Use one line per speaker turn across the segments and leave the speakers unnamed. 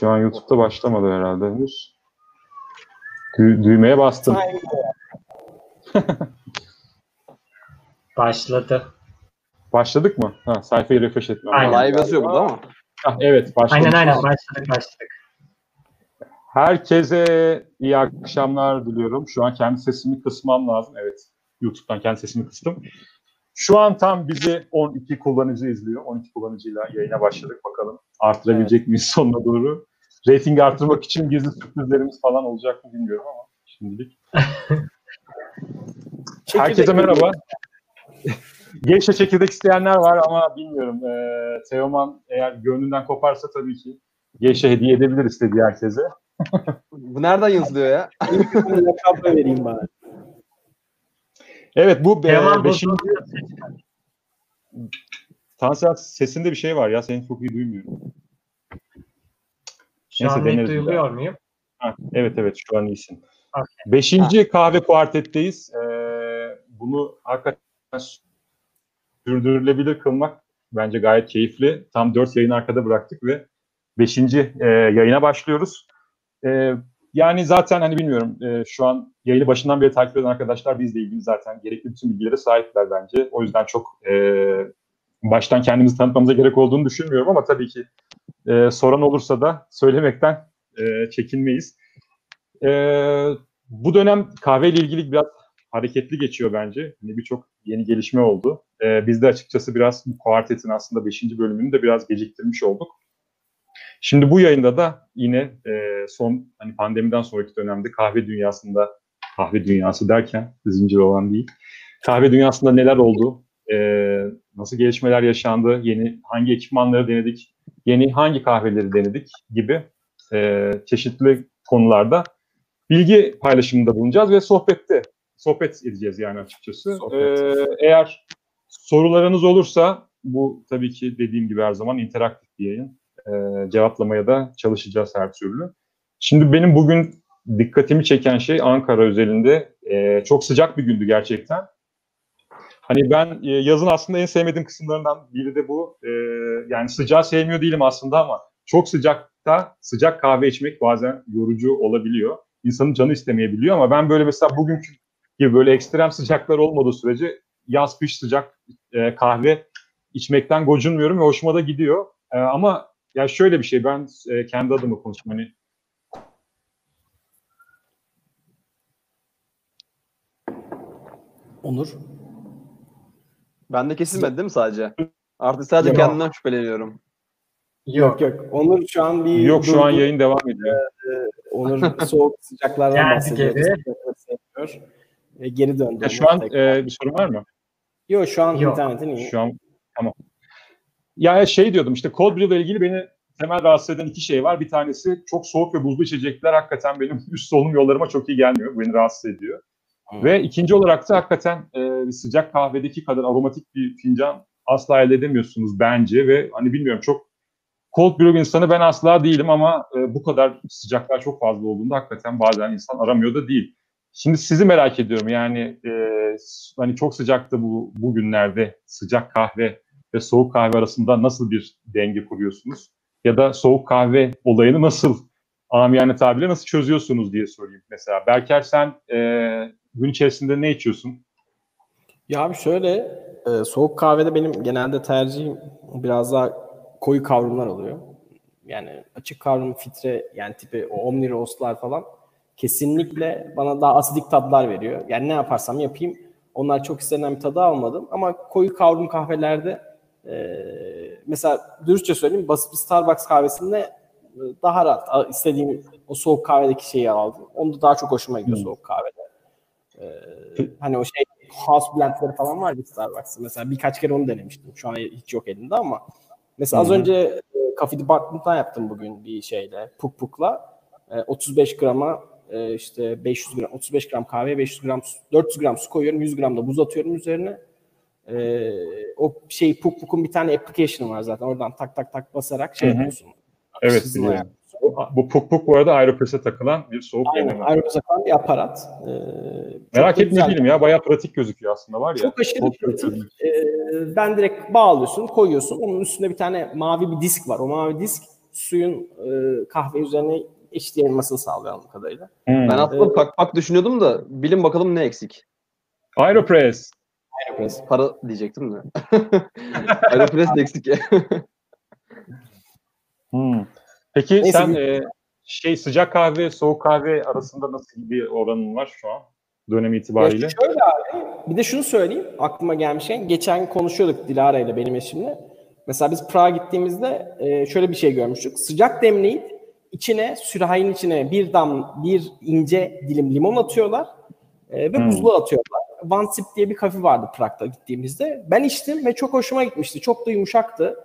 Şu an YouTube'da başlamadı herhalde henüz. Dü- düğmeye bastım.
Başladı.
Başladık mı? Ha, sayfayı refresh etmem.
Aynen.
Live yazıyor burada ama.
Ha, evet başladık.
Aynen aynen başladık başladık.
Herkese iyi akşamlar diliyorum. Şu an kendi sesimi kısmam lazım. Evet, YouTube'dan kendi sesimi kıstım. Şu an tam bizi 12 kullanıcı izliyor. 12 kullanıcıyla yayına başladık. Bakalım arttırabilecek miyiz sonuna doğru. Rating arttırmak için gizli sürprizlerimiz falan olacak mı bilmiyorum ama şimdilik. Herkese merhaba. Gençle çekirdek isteyenler var ama bilmiyorum. Ee, Teoman eğer gönlünden koparsa tabii ki Genç'e hediye edebilir istediği herkese.
Bu nereden yazılıyor ya?
Lakabı vereyim bana.
Evet bu
Teoman
e, beşinci... Tansel sesinde bir şey var ya seni çok iyi duymuyorum.
Şu
Neyse,
an net duyuluyor muyum?
Ha, evet evet şu an iyisin.
Okey.
Beşinci kahve kuartetteyiz. Ee, bunu hakikaten sürdürülebilir kılmak bence gayet keyifli. Tam dört yayın arkada bıraktık ve beşinci e, yayına başlıyoruz. E, yani zaten hani bilmiyorum e, şu an yayını başından beri takip eden arkadaşlar bizle ilgili zaten gerekli bütün bilgilere sahipler bence. O yüzden çok e, baştan kendimizi tanıtmamıza gerek olduğunu düşünmüyorum ama tabii ki e, soran olursa da söylemekten e, çekinmeyiz. E, bu dönem kahveyle ilgili biraz hareketli geçiyor bence. Hani Birçok yeni gelişme oldu. E, biz de açıkçası biraz bu kuartetin aslında 5. bölümünü de biraz geciktirmiş olduk. Şimdi bu yayında da yine e, son hani pandemiden sonraki dönemde kahve dünyasında kahve dünyası derken zincir olan değil. Kahve dünyasında neler oldu? E, nasıl gelişmeler yaşandı? Yeni hangi ekipmanları denedik? Yeni hangi kahveleri denedik gibi e, çeşitli konularda bilgi paylaşımında bulunacağız ve sohbette sohbet edeceğiz yani açıkçası.
Sohbet.
E, eğer sorularınız olursa bu tabii ki dediğim gibi her zaman interaktif bir yayın e, cevaplamaya da çalışacağız her türlü. Şimdi benim bugün dikkatimi çeken şey Ankara özelinde e, çok sıcak bir gündü gerçekten. Hani ben e, yazın aslında en sevmediğim kısımlarından biri de bu. E, yani sıcağı sevmiyor değilim aslında ama çok sıcakta sıcak kahve içmek bazen yorucu olabiliyor. İnsanın canı istemeyebiliyor ama ben böyle mesela bugünkü gibi böyle ekstrem sıcaklar olmadığı sürece yaz kış sıcak e, kahve içmekten gocunmuyorum ve hoşuma da gidiyor. E, ama ya şöyle bir şey ben e, kendi adıma konuşayım hani
Onur.
Ben de kesilmedi değil mi sadece? Artık sadece
Yok.
kendimden şüpheleniyorum.
Yok yok. Onur şu an bir
yok şu an yayın devam ediyor.
Onur soğuk sıcaklardan
Geldi
bahsediyor.
geri.
E, geri döndü.
Ya şu an
tekrar.
e, bir sorun var mı?
Yok şu an
Yok.
internetin iyi.
Şu an tamam. Ya şey diyordum işte cold brew ile ilgili beni temel rahatsız eden iki şey var. Bir tanesi çok soğuk ve buzlu içecekler hakikaten benim üst solunum yollarıma çok iyi gelmiyor. Bu beni rahatsız ediyor. Ve ikinci olarak da hakikaten e, sıcak kahvedeki kadar aromatik bir fincan asla elde edemiyorsunuz bence ve hani bilmiyorum çok cold brew insanı ben asla değilim ama e, bu kadar sıcaklar çok fazla olduğunda hakikaten bazen insan aramıyor da değil. Şimdi sizi merak ediyorum yani e, hani çok sıcakta bu bugünlerde sıcak kahve ve soğuk kahve arasında nasıl bir denge kuruyorsunuz? Ya da soğuk kahve olayını nasıl amiyane tabirle nasıl çözüyorsunuz diye sorayım mesela. Berker sen e, gün içerisinde ne içiyorsun?
Ya abi şöyle e, soğuk kahvede benim genelde tercihim biraz daha koyu kavrumlar oluyor. Yani açık kavrum filtre yani tipi o omni roastlar falan kesinlikle bana daha asidik tatlar veriyor. Yani ne yaparsam yapayım onlar çok istenen bir tadı almadım ama koyu kavrum kahvelerde e, mesela dürüstçe söyleyeyim basit bir Starbucks kahvesinde e, daha rahat istediğim o soğuk kahvedeki şeyi aldım. Onu da daha çok hoşuma gidiyor
Hmm.
soğuk kahvede. E, hani o şey house blendleri falan var ya Starbucks'ta. Mesela birkaç kere onu denemiştim. Şu an hiç yok elimde ama mesela az önce e, Coffee Department'tan yaptım bugün bir şeyle Puk Puk'la. E, 35 grama e, işte 500 gram 35 gram kahve 500 gram su- 400 gram su koyuyorum 100 gram da buz atıyorum üzerine. E, o şey Puk Puk'un bir tane application var zaten oradan tak tak tak basarak şey
Hı hı.
yapıyorsun.
Evet biliyorum.
ayarlıyorsun.
Bu, bu puk puk bu arada Aeropress'e takılan bir soğuk
Aynen. Aerobize falan bir aparat. E,
Merak etme değilim ya bayağı pratik gözüküyor aslında var ya.
Çok aşırı
Çok
pratik. Ee, ben direkt bağlıyorsun, koyuyorsun. Onun üstünde bir tane mavi bir disk var. O mavi disk suyun e, kahve üzerine eşit yayılmasını sağlıyor anladığım kadarıyla.
Hmm.
Ben aslında pak pak düşünüyordum da bilin bakalım ne eksik.
Aeropress.
Aeropress.
Para diyecektim de. Aeropress eksik.
Hmm. Peki
Neyse,
sen e, şey sıcak kahve, soğuk kahve arasında nasıl bir oranın var şu an dönem itibariyle?
Ya şöyle abi, bir de şunu söyleyeyim aklıma gelmişken. Geçen konuşuyorduk Dilara ile benim eşimle. Mesela biz Prag'a gittiğimizde e, şöyle bir şey görmüştük. Sıcak demleyip içine, sürahinin içine bir dam, bir ince dilim limon atıyorlar e, ve
Hmm.
buzluğa atıyorlar. One Sip diye bir kafe vardı Prag'da gittiğimizde. Ben içtim ve çok hoşuma gitmişti. Çok da yumuşaktı.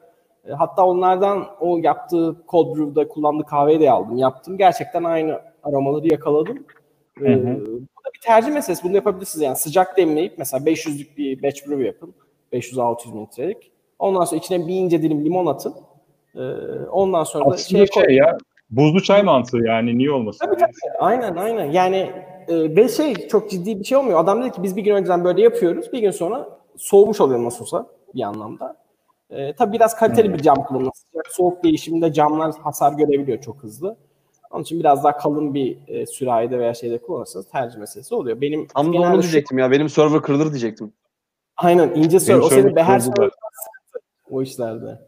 E, Hatta onlardan o yaptığı cold brew'da kullandığı kahveyi de aldım. Yaptım. Gerçekten aynı aromaları yakaladım. E,
Hı hı.
bu da bir tercih meselesi. Bunu yapabilirsiniz. Yani sıcak demleyip mesela 500'lük bir batch brew yapın. 500-600 mililitrelik. Ondan sonra içine bir ince dilim limon atın. E, ondan sonra da
Aslında
şeye
şey,
koyun.
ya buzlu çay mantığı yani niye olmasın?
Tabii tabii. Aynen aynen. Yani e, ve şey çok ciddi bir şey olmuyor. Adam dedi ki biz bir gün önceden böyle yapıyoruz. Bir gün sonra soğumuş oluyor nasıl olsa bir anlamda. E, tabii biraz kaliteli bir cam kullanılması. Sıcak soğuk değişiminde camlar hasar görebiliyor çok hızlı. Onun için biraz daha kalın bir e, sürahide veya şeyde kullanırsanız tercih meselesi oluyor. Benim
Tam da onu
şu-
diyecektim ya. Benim server kırılır diyecektim.
Aynen ince.
Benim
O senin be- her sör o işlerde.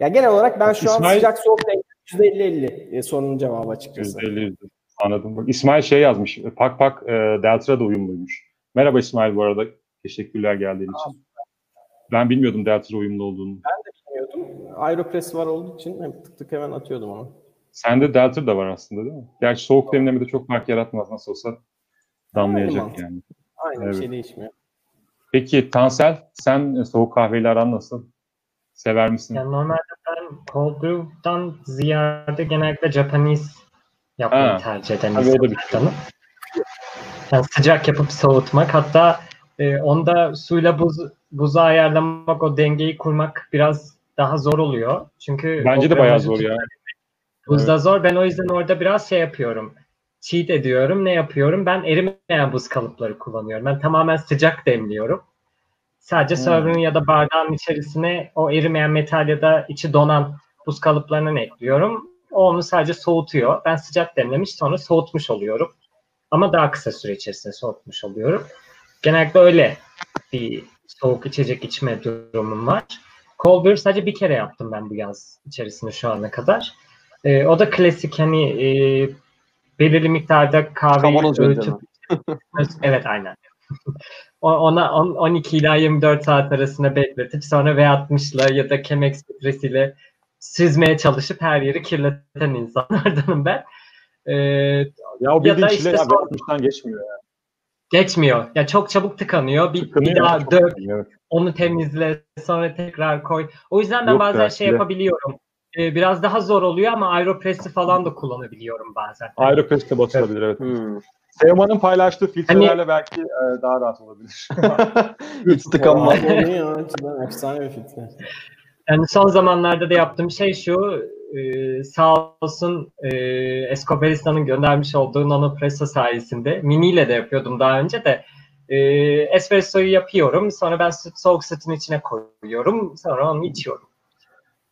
Ya genel olarak ben şu an
İsmail-
sıcak soğuk denk %50-50 e, sorunun cevabı açıkçası.
%50 yüzde. Anladım. Bak, İsmail şey yazmış. Pak pak e, Deltra da uyumluymuş. Merhaba İsmail bu arada. Teşekkürler geldiğin için. Ben bilmiyordum Deltra uyumlu olduğunu.
bilmiyordum. Aeropress var olduğu için hem tık tık hemen atıyordum onu.
Sende Delta da var aslında değil mi? Gerçi soğuk demlemede çok fark yaratmaz nasıl olsa
Aynı
damlayacak
mantık.
yani.
Aynı
Evet.
bir şey değişmiyor.
Peki Tansel sen soğuk kahveyle aran nasıl? Sever misin?
Yani normalde ben cold brew'dan ziyade genellikle Japanese yapmayı
Ha.
tercih eden
bir şey.
insanlardanım. Yani sıcak yapıp soğutmak hatta e, onda suyla buz buzu ayarlamak o dengeyi kurmak biraz daha zor oluyor. Çünkü
Bence de bayağı zor ya.
Buzda zor. Ben o yüzden orada biraz şey yapıyorum. Cheat ediyorum. Ne yapıyorum? Ben erimeyen buz kalıpları kullanıyorum. Ben tamamen sıcak demliyorum. Sadece
Hmm.
server'ın ya da bardağın içerisine o erimeyen metal ya da içi donan buz kalıplarından ekliyorum. O onu sadece soğutuyor. Ben sıcak demlemiş sonra soğutmuş oluyorum. Ama daha kısa süre içerisinde soğutmuş oluyorum. Genellikle öyle bir soğuk içecek içme durumum var. Cold brew sadece bir kere yaptım ben bu yaz içerisinde şu ana kadar. Ee, o da klasik hani e, belirli miktarda
Kavanoz
öğütüp evet aynen. Ona on- 12 ila 24 saat arasında bekletip sonra V60 ile ya da Chemex filtresiyle süzmeye çalışıp her yeri kirleten insanlardanım ben. Ee,
Ya o
Ya da işte
ya
son-
geçmiyor. ya.
Geçmiyor. Ya çok çabuk tıkanıyor. Bir,
Tıkanıyor
bir daha dök,
evet.
onu temizle, sonra tekrar koy. O yüzden ben
Yok
bazen şey yapabiliyorum. Ee, biraz daha zor oluyor ama Aeropress'i falan da kullanabiliyorum bazen.
Aeropress'te batırabilir evet.
Hmm.
Teoman'ın paylaştığı filtrelerle
Hani-
belki e, daha rahat olabilir.
Hiç tıkanma.
Abi o ne ya? Cidden efsane bir filtre.
Yani son zamanlarda da yaptığım şey şu, e, sağ olsun e, Escobaristan'ın göndermiş olduğu nanopresso sayesinde, miniyle de yapıyordum daha önce de, e, espressoyu yapıyorum, sonra ben süt, soğuk sütün içine koyuyorum, sonra onu içiyorum.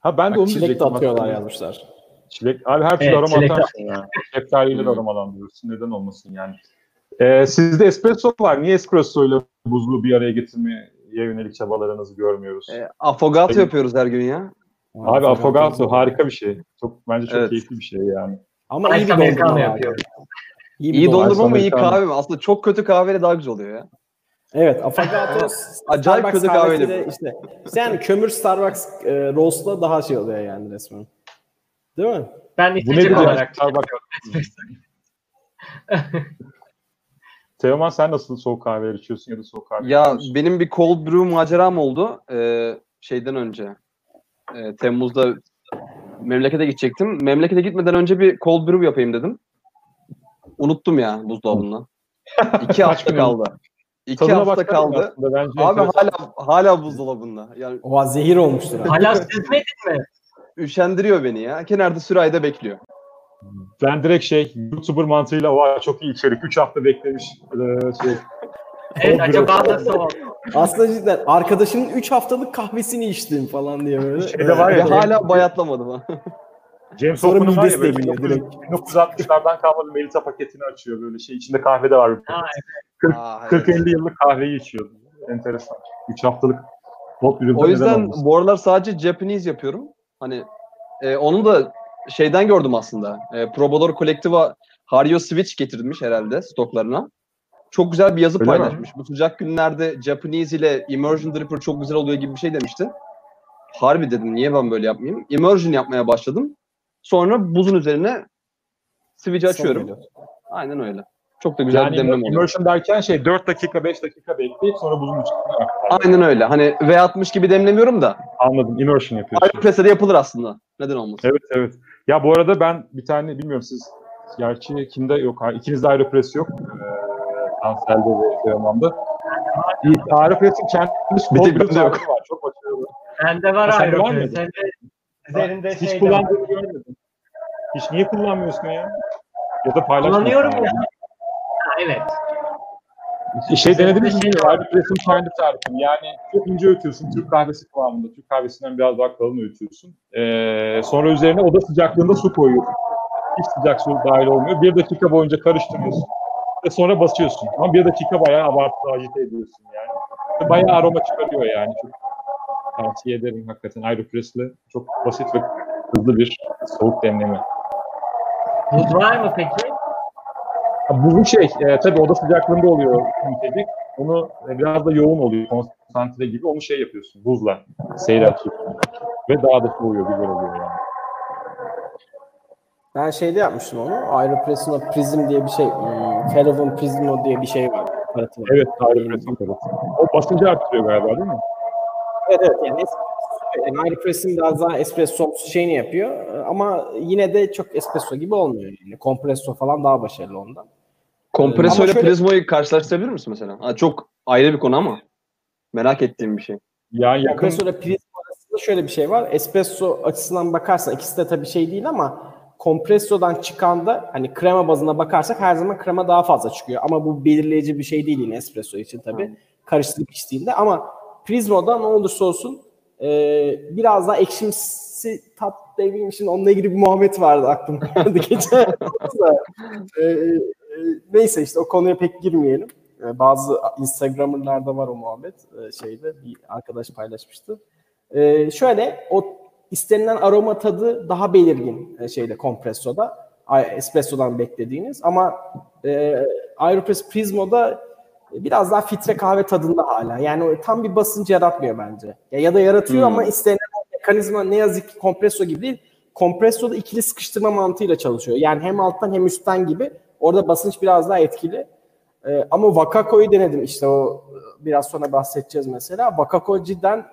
ha ben de onu
Bak, çilek de atıyorlar yazmışlar.
Çilek, abi her türlü
Evet,
aroma
çilek
atarsın ya. Şeftaliyle de aromalandırırsın. Neden olmasın yani. Ee, sizde espresso var. Niye espresso ile buzlu bir araya getirmeye yönelik çabalarınızı görmüyoruz?
E, affogato yapıyoruz her gün ya.
Abi affogato harika bir şey. Çok bence çok
Evet.
keyifli bir şey yani.
Ama iyi
Ice
bir
Americano
dondurma
yapıyorum.
İyi, bir
İyi
dondurma.
dondurma mı iyi
Americano.
kahve mi? Aslında çok kötü kahveyle daha güzel oluyor ya.
Evet, affogato
Acayip
Starbucks
kötü
kahvesiyle
kahveli bu.
işte, işte yani kömür Starbucks e, roast'la daha şey oluyor yani resmen. Değil mi?
Ben
Bu
içecek
nedir
olarak
Starbucks. Teoman sen nasıl soğuk kahveler içiyorsun ya da soğuk kahve
Ya benim bir cold brew maceram oldu. Ee, şeyden önce. Ee, Temmuz'da memlekete gidecektim. Memlekete gitmeden önce bir cold brew yapayım dedim. Unuttum ya buzdolabından. İki hafta kaldı. İki
Tadına
hafta kaldı.
bence
Abi
enteresan.
hala hala buzdolabında. Yani
O zehir olmuştur. abi.
hala süzmedin mi?
üşendiriyor beni ya. Kenarda sürahide bekliyor.
Ben direkt şey YouTuber mantığıyla o çok iyi içerik. 3 hafta beklemiş. Ee, şey,
Evet acaba nasıl oldu?
Aslında cidden arkadaşının 3 haftalık kahvesini içtim falan diye böyle.
Şeyde var
Ve
ya,
hala bayatlamadım ha.
James
Sonra
Hoffman'ın var ya böyle
deliniyor
1900 1960'lardan kalma bir melita paketini açıyor böyle şey. içinde kahve de var. bir paket.
Ha,
Aa, evet.
40-50 yıllık kahveyi içiyor. Enteresan. 3 haftalık hop üründe
O yüzden bu aralar sadece Japanese yapıyorum. Hani e, onu da şeyden gördüm aslında. E, Probador Collectiva Hario Switch getirmiş herhalde stoklarına. Çok güzel bir yazı
Öyle mi?
paylaşmış. Bu sıcak günlerde Japanese ile Immersion Dripper çok güzel oluyor gibi bir şey demişti. Harbi dedim niye ben böyle yapmayayım? Immersion yapmaya başladım. Sonra buzun üzerine switch açıyorum. Aynen öyle. Çok da güzel
yani
bir demleme oluyor.
immersion derken şey 4 dakika 5 dakika bekleyip sonra buzun içine.
Aynen öyle. Hani V60 gibi demlemiyorum da.
Anladım. Immersion yapıyorsun.
Aeropress'e de yapılır aslında. Neden olmasın?
Evet evet. Ya bu arada ben bir tane bilmiyorum siz gerçi kimde yok. ha, İkinizde Aeropress yok. Ee, Ansel'de ve Teoman'da. Bir Aeropress'in kendi
Bir
kol
bende yok.
var. Çok başarılı.
Bende var
Ha, sende var
ayrı.
mıydı?
Sende üzerinde
Hiç
şey de var.
kullandığını görmedim. Hiç niye kullanmıyorsun ya? Ya da paylaşmıyorsun.
Kullanıyorum ya. Ha, evet.
Şey denediniz mi?
Şey var.
Aeropress'in kendi tarifini. Yani çok ince öğütüyorsun. Türk kahvesi kıvamında. Türk kahvesinden biraz daha kalın öğütüyorsun. Ee, sonra üzerine oda sıcaklığında su koyuyorsun. Hiç sıcak su dahil olmuyor. Bir dakika boyunca karıştırıyorsun. Ve sonra basıyorsun. Ama bir dakika bayağı abartılı agite ediyorsun yani. Bayağı aroma çıkarıyor yani. Çok tavsiye ederim hakikaten. Aeropress'le çok basit ve hızlı bir soğuk demleme.
Buz var mı peki?
Ha, Bu şey, e, tabii oda sıcaklığında oluyor içecek. Onu e, biraz da yoğun oluyor, konsantre gibi. Onu şey yapıyorsun, buzla seyreltiyorsun. Ve daha da soğuyor, güzel oluyor yani.
Ben şeyde yapmıştım onu. Aeropress'in o Prism diye bir şey. Hmm, Caravan Prismo diye bir şey var. aparatı var.
Evet, Aeropress'in evet. O basıncı arttırıyor galiba değil mi?
Evet evet yani, yani Aeropress'in biraz daha espresso şeyini yapıyor ama yine de çok espresso gibi olmuyor yani. Kompresso falan daha başarılı ondan.
Kompresör
Ama
ile
şöyle-
prizmayı karşılaştırabilir misin mesela? Ha, çok ayrı bir konu ama. Merak ettiğim bir şey.
Yani yakın,
Kompresörle Prismo arasında şöyle bir şey var. Espresso açısından bakarsan ikisi de tabii şey değil ama kompressodan çıkan da hani krema bazına bakarsak her zaman krema daha fazla çıkıyor. Ama bu belirleyici bir şey değil yine espresso için tabii. Karıştırıp içtiğinde ama Prismo'da ne olursa olsun e, biraz daha ekşimsi tat devrim için onunla ilgili bir muhabbet vardı aklımda geçen hafta. E, e, neyse işte o konuya pek girmeyelim. E, bazı Instagram'larda var o muhabbet e, şeyde bir arkadaş paylaşmıştı. E, şöyle o istenilen aroma tadı daha belirgin e, şeyde kompressoda. Espresso'dan beklediğiniz ama e, Aeropress Prismo'da biraz daha filtre kahve tadında hala. Yani tam bir basınç yaratmıyor bence. Ya, ya da yaratıyor
Hmm.
ama istenilen mekanizma ne yazık ki kompresso gibi değil. Kompressoda ikili sıkıştırma mantığıyla çalışıyor. Yani hem alttan hem üstten gibi. Orada basınç biraz daha etkili. Ee, ama Wakako'yu denedim işte o e, biraz sonra bahsedeceğiz mesela. Wakako cidden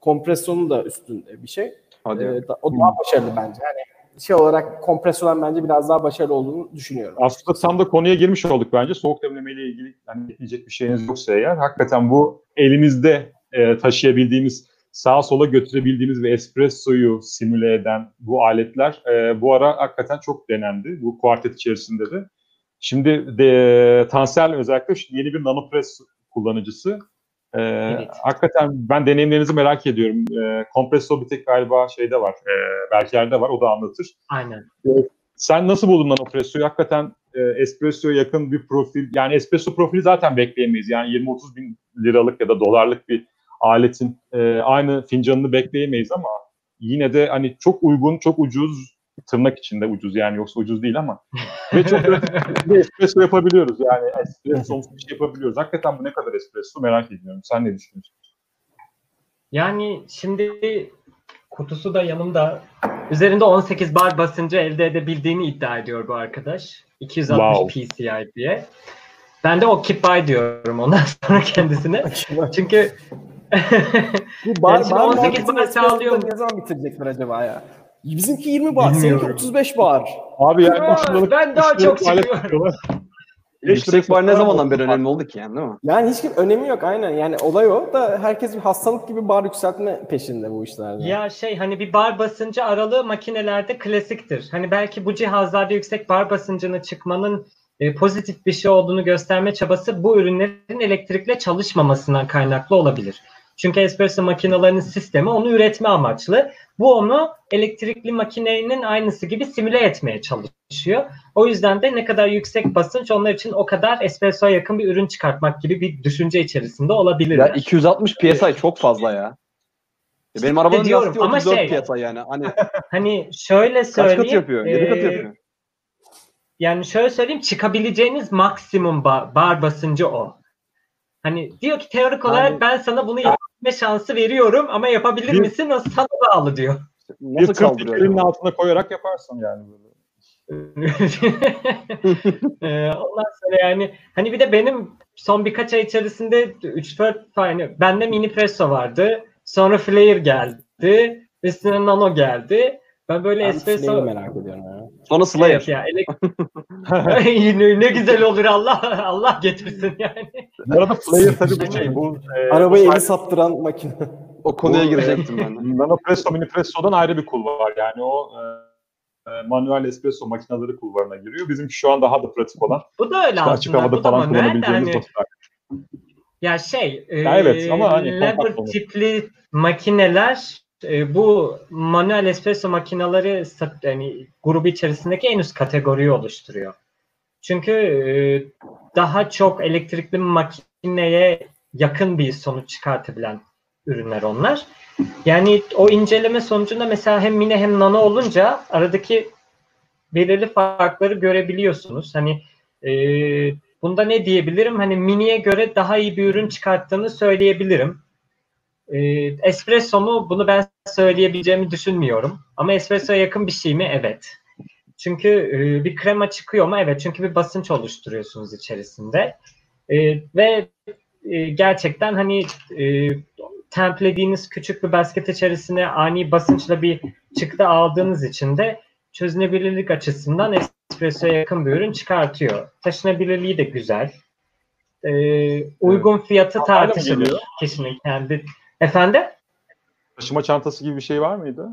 kompresyonun da üstünde bir şey.
Hadi.
Ee, da- o daha başarılı bence. Yani şey olarak kompresörden bence biraz daha başarılı olduğunu düşünüyorum.
aslında tam da konuya girmiş olduk bence. Soğuk demleme ile ilgili yani ekleyecek bir şeyiniz yoksa eğer. Hakikaten bu elimizde e, taşıyabildiğimiz, sağa sola götürebildiğimiz ve espressoyu simüle eden bu aletler e, bu ara hakikaten çok denendi. Bu kuartet içerisinde de. Şimdi de Tansel özellikle yeni bir nanopress kullanıcısı. E, Hakikaten ben deneyimlerinizi merak ediyorum. E, kompresso bir tek galiba şeyde var, e, Berker'de var, o da anlatır.
Aynen.
Sen nasıl buldun Nanopresso'yu? Hakikaten e, espresso'ya yakın bir profil. Yani espresso profili zaten bekleyemeyiz. Yani 20-30 bin liralık ya da dolarlık bir aletin e, aynı fincanını bekleyemeyiz ama yine de hani çok uygun, çok ucuz tırnak içinde ucuz yani yoksa ucuz değil ama ve çok bir espresso yapabiliyoruz yani espresso bir şey yapabiliyoruz. Hakikaten bu ne kadar espresso merak ediyorum. Sen ne düşünüyorsun?
Yani şimdi kutusu da yanımda. Üzerinde 18 bar basıncı elde edebildiğini iddia ediyor bu arkadaş. 260
Wow.
PCI diye. Ben de o buy diyorum ondan sonra kendisine. Çünkü
Bu bar,
Yani
bar
18
muhabbetini
bar sağlıyor.
ne zaman bitirecekler acaba ya? Bizimki 20 bar,
Bilmiyorum.
seninki 35 bar.
Abi yani
Aa,
3 liralık,
ben daha çok seviyorum.
yapıyorlar.
Yüksek bar ne zamandan beri önemli oldu ki yani değil mi?
Yani hiç önemi yok aynen. Yani olay o da herkes bir hastalık gibi bar yükseltme peşinde bu işlerde.
ya şey hani bir bar basıncı aralığı makinelerde klasiktir. Hani belki bu cihazlarda yüksek bar basıncını çıkmanın e, pozitif bir şey olduğunu gösterme çabası bu ürünlerin elektrikle çalışmamasından kaynaklı olabilir. Çünkü espresso makinelerinin sistemi onu üretme amaçlı. Bu onu elektrikli makinenin aynısı gibi simüle etmeye çalışıyor. O yüzden de ne kadar yüksek basınç onlar için o kadar espressoya yakın bir ürün çıkartmak gibi bir düşünce içerisinde olabilirler.
Ya 260 PSI çok fazla ya. Ya Benim arabanın
diyorum
lastiği
ama
34
şey-
PSI yani. Hani
Hani şöyle
kaç
söyleyeyim.
katı yapıyor? 7 katı
e,
yapıyor.
Yani şöyle söyleyeyim çıkabileceğiniz maksimum ba- bar basıncı o. Hani diyor ki teorik olarak
Yani-
ben sana bunu yapma şansı veriyorum ama yapabilir
Bir-
misin? O sana bağlı diyor.
Bir
Nasıl
tır
kaldırıyor? acaba?
altına koyarak yaparsın yani. Böyle.
Ee, ondan sonra yani hani bir de benim son birkaç ay içerisinde 3-4 tane bende mini presso vardı. Sonra Flare geldi. Üstüne Nano geldi. Ben böyle
Ben
espresso
merak ediyorum ya.
Sonra Slayer.
Evet ya elek- ne, güzel olur Allah Allah getirsin yani.
Bu arada player tabii bu şey. Bu, e,
Arabayı eli sattıran makine.
O konuya
Bu,
girecektim ben de.
Nano Presso, Mini Presso'dan ayrı bir kul var. Yani o e, e, manuel espresso makineleri kulvarına giriyor. Bizimki şu an daha da pratik olan.
Bu da öyle
İşte açık havada
Bu da
falan
manuel de
kullanabileceğimiz
hani
basit
Ya şey,
Ya evet, ama hani
tipli makineler e, bu manuel espresso makineleri yani grubu içerisindeki en üst kategoriyi oluşturuyor. Çünkü e, daha çok elektrikli makineye yakın bir sonuç çıkartabilen ürünler onlar. Yani o inceleme sonucunda mesela hem mini hem nano olunca aradaki belirli farkları görebiliyorsunuz. Hani e, bunda ne diyebilirim? Hani miniye göre daha iyi bir ürün çıkarttığını söyleyebilirim. E, espresso mu? Bunu ben söyleyebileceğimi düşünmüyorum. Ama espressoya yakın bir şey mi? Evet. Çünkü e, bir krema çıkıyor mu? Evet. Çünkü bir basınç oluşturuyorsunuz içerisinde. E, ve e, gerçekten hani e, templediğiniz küçük bir basket içerisine ani basınçla bir çıktı aldığınız için de çözünebilirlik açısından espressoya yakın bir ürün çıkartıyor. Taşınabilirliği de güzel. Ee, uygun fiyatı tartışılır kişinin kendi. Efendim?
Taşıma çantası gibi bir şey var mıydı?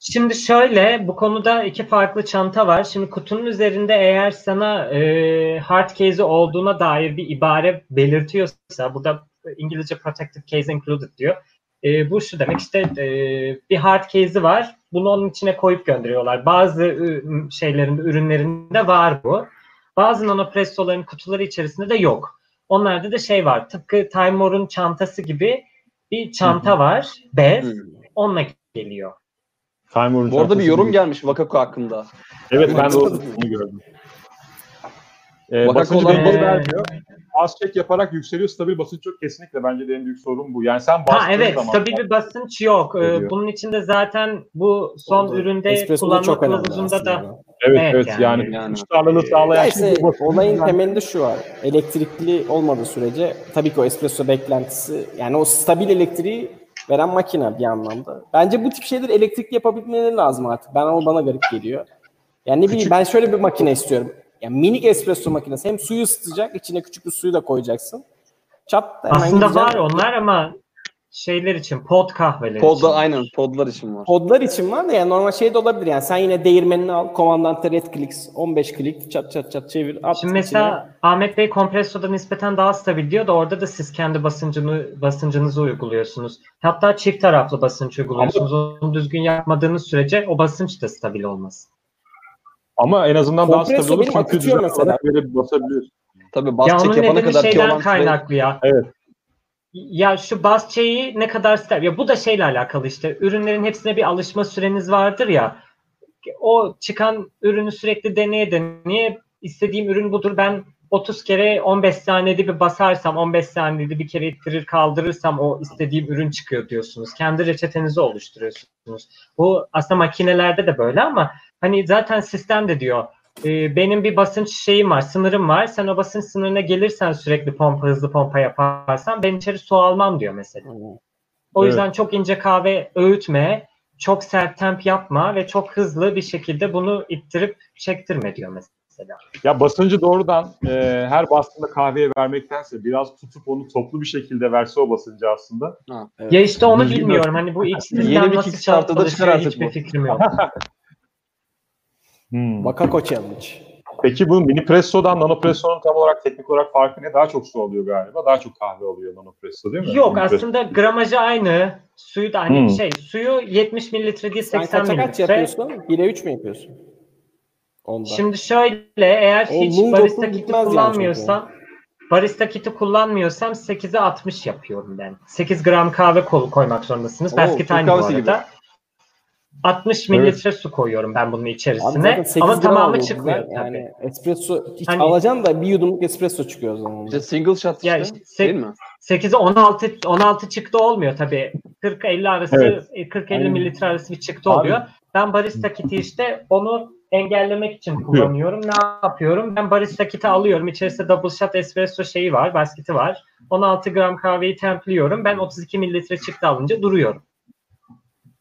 Şimdi şöyle bu konuda iki farklı çanta var. Şimdi kutunun üzerinde eğer sana e, hard case olduğuna dair bir ibare belirtiyorsa burada İngilizce protected case included diyor. E, bu şu demek işte e, bir hard case'i var. Bunu onun içine koyup gönderiyorlar. Bazı e, şeylerin ürünlerinde var bu. Bazı nanopressoların kutuları içerisinde de yok. Onlarda da şey var. Tıpkı Timor'un çantası gibi bir çanta var. Bez.
Hmm.
Onunla geliyor.
Timer'ın
Bu arada bir yorum gelmiş Vakako hakkında.
Evet ben de onu gördüm. Ee, basıncı
olan-
Ee,
vermiyor. Az çek yaparak yükseliyor. Stabil basınç yok. Kesinlikle bence de en büyük sorun bu. Yani sen bastığın
Ha evet
zaman
stabil bir basınç yok. Ee,
Veriyor.
bunun içinde zaten bu son
Orada
üründe
espresso'da
kullanma
çok önemli
kılavuzunda da.
Evet
Evet,
evet,
yani.
yani,
Yani.
tutarlılığı sağlayan
Ya
şey bu
olayın temelinde şu var. Elektrikli olmadığı sürece tabii ki o espresso beklentisi yani o stabil elektriği veren makine bir anlamda. Bence bu tip şeyler elektrikli yapabilmeleri lazım artık. Ben o bana garip geliyor. Yani ne bileyim ben şöyle bir makine istiyorum. Yani minik espresso makinesi hem suyu ısıtacak, içine küçük bir suyu da koyacaksın. Çat
aslında
güzel-
var onlar ama şeyler için pod kahveleri için.
Podda aynen podlar için var.
Podlar için var da yani normal şey de olabilir yani sen yine değirmenini al, komandante red clicks, 15 klik, çat çat çat çevir, at
Şimdi mesela Ahmet Bey kompressoda nispeten daha stabil diyor da orada da siz kendi basıncını basıncınızı uyguluyorsunuz. Hatta çift taraflı basınç uyguluyorsunuz. Onu düzgün yapmadığınız sürece o basınç da stabil olmaz.
Ama en azından daha stabil olur çünkü
mesela.
olarak verip basabiliyorsun.
Tabii bas
ya
çek yapana kadar ki olan
kaynaklı ya.
Evet.
Ya şu bas şeyi ne kadar stabil. Ya bu da şeyle alakalı işte. Ürünlerin hepsine bir alışma süreniz vardır ya. O çıkan ürünü sürekli deneye deneye istediğim ürün budur. Ben 30 kere 15 saniyede bir basarsam 15 saniyede bir kere ittirir kaldırırsam o istediğim ürün çıkıyor diyorsunuz. Kendi reçetenizi oluşturuyorsunuz. Bu aslında makinelerde de böyle ama hani zaten sistem de diyor e, benim bir basınç şeyim var, sınırım var. Sen o basınç sınırına gelirsen sürekli pompa, hızlı pompa yaparsan ben içeri su almam diyor mesela. O
Evet.
yüzden çok ince kahve öğütme, çok sert temp yapma ve çok hızlı bir şekilde bunu ittirip çektirme diyor mesela.
Ya basıncı doğrudan e, her bastığında kahveye vermektense biraz tutup onu toplu bir şekilde verse o basıncı aslında.
Evet.
Ya işte onu
Düzgün
bilmiyorum. Hani bu
bir
nasıl
çıkar artık
hiçbir
bu.
fikrim yok.
Hmm.
Vakako challenge.
Peki bu mini presso'dan nano presso'nun tam olarak teknik olarak farkı ne? Daha çok su alıyor galiba. Daha çok kahve alıyor nano presso değil mi?
Yok
Mini presso.
aslında gramajı aynı. Suyu da hani
Hmm.
şey suyu 70 mililitre değil
Sen
80
kaça kaç
mililitre.
yapıyorsun? 1'e 3 mü yapıyorsun? Onda.
Şimdi şöyle eğer
O
hiç barista kiti
gitmez yani
kullanmıyorsam barista kiti kullanmıyorsam 8'e 60 yapıyorum ben. 8 gram kahve kolu koymak zorundasınız. Basket aynı bu arada.
gibi.
60 mililitre su koyuyorum ben bunun içerisine.
zaten 8
Ama tamamı çıkmıyor
güzel.
tabii.
Yani espresso hiç
Hani-
alacaksın da bir yudumluk espresso çıkıyor o zaman.
İşte single shot işte.
Ya işte
değil
sek-
mi?
8'e 16 16 çıktı olmuyor tabii. 40 50 arası
Evet.
40 50
Aynen.
mililitre arası bir çıktı
Abi-
oluyor. Ben barista kiti işte onu engellemek için kullanıyorum. Ne yapıyorum? Ben barista kiti alıyorum. İçerisinde double shot espresso şeyi var, basketi var. 16 gram kahveyi templiyorum. Ben 32 mililitre çıktı alınca duruyorum.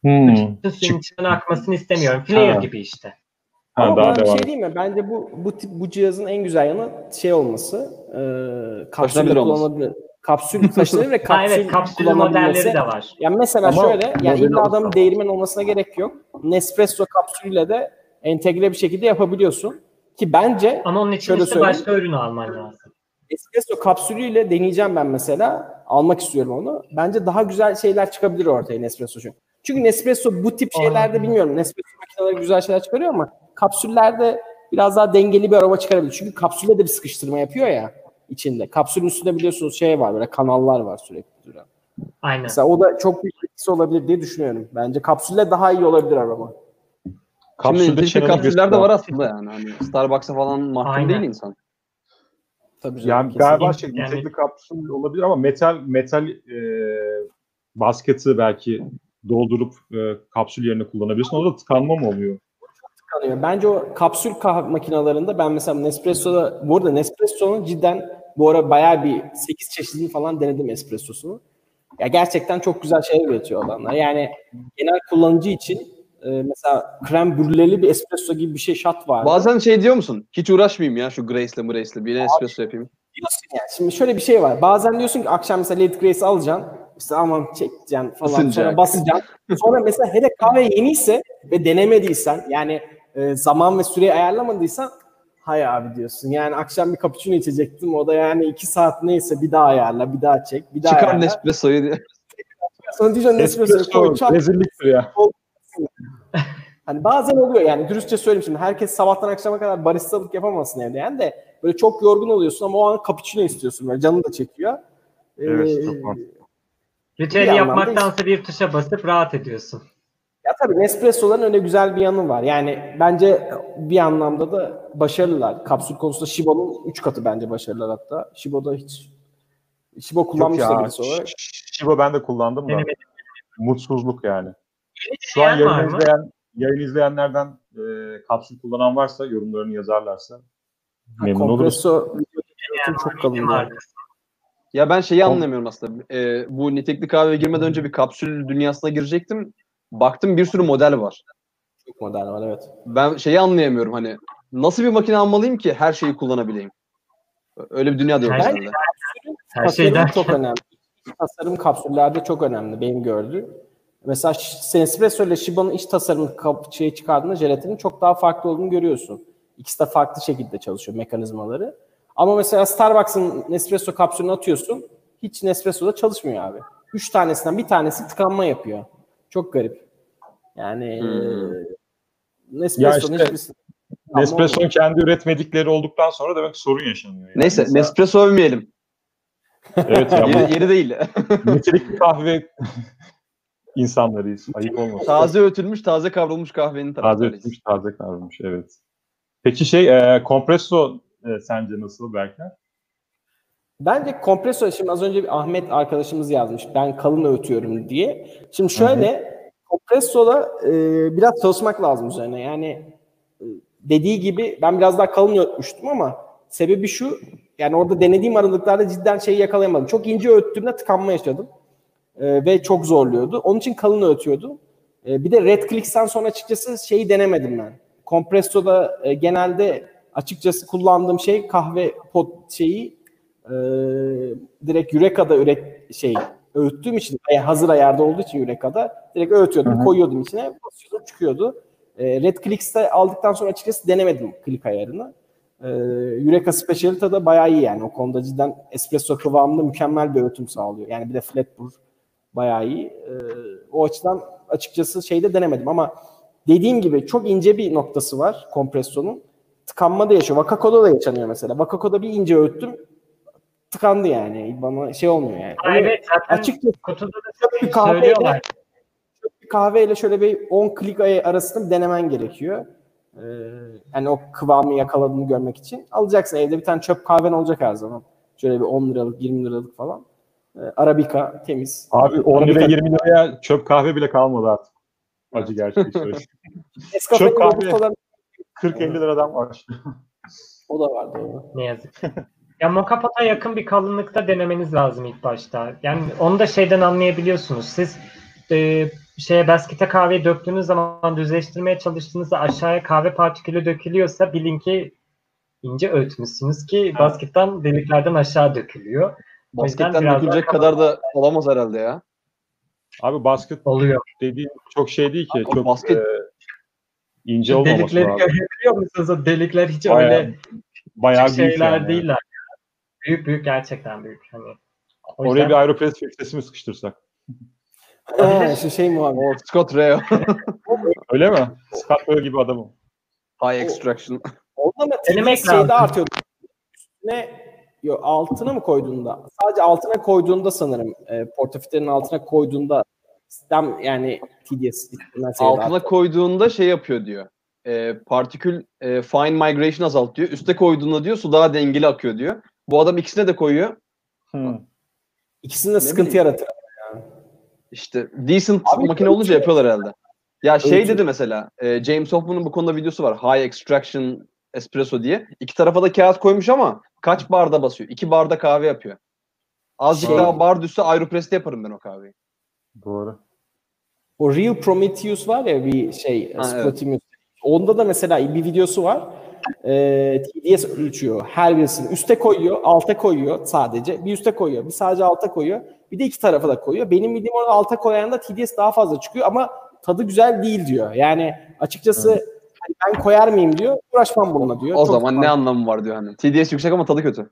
Hmm.
Suyun akmasını istemiyorum.
Ha.
gibi işte.
Ha,
Ama
daha devam.
şey değil mi? Bence bu bu tip bu cihazın en güzel yanı şey olması. E, kapsül kullanabilir. Kapsül taşınabilir ve kapsül
evet,
kullanabilmesi.
modelleri de var.
Yani mesela
Ama
şöyle yani illa adamın değirmen olmasına gerek yok. Nespresso kapsülüyle de entegre bir şekilde yapabiliyorsun. Ki bence
Ama onun için
Şöyle
işte
söyleyeyim.
başka ürün alman lazım.
espresso kapsülüyle deneyeceğim ben mesela. Almak istiyorum onu. Bence daha güzel şeyler çıkabilir ortaya Nespresso için. Çünkü Nespresso bu tip şeylerde
Aynen.
bilmiyorum. Nespresso makineleri güzel şeyler çıkarıyor ama kapsüllerde biraz daha dengeli bir aroma çıkarabilir. Çünkü kapsülle de bir sıkıştırma yapıyor ya içinde. Kapsülün üstünde biliyorsunuz şey var böyle kanallar var sürekli duran.
Aynen.
Mesela o da çok büyük etkisi olabilir diye düşünüyorum. Bence kapsülle daha iyi olabilir aroma.
Şimdi
Kapsülde Shannon'ın
kapsüller de var aslında yani. Hani Starbucks'a falan mahkum
Aynen.
değil insan.
Tabii canım,
Yani
kesinlikle.
galiba şey
Yani-
kapsül olabilir ama metal metal e, basketi belki doldurup e, kapsül yerine kullanabilirsin. O da tıkanma mı oluyor?
kalıyor. Bence o kapsül kahve makinelerinde ben mesela Nespresso'da bu arada Nespresso'nun cidden bu ara bayağı bir 8 çeşidini falan denedim espressosunu. Ya gerçekten çok güzel şeyler üretiyor adamlar. Yani genel kullanıcı için e, mesela krem brüleli bir espresso gibi bir şey shot var.
Bazen şey diyor musun? Hiç uğraşmayayım ya şu Grace'le Grace'le. Bir espresso yapayım.
diyorsun yani. Şimdi şöyle bir şey var. Bazen diyorsun ki akşam mesela Lady Grace alacaksın. İşte aman çekeceksin falan.
Isınacak.
Sonra basacaksın. Sonra mesela hele kahve yeniyse ve denemediysen yani e, zaman ve süreyi ayarlamadıysan hay abi diyorsun. Yani akşam bir cappuccino içecektim. O da yani iki saat neyse bir daha ayarla, bir daha çek, bir daha
Çıkar
ayarla.
Nespresso'yu diye.
Sonra diyeceksin Nespresso'yu koy.
rezilliktir ya.
Hani bazen oluyor yani dürüstçe söyleyeyim şimdi herkes sabahtan akşama kadar baristalık yapamazsın evde yani de böyle çok yorgun oluyorsun ama o an cappuccino istiyorsun böyle canın da çekiyor.
Evet,
Ee,
çok mantıklı.
Ritüeli
Bir
yapmaktansa bir tuşa basıp rahat ediyorsun.
Ya tabii Nespresso'ların öyle güzel bir yanı var. Yani bence bir anlamda da başarılılar. Kapsül konusunda Shibo'nun 3 katı bence başarılılar hatta. Shibo'da hiç Shibo kullanmış da
ya,
birisi olarak.
Shiba ben de kullandım da. Mutsuzluk yani. Şu an
var
yayın izleyen, yayın izleyenlerden e, kapsül kullanan varsa yorumlarını yazarlarsa memnun oluruz.
Kompresso videosu çok kalın. yani.
Ya ben şeyi anlamıyorum aslında. Ee, bu nitekli kahveye girmeden önce bir kapsül dünyasına girecektim. Baktım bir sürü model var.
Çok modern var evet.
Ben şeyi anlayamıyorum hani nasıl bir makine almalıyım ki her şeyi kullanabileyim. Öyle bir dünya da yok
Her-. Her
Tasarım
şeyden
çok önemli. Tasarım kapsüllerde çok önemli benim gördüğüm. Mesela Nespresso ile Shiba'nın iç tasarımı kap- şeyi çıkardığında jelatinin çok daha farklı olduğunu görüyorsun. İkisi de farklı şekilde çalışıyor mekanizmaları. Ama mesela Starbucks'ın Nespresso kapsülünü atıyorsun. Hiç Nespresso'da çalışmıyor abi. Üç tanesinden bir tanesi tıkanma yapıyor. Çok garip. Yani
Hmm.
eee, Nespresso'nun
Ya işte
hiçbir tıkanma
Nespresso'nun kendi üretmedikleri olduktan sonra demek ki sorun yaşanıyor. Yani.
Neyse
Mesela-
Nespresso övmeyelim.
Evet ya
Yeri, yeri değil.
nitelikli kahve insanlarıyız. Ayıp olmasın.
taze ötülmüş, taze kavrulmuş kahvenin
Taze
taraftarıyız.
etmiş, taze kavrulmuş. Evet. Peki şey, e, kompresso e, sence nasıl Berker?
Bence kompresör şimdi az önce bir Ahmet arkadaşımız yazmış ben kalın öğütüyorum diye. Şimdi şöyle kompresörla e, biraz çalışmak lazım üzerine. Yani e, dediği gibi ben biraz daha kalın öğütmüştüm ama sebebi şu yani orada denediğim aralıklarda cidden şeyi yakalayamadım. Çok ince öğüttüğümde tıkanma yaşadım. E, ve çok zorluyordu. Onun için kalın öğütüyordum. E, bir de Red Clicks'ten sonra açıkçası şeyi denemedim ben. Kompressoda e, genelde açıkçası kullandığım şey kahve pot şeyi e, direkt Eureka'da üret şey öğüttüğüm için e, hazır ayarda olduğu için Eureka'da direkt öğütüyordum,
Hı hı.
koyuyordum içine, basıyordum, çıkıyordu. E, Red Clicks'te aldıktan sonra açıkçası denemedim klik ayarını. Ee, Eureka Specialita da bayağı iyi yani. O konuda cidden espresso kıvamında mükemmel bir öğütüm sağlıyor. Yani bir de flat brew bayağı iyi. Ee, o açıdan açıkçası şeyde denemedim ama dediğim gibi çok ince bir noktası var kompresyonun. Tıkanma da yaşıyor. Wakako'da da yaşanıyor mesela. Wakako'da bir ince öğüttüm tıkandı yani. Bana şey olmuyor yani.
Ha, evet zaten
Açıkçası
kutuda da
bir kahveyle
söylüyorlar.
bir kahveyle şöyle bir 10 klik arasında bir denemen gerekiyor. Ee, yani o kıvamı yakaladığını görmek için. Alacaksın evde bir tane çöp kahven olacak her zaman. Şöyle bir 10 liralık 20 liralık falan. Ee, Arabica temiz.
Abi 10 lira
Arabica-
20 liraya çöp kahve bile kalmadı artık. Acı.
Nescafe'nin
çöp kahve.
Robustaları
40-50 liradan başlıyor.
o da var doğru.
Ne yazık. Ya moka pota yakın bir kalınlıkta denemeniz lazım ilk başta. Yani onu da şeyden anlayabiliyorsunuz. Siz e, şeye baskete kahveyi döktüğünüz zaman düzleştirmeye çalıştığınızda aşağıya kahve partikülü dökülüyorsa bilin ki ince öğütmüşsünüz ki basketten deliklerden aşağı dökülüyor.
Basketten dökülecek kadar da olamaz herhalde ya.
Abi basket
oluyor.
dediğin çok şey değil ki.
Abi
Çok
basket-
e, ince olmaması
Delikleri
lazım.
görebiliyor musunuz? O delikler hiç
Bayağı,
öyle
bayağı
şeyler
yani.
değiller. Büyük büyük gerçekten büyük. Hani
Oraya
yüzden-
bir aeropress filtresi mi sıkıştırsak?
Ha, şu şey muhabbet.
O Scott Reo.
Öyle mi? Scott Böll gibi adamım.
High extraction.
Onda mı
Denemek
şeyde
lazım.
artıyor. Üstüne yo, altına mı koyduğunda? Sadece altına koyduğunda sanırım e, portafiltrenin altına koyduğunda sistem yani TDS
Altına koyduğunda şey yapıyor diyor. E, partikül e, fine migration azalt diyor. Üste koyduğunda diyor su daha dengeli akıyor diyor. Bu adam ikisine de koyuyor.
Hmm.
İkisinde sıkıntı
bileyim.
yaratır.
İşte decent
Abi
makine olunca
ölçü-
yapıyorlar herhalde. Ya şey
Ölçü-
dedi mesela e, James Hoffman'ın bu konuda videosu var. High extraction espresso diye. İki tarafa da kağıt koymuş ama kaç barda basıyor? İki barda kahve yapıyor. Azıcık
Şey-
daha bar düşse Aeropress'te yaparım ben o kahveyi.
Doğru.
O Real Prometheus var ya bir şey
Ha,
Splatoon. Onda da mesela bir videosu var. Ee, TDS ölçüyor. Her birisini üste koyuyor, alta koyuyor sadece. Bir üste koyuyor, bir sadece alta koyuyor. Bir de iki tarafa da koyuyor. Benim bildiğim orada alta koyan da TDS daha fazla çıkıyor ama tadı güzel değil diyor. Yani açıkçası hani ben koyar mıyım diyor. Uğraşmam bununla diyor.
O
Çok
zaman ne anlamı var diyor hani. TDS yüksek ama tadı kötü.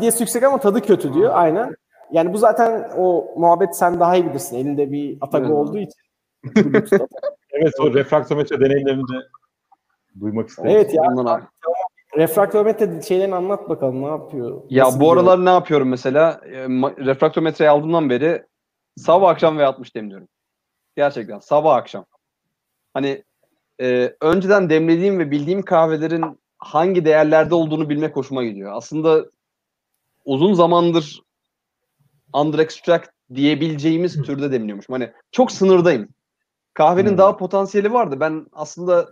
TDS yüksek ama tadı kötü diyor. Aynen. Yani bu zaten o muhabbet sen daha iyi bilirsin. Elinde bir Atago
Evet.
olduğu için.
Evet o refraktometre deneyimlerini de duymak istedim.
Evet ya.
Ondan abi.
Refraktometre şeylerini anlat bakalım ne yapıyor?
Ya
Nasıl
bu
gidiyor?
aralar ne yapıyorum mesela? E, refraktometreyi aldığımdan beri sabah akşam ve 60 demliyorum. Gerçekten sabah akşam. Hani e, önceden demlediğim ve bildiğim kahvelerin hangi değerlerde olduğunu bilmek hoşuma gidiyor. Aslında uzun zamandır under extract diyebileceğimiz türde demliyormuşum. Hani çok sınırdayım. Kahvenin daha potansiyeli vardı. Ben aslında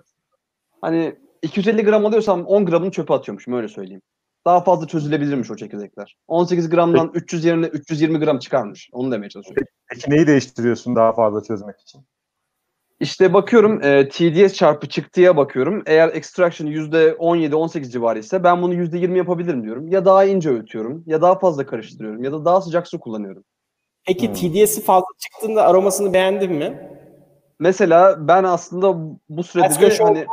hani 250 gram alıyorsam 10 gramını çöpe atıyormuşum öyle söyleyeyim. Daha fazla çözülebilirmiş o çekirdekler. 18 gramdan 300 yerine 320 gram çıkarmış. Onu demeye çalışıyorum.
Peki neyi değiştiriyorsun daha fazla çözmek için?
İşte bakıyorum e, TDS çarpı çıktıya bakıyorum. Eğer extraction %17-18 civarı ise ben bunu %20 yapabilirim diyorum. Ya daha ince öğütüyorum ya daha fazla karıştırıyorum ya da daha sıcak su kullanıyorum.
Peki
Hmm.
TDS'i fazla çıktığında aromasını beğendin mi?
Mesela ben aslında bu sürede de hani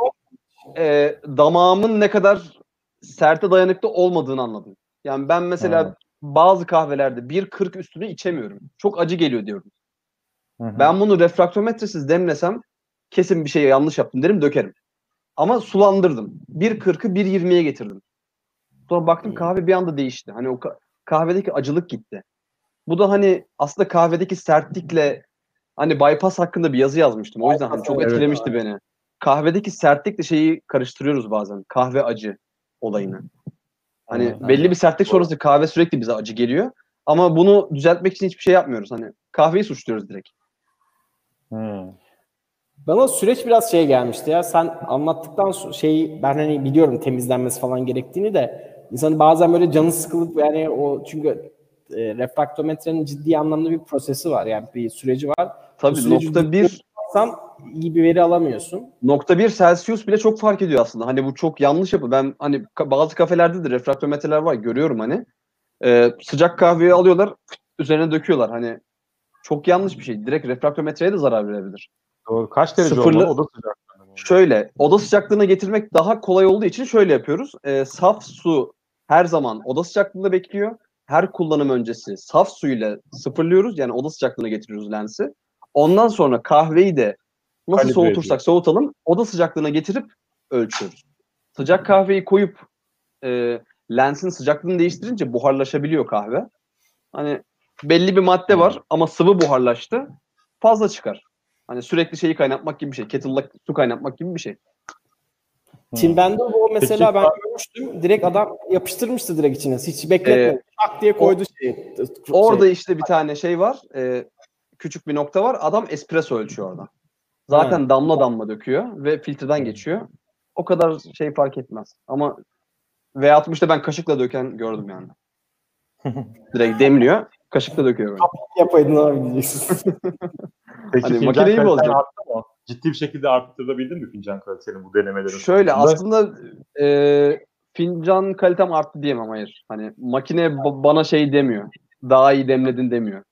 e, damağımın ne kadar serte dayanıklı olmadığını anladım. Yani ben mesela
Hmm.
bazı kahvelerde 1.40 üstünü içemiyorum. Çok acı geliyor diyorum.
Hı hı.
Ben bunu refraktometresiz demlesem kesin bir şey yanlış yaptım derim dökerim. Ama sulandırdım. 1.40'ı 1.20'ye getirdim. Sonra baktım kahve bir anda değişti. Hani o ka- kahvedeki acılık gitti. Bu da hani aslında kahvedeki sertlikle hani bypass hakkında bir yazı yazmıştım. O yüzden hani çok
evet.
etkilemişti beni. Kahvedeki sertlikle şeyi karıştırıyoruz bazen. Kahve acı olayını. Hani
Evet,
belli bir sertlik sonrası kahve sürekli bize acı geliyor. Ama bunu düzeltmek için hiçbir şey yapmıyoruz. Hani kahveyi suçluyoruz direkt.
Hmm.
Bana süreç biraz şey gelmişti ya. Sen anlattıktan so- şeyi ben hani biliyorum temizlenmesi falan gerektiğini de insanın bazen böyle canı sıkılıp yani o çünkü e, refraktometrenin ciddi anlamda bir prosesi var. Yani bir süreci var.
Tabii
süreci
nokta bir
iyi bir veri alamıyorsun.
nokta bir Celsius bile çok fark ediyor aslında. Hani bu çok yanlış yapı. Ben hani bazı kafelerde de refraktometreler var görüyorum hani. Ee, sıcak kahveyi alıyorlar üzerine döküyorlar. Hani çok yanlış bir şey. Direkt refraktometreye de zarar verebilir.
Doğru. Kaç derece
Sıfırlı-
olmalı? O da sıcak.
Şöyle oda sıcaklığına getirmek daha kolay olduğu için şöyle yapıyoruz. Ee, saf su her zaman oda sıcaklığında bekliyor. Her kullanım öncesi saf suyla sıfırlıyoruz. Yani oda sıcaklığına getiriyoruz lensi. Ondan sonra kahveyi de nasıl
Kalibre
soğutursak soğutalım oda sıcaklığına getirip ölçüyoruz. Sıcak kahveyi koyup e, lensin sıcaklığını değiştirince buharlaşabiliyor kahve. Hani belli bir madde var ama sıvı buharlaştı. Fazla çıkar. Hani sürekli şeyi kaynatmak gibi bir şey. Kettle'da su kaynatmak gibi bir şey.
Tim Bender bu mesela
Peki,
ben görmüştüm. Direkt adam yapıştırmıştı direkt içine. Hiç bekletmedi. Şak diye koydu şeyi.
Orada
Şey,
işte bir tane şey var. e, küçük bir nokta var. Adam espresso ölçüyor orada. Zaten damla damla döküyor ve filtreden geçiyor. O kadar şey fark etmez. Ama V60'da ben kaşıkla döken gördüm yani. Direkt demliyor. Kaşıkla döküyor böyle.
yapaydın abi diyeceksin.
Peki
Hani
fincan
makineyi bozacak.
arttı mı? Ciddi bir şekilde arttırabildin mi fincan kaliteni bu denemelerin
Şöyle
sonucunda?
aslında e, fincan kalitem arttı diyemem hayır. Hani makine ba- bana şey demiyor. Daha iyi demledin demiyor.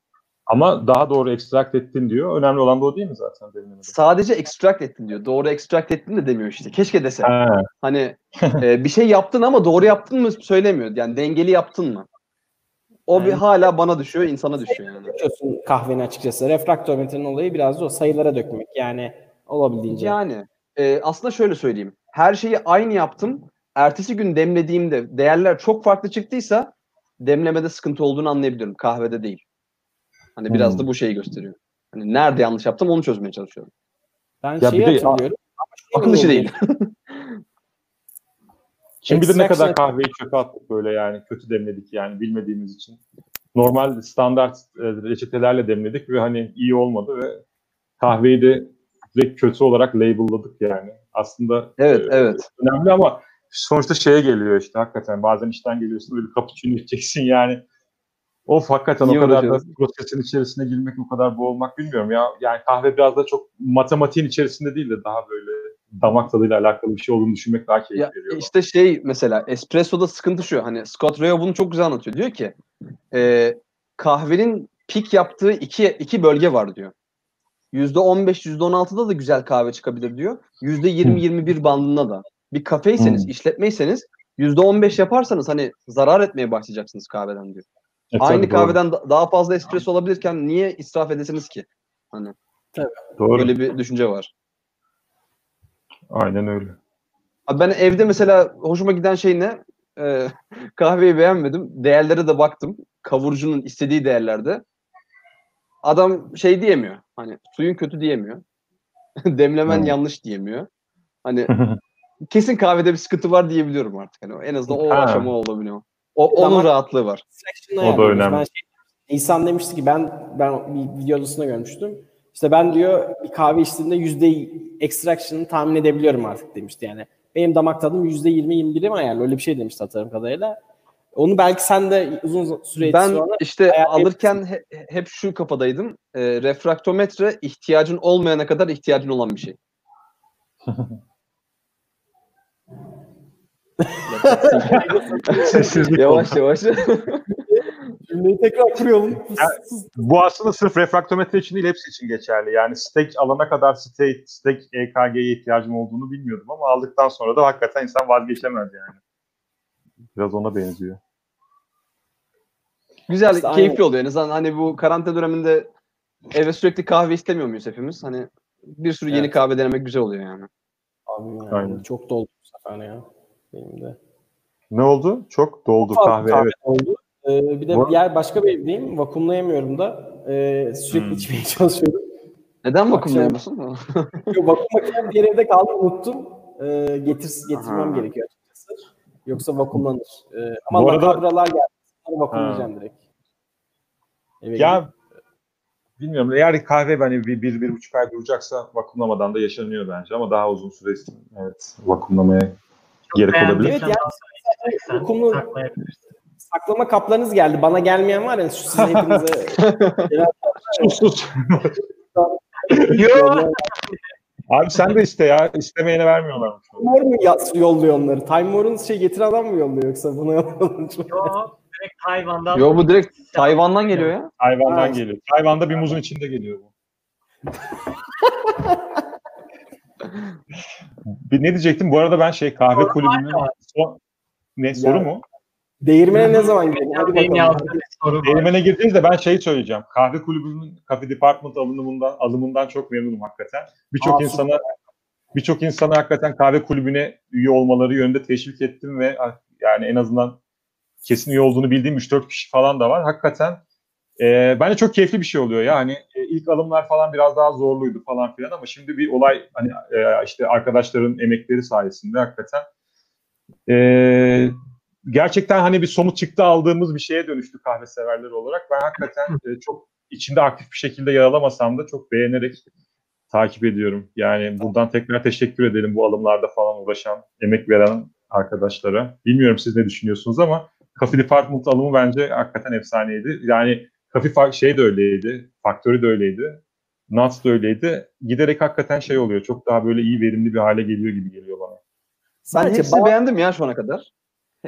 Ama daha doğru ekstrakt ettin diyor. Önemli olan da o değil mi zaten denemede?
Sadece extract ettin diyor. Doğru extract ettin de demiyor işte. Keşke dese.
Ha,
Hani e, bir şey yaptın ama doğru yaptın mı söylemiyor. Yani dengeli yaptın mı? O bir
Yani-
hala bana düşüyor, insana düşüyor yani.
Döküyorsun kahveni açıkçası. Refraktometrenin olayı biraz da o sayılara dökmek. Yani olabildiğince.
Yani e, aslında şöyle söyleyeyim. Her şeyi aynı yaptım. Ertesi gün demlediğimde değerler çok farklı çıktıysa demlemede sıkıntı olduğunu anlayabilirim. Kahvede değil. Hani biraz
Hmm.
da bu şeyi gösteriyor. Hani nerede yanlış yaptım onu çözmeye çalışıyorum.
Ben
Ya
şeyi
bir
hatırlıyorum.
Akıl işi değil.
Kim bilir ne
Extraction-
kadar kahveyi çöpe attık böyle yani kötü demledik yani bilmediğimiz için. Normal standart e, reçetelerle demledik ve hani iyi olmadı ve kahveyi de direkt kötü olarak label'ladık yani. Aslında
Evet,
e,
evet.
önemli ama sonuçta şeye geliyor işte hakikaten bazen işten geliyorsun böyle bir cappuccino içeceksin yani. Of hakikaten
İyi
o kadar da
uğraşıyorsun.
prosesin içerisine girmek o kadar boğulmak bilmiyorum ya. Yani kahve biraz da çok matematiğin içerisinde değil de daha böyle damak tadıyla alakalı bir şey olduğunu düşünmek daha keyif
Ya
veriyor.
işte şey mesela espressoda sıkıntı şu hani Scott Rao bunu çok güzel anlatıyor. Diyor ki e, kahvenin pik yaptığı iki, iki bölge var diyor. %15, %16'da da güzel kahve çıkabilir diyor. %20-21 bandında da. Bir kafeyseniz,
Hmm.
işletmeyseniz %15 yaparsanız hani zarar etmeye başlayacaksınız kahveden diyor.
E, tabii,
Aynı
doğru.
kahveden da- daha fazla espresso olabilirken niye israf edesiniz ki?
Doğru.
Böyle bir düşünce var.
Aynen öyle.
Abi ben evde mesela hoşuma giden şey ne? Ee, kahveyi beğenmedim. Değerlere de baktım. Kavurucunun istediği değerlerde. Adam şey diyemiyor. Hani suyun kötü diyemiyor. Demlemen
Hmm.
yanlış diyemiyor. Hani kesin kahvede bir sıkıntı var diyebiliyorum artık. Hani en azından o
Ha.
aşama olabiliyor. O, onun
Damak-
rahatlığı var.
O da önemli.
Ben şey, İnsan demişti ki ben ben bir videosunda görmüştüm. İşte ben diyor bir kahve içtiğimde yüzde extraction'ı tahmin edebiliyorum artık demişti yani. Benim damak tadım yüzde yirmi yirmi biri mi ayarlı öyle bir şey demişti hatırladığım kadarıyla. Onu belki sen de uzun süre
Ben
sonra
işte alırken he- hep şu kafadaydım. Ee, refraktometre ihtiyacın olmayana kadar ihtiyacın olan bir şey.
Sessizlik
yavaş yavaş.
cümleyi tekrar kuruyorum.
Bu aslında sırf refraktometre için değil hepsi için geçerli. Yani stek alana kadar state, stek EKG'ye ihtiyacım olduğunu bilmiyordum ama aldıktan sonra da hakikaten insan vazgeçemez yani. Biraz ona benziyor.
Güzel,
İşte
keyifli
aynı-
oluyor. En azından hani bu karantina döneminde eve sürekli kahve istemiyor muyuz hepimiz? Hani bir sürü yeni
Evet.
kahve denemek güzel oluyor yani.
Abi yani
Aynen.
çok doldu bu sefer ya. Benim de.
Ne oldu? Çok doldu
Fazla
kahve, evet.
oldu. Ee, bir de
Bu-
diğer başka bir evdeyim. Vakumlayamıyorum da. Ee, sürekli
Hmm.
içmeye çalışıyorum.
Neden?
Yo, vakum makinem bir evde kaldı unuttum. Ee, getir, getirmem
Aha.
gerekiyor açıkçası. Yoksa vakumlanır. Ee, ama
Bu arada-
lakabralar geldi. Vakumlayacağım direkt. Eve gidip-
Ya bilmiyorum eğer kahve hani bir, bir, bir buçuk ay duracaksa vakumlamadan da yaşanıyor bence ama daha uzun süre evet vakumlamaya gerek
Beğendiğin
olabilir.
Evet, yani- Vakumlu-. Saklama kaplarınız geldi. Bana gelmeyen var ya şu size hepinize
Sus sus.
Yok.
Abi sen de iste ya. İstemeyene vermiyorlarmış.
Time War mu yolluyor onları? Time War'un şey getiren adam mı yolluyor yoksa bunu yolluyor?
Yok. Direkt hayvandan.
Yo bu direkt Tayvan'dan geliyor ya.
Hayvandan
Ha.
geliyor. Hayvanda bir muzun içinde geliyor bu. Bir ne diyecektim? Bu arada ben şey kahve kulübünün son... Ne soru
Ya,
mu?
Değirmene ne zaman gidelim? Hadi bakalım.
Değirmene girdiğinizde ben şeyi söyleyeceğim. Kahve kulübünün Cafe Department alımından, alımından çok memnunum hakikaten. Birçok insana birçok insana hakikaten kahve kulübüne üye olmaları yönünde teşvik ettim ve yani en azından kesin üye olduğunu bildiğim 3-4 kişi falan da var. Hakikaten e, bence çok keyifli bir şey oluyor. Yani e, ilk alımlar falan biraz daha zorluydu falan filan ama şimdi bir olay hani e, işte arkadaşların emekleri sayesinde hakikaten e, gerçekten hani bir somut çıktı aldığımız bir şeye dönüştü kahve severleri olarak. Ben hakikaten e, çok içinde aktif bir şekilde yer alamasam da çok beğenerek takip ediyorum. Yani buradan tekrar teşekkür edelim bu alımlarda falan uğraşan, emek veren arkadaşlara. Bilmiyorum siz ne düşünüyorsunuz ama Coffee Department alımı bence hakikaten efsaneydi. Yani Coffee şey de öyleydi, Factory de öyleydi, Nuts da öyleydi. Giderek hakikaten şey oluyor, çok daha böyle iyi, verimli bir hale geliyor gibi geliyor bana.
Ben
Sadece
hepsini
bazı-
beğendim ya şu ana kadar.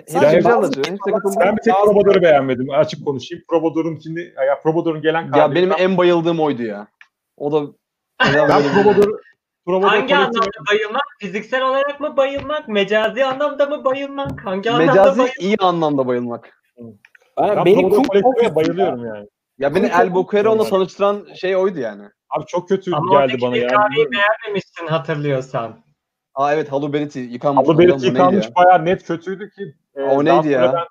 Sadece
güzel. Hepsine katıldım.
Ben bir tek Probador'u beğenmedim. Açık konuşayım. Probador'un şimdi ya Probador'un gelen.
Ya benim en bayıldığım oydu ya. O da
ben Probador'u Probador
Hangi
kolektif-
anlamda bayılmak? Fiziksel olarak mı bayılmak? Mecazi anlamda mı bayılmak? Hangi anlamda
mecazi
bayılmak?
iyi anlamda bayılmak.
Ben,
Ben
beni
Probador bayılıyorum yani.
Ya beni El Boquero'la tanıştıran şey oydu yani.
Abi çok kötü
Ama
geldi bana yani.
kahveyi beğenmemişsin hatırlıyorsan.
Aa evet Halu Beriti yıkanmış. Hocam,
Berit
bu
yıkanmış
ya?
bayağı net kötüydü ki. e,
O neydi ya?
Ben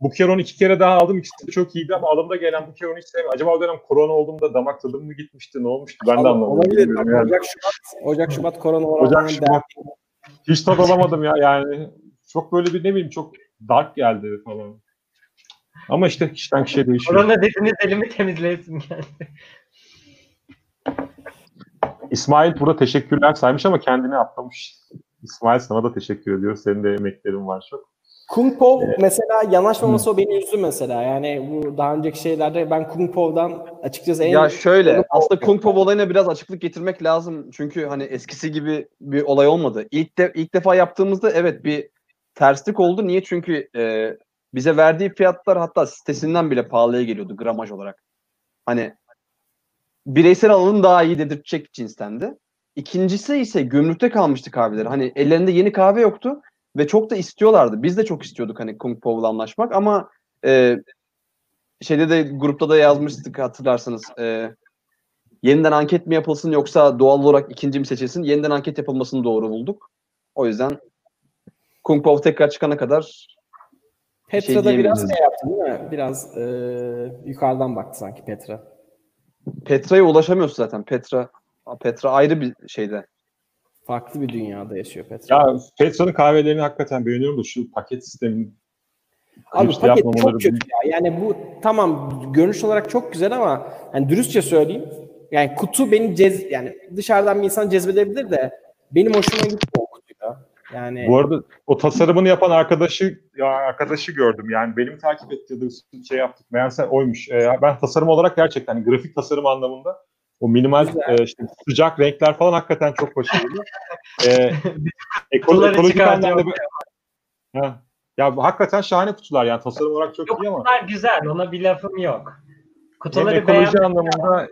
Bukeron iki kere daha aldım. İkisi de çok iyiydi ama alımda gelen Bukeron'u hiç sevmiyorum. Acaba o dönem korona olduğumda damak tadım mı gitmişti? Ne olmuştu? Ben de anlamadım.
Olabilir.
yani.
Ocak, Şubat, Ocak, Şubat korona
Ocak,
oranlarının
Şubat. Hiç tad alamadım ya yani. Çok böyle bir ne bileyim çok dark geldi falan. Ama işte kişiden kişiye değişiyor.
Korona dediniz elimi temizleyesim geldi.
İsmail burada teşekkürler saymış ama kendini atlamış. İsmail sana da teşekkür ediyoruz. Senin de emeklerin var çok.
Kung Po mesela yanaşmaması o beni üzdü mesela. Yani bu daha önceki şeylerde ben Kung Po'dan açıkçası en
Ya şöyle
Kung
aslında Kung Po olayına biraz açıklık getirmek lazım. Çünkü hani eskisi gibi bir olay olmadı. İlk de ilk defa yaptığımızda evet bir terslik oldu. Niye? Çünkü e, bize verdiği fiyatlar hatta sitesinden bile pahalıya geliyordu gramaj olarak. Hani bireysel alım daha iyi dedirtecek cinstendi. İkincisi ise gümrükte kalmıştı kahveleri. Hani ellerinde yeni kahve yoktu ve çok da istiyorlardı. Biz de çok istiyorduk hani Kung Po'la anlaşmak ama e, şeyde de grupta da yazmıştık hatırlarsanız. E, yeniden anket mi yapılsın yoksa doğal olarak ikinci mi seçilsin? Yeniden anket yapılmasını doğru bulduk. O yüzden Kung Po tekrar çıkana kadar şey
Petra'da biraz
diyemeyiz.
şey yaptı değil mi? Biraz e, yukarıdan baktı sanki Petra.
Petra'ya ulaşamıyorsun zaten. Petra Petra ayrı bir şeyde.
Farklı bir dünyada yaşıyor Petra.
Ya Petra'nın kahvelerini hakikaten beğeniyorum da şu paket sistemini
Abi
Hepsi
paket
yapmamaları
çok kötü ya. Yani bu tamam görünüş olarak çok güzel ama hani dürüstçe söyleyeyim. Yani kutu beni cez yani dışarıdan bir insan cezbedebilir de benim hoşuma gitmiyor. Yani
Bu arada o tasarımını yapan arkadaşı ya arkadaşı gördüm. Yani benim takip ettiğim şey yaptık. Meğerse oymuş. Ee, ben tasarım olarak gerçekten hani grafik tasarım anlamında o minimal e, işte sıcak renkler falan hakikaten çok başarılı. ee, ekolo- ekolojik anlamda bir- Ha. Ya bu hakikaten şahane kutular yani tasarım olarak çok
Yok
iyi ama
kutular güzel. Ona bir lafım yok.
hem
Kutuları
ekoloji
beğen.
anlamında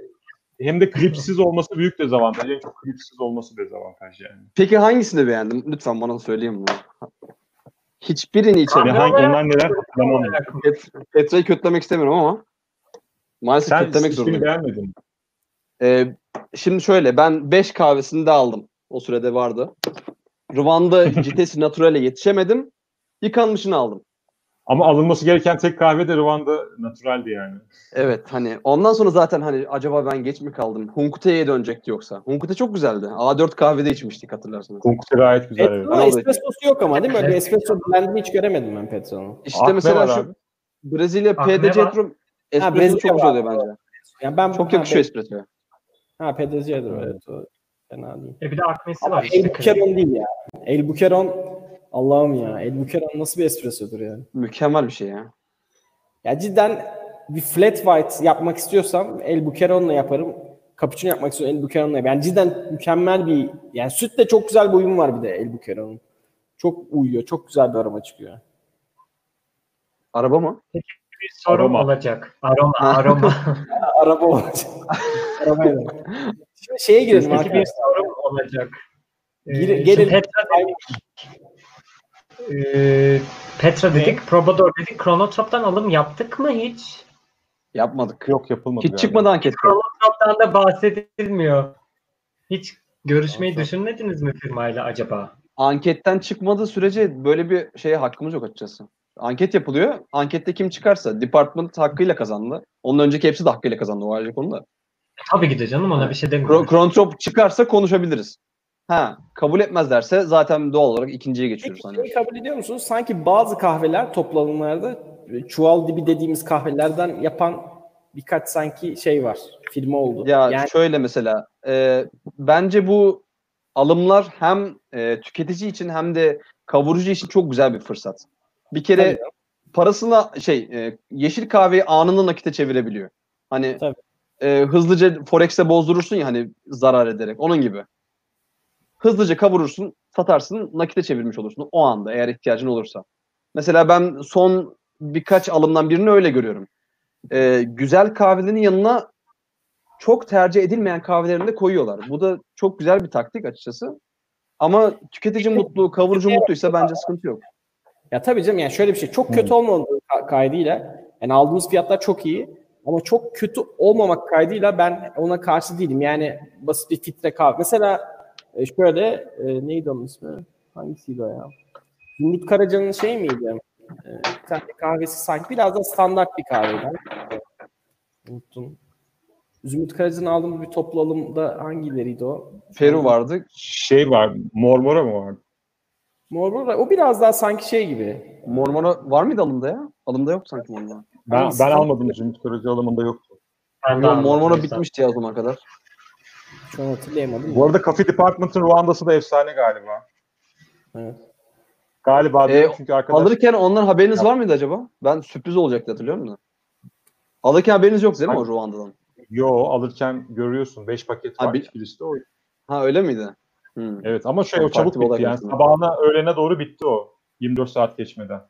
hem de klipsiz olması büyük dezavantaj. En çok klipsiz olması dezavantaj yani.
Peki hangisini beğendin? Lütfen bana söyleyin bunu. Hiçbirini içemedim.
hangi onlar neler hatırlamam.
Pet- Petra'yı kötülemek istemiyorum ama maalesef
Sen
kötülemek zorundayım.
beğenmedin. mi?
Ee, şimdi şöyle ben 5 kahvesini de aldım. O sürede vardı. Rwanda Citesi Natural'e yetişemedim. Yıkanmışını aldım.
Ama alınması gereken tek kahve de Rwanda Natural'di yani.
Evet hani ondan sonra zaten hani acaba ben geç mi kaldım? Hunkute'ye dönecekti yoksa. Hunkute çok güzeldi. A4 kahvede içmiştik hatırlarsanız.
Kokusu gayet güzel. Evet.
Petra'nın espressosu yok ama değil mi? Öyle espresso blendini hiç göremedim ben Petra'nın.
İşte
Ah, ne
mesela şu
abi?
Brezilya
Ah,
PDC
var?
Drum espresso çok güzel oluyor bence.
Yani ben
Çok yakışıyor espressoya.
Ha PDC'dir evet. O fena değil.
E bir de akmesi
Ama
var.
El. Bukeron değil ya. El Bukeron Allah'ım ya. El Bukeron nasıl bir espressodur yani.
Mükemmel bir şey ya.
Ya cidden bir flat white yapmak istiyorsam El Bukeron'la yaparım. Cappuccino yapmak istiyorsam El Bukeron'la yaparım. Yani cidden mükemmel bir yani sütle çok güzel bir uyum var bir de El Bukeron'un. Çok uyuyor. Çok güzel bir aroma çıkıyor.
Araba mı?
Bir sorum
Aroma.
olacak. Aroma, aroma.
Araba olacak. Arabayla. Şimdi şeye girelim
Peki bir
arkadaşlar.
sorum olacak.
Gir-
Ee,
gelin-
şimdi Petra dedik. Ee, Petra dedik, Probador dedik. Kronotrop'tan alım yaptık mı hiç?
Yapmadık.
Yok yapılmadı.
Hiç
galiba.
çıkmadı anket.
Kronotrop'tan da bahsedilmiyor. Hiç görüşmeyi düşünmediniz mi firmayla acaba?
Anketten çıkmadığı sürece böyle bir şeye hakkımız yok açıkçası. Anket yapılıyor. Ankette kim çıkarsa department hakkıyla kazandı. Onun önceki hepsi de hakkıyla kazandı o ayrı konu da.
Tabii ki de canım ona bir şey demiyorum.
Krontrop çıkarsa konuşabiliriz. Ha, kabul etmezlerse zaten doğal olarak ikinciye geçiyoruz.
Peki
Hani.
kabul ediyor musunuz? Sanki bazı kahveler toplanımlarda e, çuval dibi dediğimiz kahvelerden yapan birkaç sanki şey var. Firma oldu.
Ya
yani
şöyle mesela e, bence bu alımlar hem e, tüketici için hem de kavurucu için çok güzel bir fırsat. Bir kere
Tabii.
parasına şey e, yeşil kahveyi anında nakite çevirebiliyor. Hani
Tabii.
e, hızlıca Forex'e bozdurursun ya hani zarar ederek onun gibi. Hızlıca kavurursun, satarsın, nakite çevirmiş olursun o anda eğer ihtiyacın olursa. Mesela ben son birkaç alımdan birini öyle görüyorum. E, güzel kahvelerin yanına çok tercih edilmeyen kahvelerini de koyuyorlar. Bu da çok güzel bir taktik açıkçası. Ama tüketici mutlu, kavurucu mutluysa bence sıkıntı yok.
ya tabii canım yani şöyle bir şey çok kötü olmadığı ka- kaydıyla yani aldığımız fiyatlar çok iyi ama çok kötü olmamak kaydıyla ben ona karşı değilim. Yani basit bir filtre kahve. Mesela e, şöyle e, neydi onun ismi? Hangisiydi o ya? Zümrüt Karaca'nın şey miydi? E, bir tane kahvesi sanki biraz da standart bir kahveydi. Unuttum. Zümrüt Karaca'nın aldığımız bir toplu alımda hangileriydi o?
Peru vardı.
Şey var. Mormora mı vardı?
Mormora. O biraz daha sanki şey gibi.
Mormora var mıydı alımda ya? Alımda yok sanki Mormora.
Ben, ben almadım. Zümrüt Karaca alımında yoktu.
Ben
Yo, Mormora bitmişti ya o zaman kadar.
Şu an hatırlayamadım.
Bu arada Coffee Department'ın Ruanda'sı da efsane galiba.
Evet.
Galiba
Ee,
çünkü arkadaş
Alırken onların haberiniz
Ya-
var mıydı acaba? Ben sürpriz olacaktı hatırlıyor musun? Alırken haberiniz yok değil mi o Ruanda'dan?
yo alırken görüyorsun 5 paket var.
bir-
hiçbir liste o.
Ha öyle miydi? Hmm.
Evet ama şey o çabuk
bir
bitti yani.
aslında.
Sabahına öğlene doğru bitti o. 24 saat geçmeden.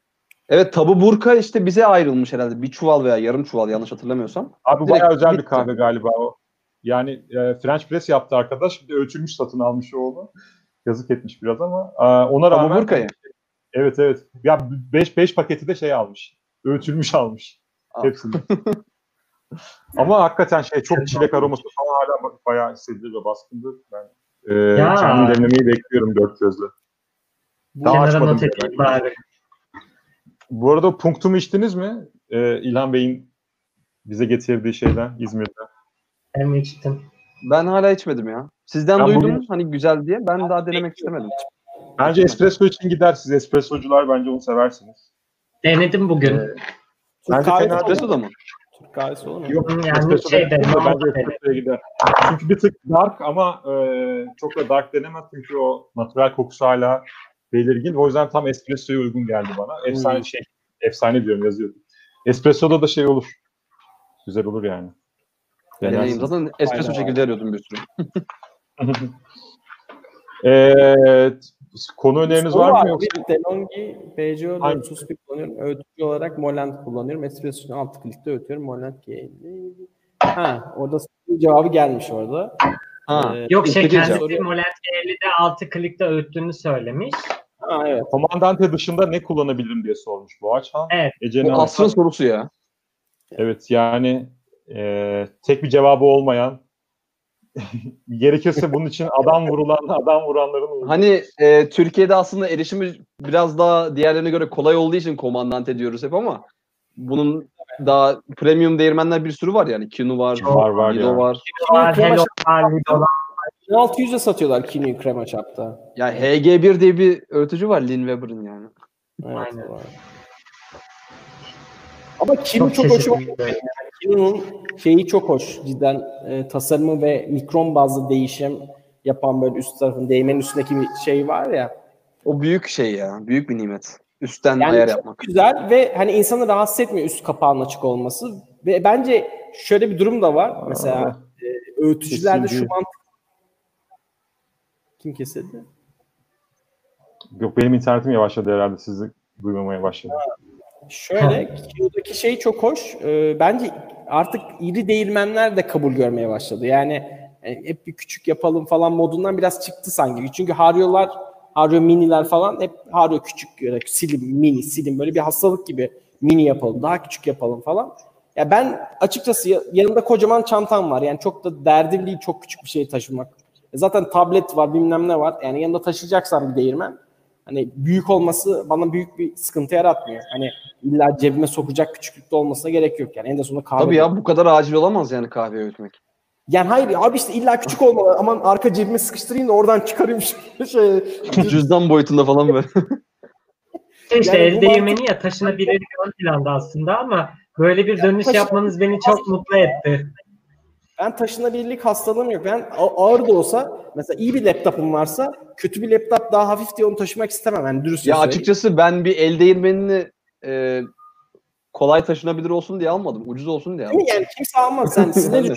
Evet tabu burka işte bize ayrılmış herhalde. Bir çuval veya yarım çuval yanlış hatırlamıyorsam.
Abi bu
Direkt
bayağı özel bir
bitti.
kahve galiba o. Yani e, French press yaptı arkadaş. Bir de ölçülmüş satın almış o onu. Yazık etmiş biraz ama. e, ona rağmen
burkayı.
Evet evet. Ya 5 5 paketi de şey almış. Ölçülmüş almış.
Aa.
Hepsini. Ama hakikaten şey çok çilek aroması falan hala ba- bayağı hissedilir ve baskındır. Ben e,
Ya.
kendim demlemeyi bekliyorum dört gözle. Daha
Kenara
açmadım
not edeyim bari.
Bu arada punktumu içtiniz mi? E, İlhan Bey'in bize getirdiği şeyden İzmir'de.
Ben içtim.
Ben hala içmedim ya. Sizden
Ben
duydum
bugün-
hani güzel diye. Ben daha denemek istemedim.
Bence espresso için gider. Siz espressocular bence onu seversiniz.
Denedim bugün.
Ee,
Türk
Bence
kahvesi,
fena.
Espresso da mı?
Türk kahvesi olur mu?
Yok,
Yani
espresso
şey de,
bence gider. Çünkü bir tık dark ama e, çok da dark denemez çünkü o natural kokusu hala belirgin. O yüzden tam espressoya uygun geldi bana. Efsane
Hmm.
şey, efsane diyorum yazıyordum. Espressoda da şey olur. Güzel olur yani.
Deneyim. Zaten espresso
Aynen.
şekilde arıyordum bir sürü.
Evet. Konu öneriniz
Soru
var mı yoksa?
Bir DeLonghi BCO
Hangi?
431 kullanıyorum. Öğütücü olarak Moland kullanıyorum. Espresso'nun alt klikte öğütüyorum. Moland G50. Ha orada cevabı gelmiş orada.
Ha.
Ee,
Yok şey kendisi
cevap.
Molent 50'de 6 klikte öğüttüğünü söylemiş.
ha evet.
Komandante dışında ne kullanabilirim diye sormuş Boğaç Han.
Evet.
Ece'nin
Bu asrın sorusu ya.
Evet yani e, tek bir cevabı olmayan gerekirse bunun için adam vurulan adam vuranların olduğu.
Hani e, Türkiye'de aslında erişimi biraz daha diğerlerine göre kolay olduğu için komandante diyoruz hep ama bunun daha premium değirmenler bir sürü var yani. Kinu var,
Var, var
Lido
ya.
var.
Hello var, Lido var.
1600'e satıyorlar Kinu'yu krema çapta.
Ya HG1 diye bir öğütücü var Lin Weber'ın yani.
Evet,
Aynen.
var. Ama Kinu
Çok
çok, hoşuma gitti. Kinu'nun şeyi çok hoş. Cidden e, tasarımı ve mikron bazlı değişim yapan böyle üst tarafın değmenin üstündeki bir şey var ya.
O büyük şey ya. Büyük bir nimet. Üstten
Yani
ayar
çok
yapmak.
güzel ve hani insanı rahatsız etmiyor üst kapağının açık olması. Ve bence şöyle bir durum da var. Mesela e, öğütücülerde şu mantık kim kesildi?
Yok benim internetim yavaşladı herhalde sizi duymamaya başladı.
Şöyle Kinu'daki şey çok hoş. Ee, bence artık iri değirmenler de kabul görmeye başladı. Yani Yani hep bir küçük yapalım falan modundan biraz çıktı sanki. Çünkü Hario'lar, Hario miniler falan hep Hario küçük, böyle silim, mini, silim böyle bir hastalık gibi mini yapalım, daha küçük yapalım falan. Ya ben açıkçası ya- yanımda kocaman çantam var. Yani çok da derdim değil çok küçük bir şey taşımak. E Zaten tablet var, bilmem ne var. Yani yanında taşıyacaksan bir değirmen hani büyük olması bana büyük bir sıkıntı yaratmıyor. Hani illa cebime sokacak küçüklükte olmasına gerek yok yani. En de sonunda kahve.
Tabii ya bu kadar acil olamaz yani kahve öğütmek.
Yani hayır abi işte illa küçük olmalı. Aman arka cebime sıkıştırayım da oradan çıkarayım şey.
Cüzdan boyutunda falan böyle.
İşte
Yani bu
el değirmeni ya taşınabilir ön planda aslında ama böyle bir dönüş yapmanız beni çok mutlu etti.
Ben taşınabilirlik hastalığım yok. Ben ağır da olsa mesela iyi bir laptopum varsa kötü bir laptop daha hafif diye onu taşımak istemem. Yani dürüst
ya
söyleyeyim.
açıkçası ben bir el değirmenini e, kolay taşınabilir olsun diye almadım. Ucuz olsun diye
mi? Yani kimse almaz. Sen, siz ne
Yani.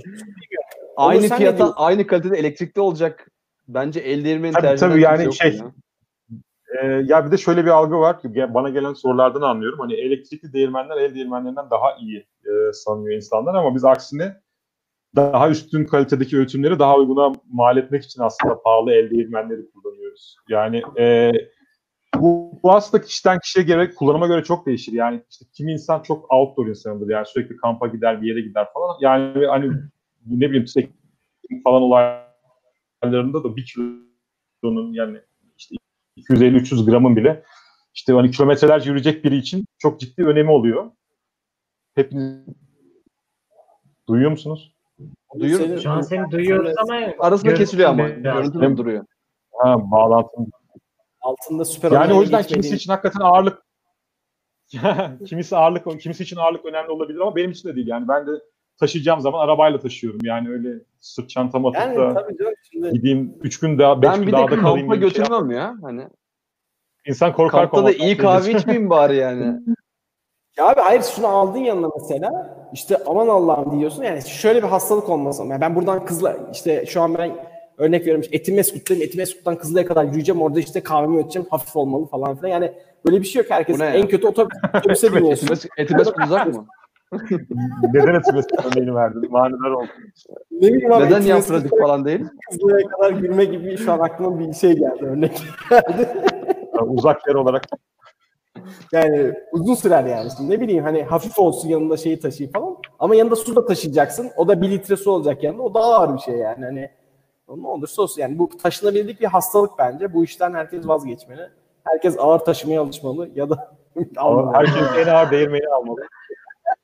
Aynı fiyata, aynı kalitede elektrikli olacak. Bence el değirmeni
Tabii,
tercih
tabii, yani şey-
ya.
Ee, ya bir de şöyle bir algı var. Ge- Bana gelen sorulardan anlıyorum. Hani elektrikli değirmenler el değirmenlerinden daha iyi e, sanıyor insanlar ama biz aksine daha üstün kalitedeki öğütümleri daha uyguna mal etmek için aslında pahalı el değirmenleri kullanıyoruz. Yani e, bu, bu aslında kişiden kişiye göre, kullanıma göre çok değişir. Yani işte kimi insan çok outdoor insanıdır. Yani sürekli kampa gider, bir yere gider falan. Yani hani ne bileyim trekking falan olaylarında da bir kilonun yani işte 250-300 gramın bile işte hani kilometrelerce yürüyecek biri için çok ciddi önemi oluyor. Hepiniz duyuyor musunuz?
Duyuyorum.
Senin-
Şu an seni duyuyoruz ama
Arasında kesiliyor ama. Görüntü de duruyor.
Ha bağlantım.
altında süper
Yani o yüzden kimisi için hakikaten ağırlık kimisi ağırlık kimisi için ağırlık önemli olabilir ama benim için de değil. Yani ben de taşıyacağım zaman arabayla taşıyorum. Yani öyle sırt çantama atıp
Yani
da
tabii canım şimdi
gideyim 3 gün daha 5
Ben
gün
bir de
daha da kalayım. gibi bir şey
götürmem ya. Hani
İnsan korkar
kampta da iyi
şey
kahve içmeyeyim bari yani.
Ya abi hayır şunu aldın yanına mesela işte aman Allah'ım diyorsun yani şöyle bir hastalık olmasın. Yani ben buradan kızla işte şu an ben örnek veriyorum işte Etimeskut'tayım Etimeskut'tan Kızılay'a kadar yürüyeceğim orada işte kahvemi ödeyeceğim hafif olmalı falan filan yani böyle bir şey yok herkes
ya?
en kötü otobüs, otobüse biniyorsun.
Etibes, etibes uzak mı?
Neden etimesi örneğini verdin? Manidar oldu.
ne bileyim abi
Neden yapmadık falan değil?
Kızılay'a kadar yürüme gibi şu an aklıma bir şey geldi örnek.
Yani uzak yer olarak
Yani uzun sürer yani. Şimdi ne bileyim hani hafif olsun yanında şeyi taşıyayım falan. Ama yanında su da taşıyacaksın. O da bir litre su olacak yanında. O daha ağır bir şey yani. Hani ne olursa olsun yani bu taşınabildik bir hastalık bence. Bu işten herkes vazgeçmeli. Herkes ağır taşımaya alışmalı ya da
herkes en ağır değirmeni almalı.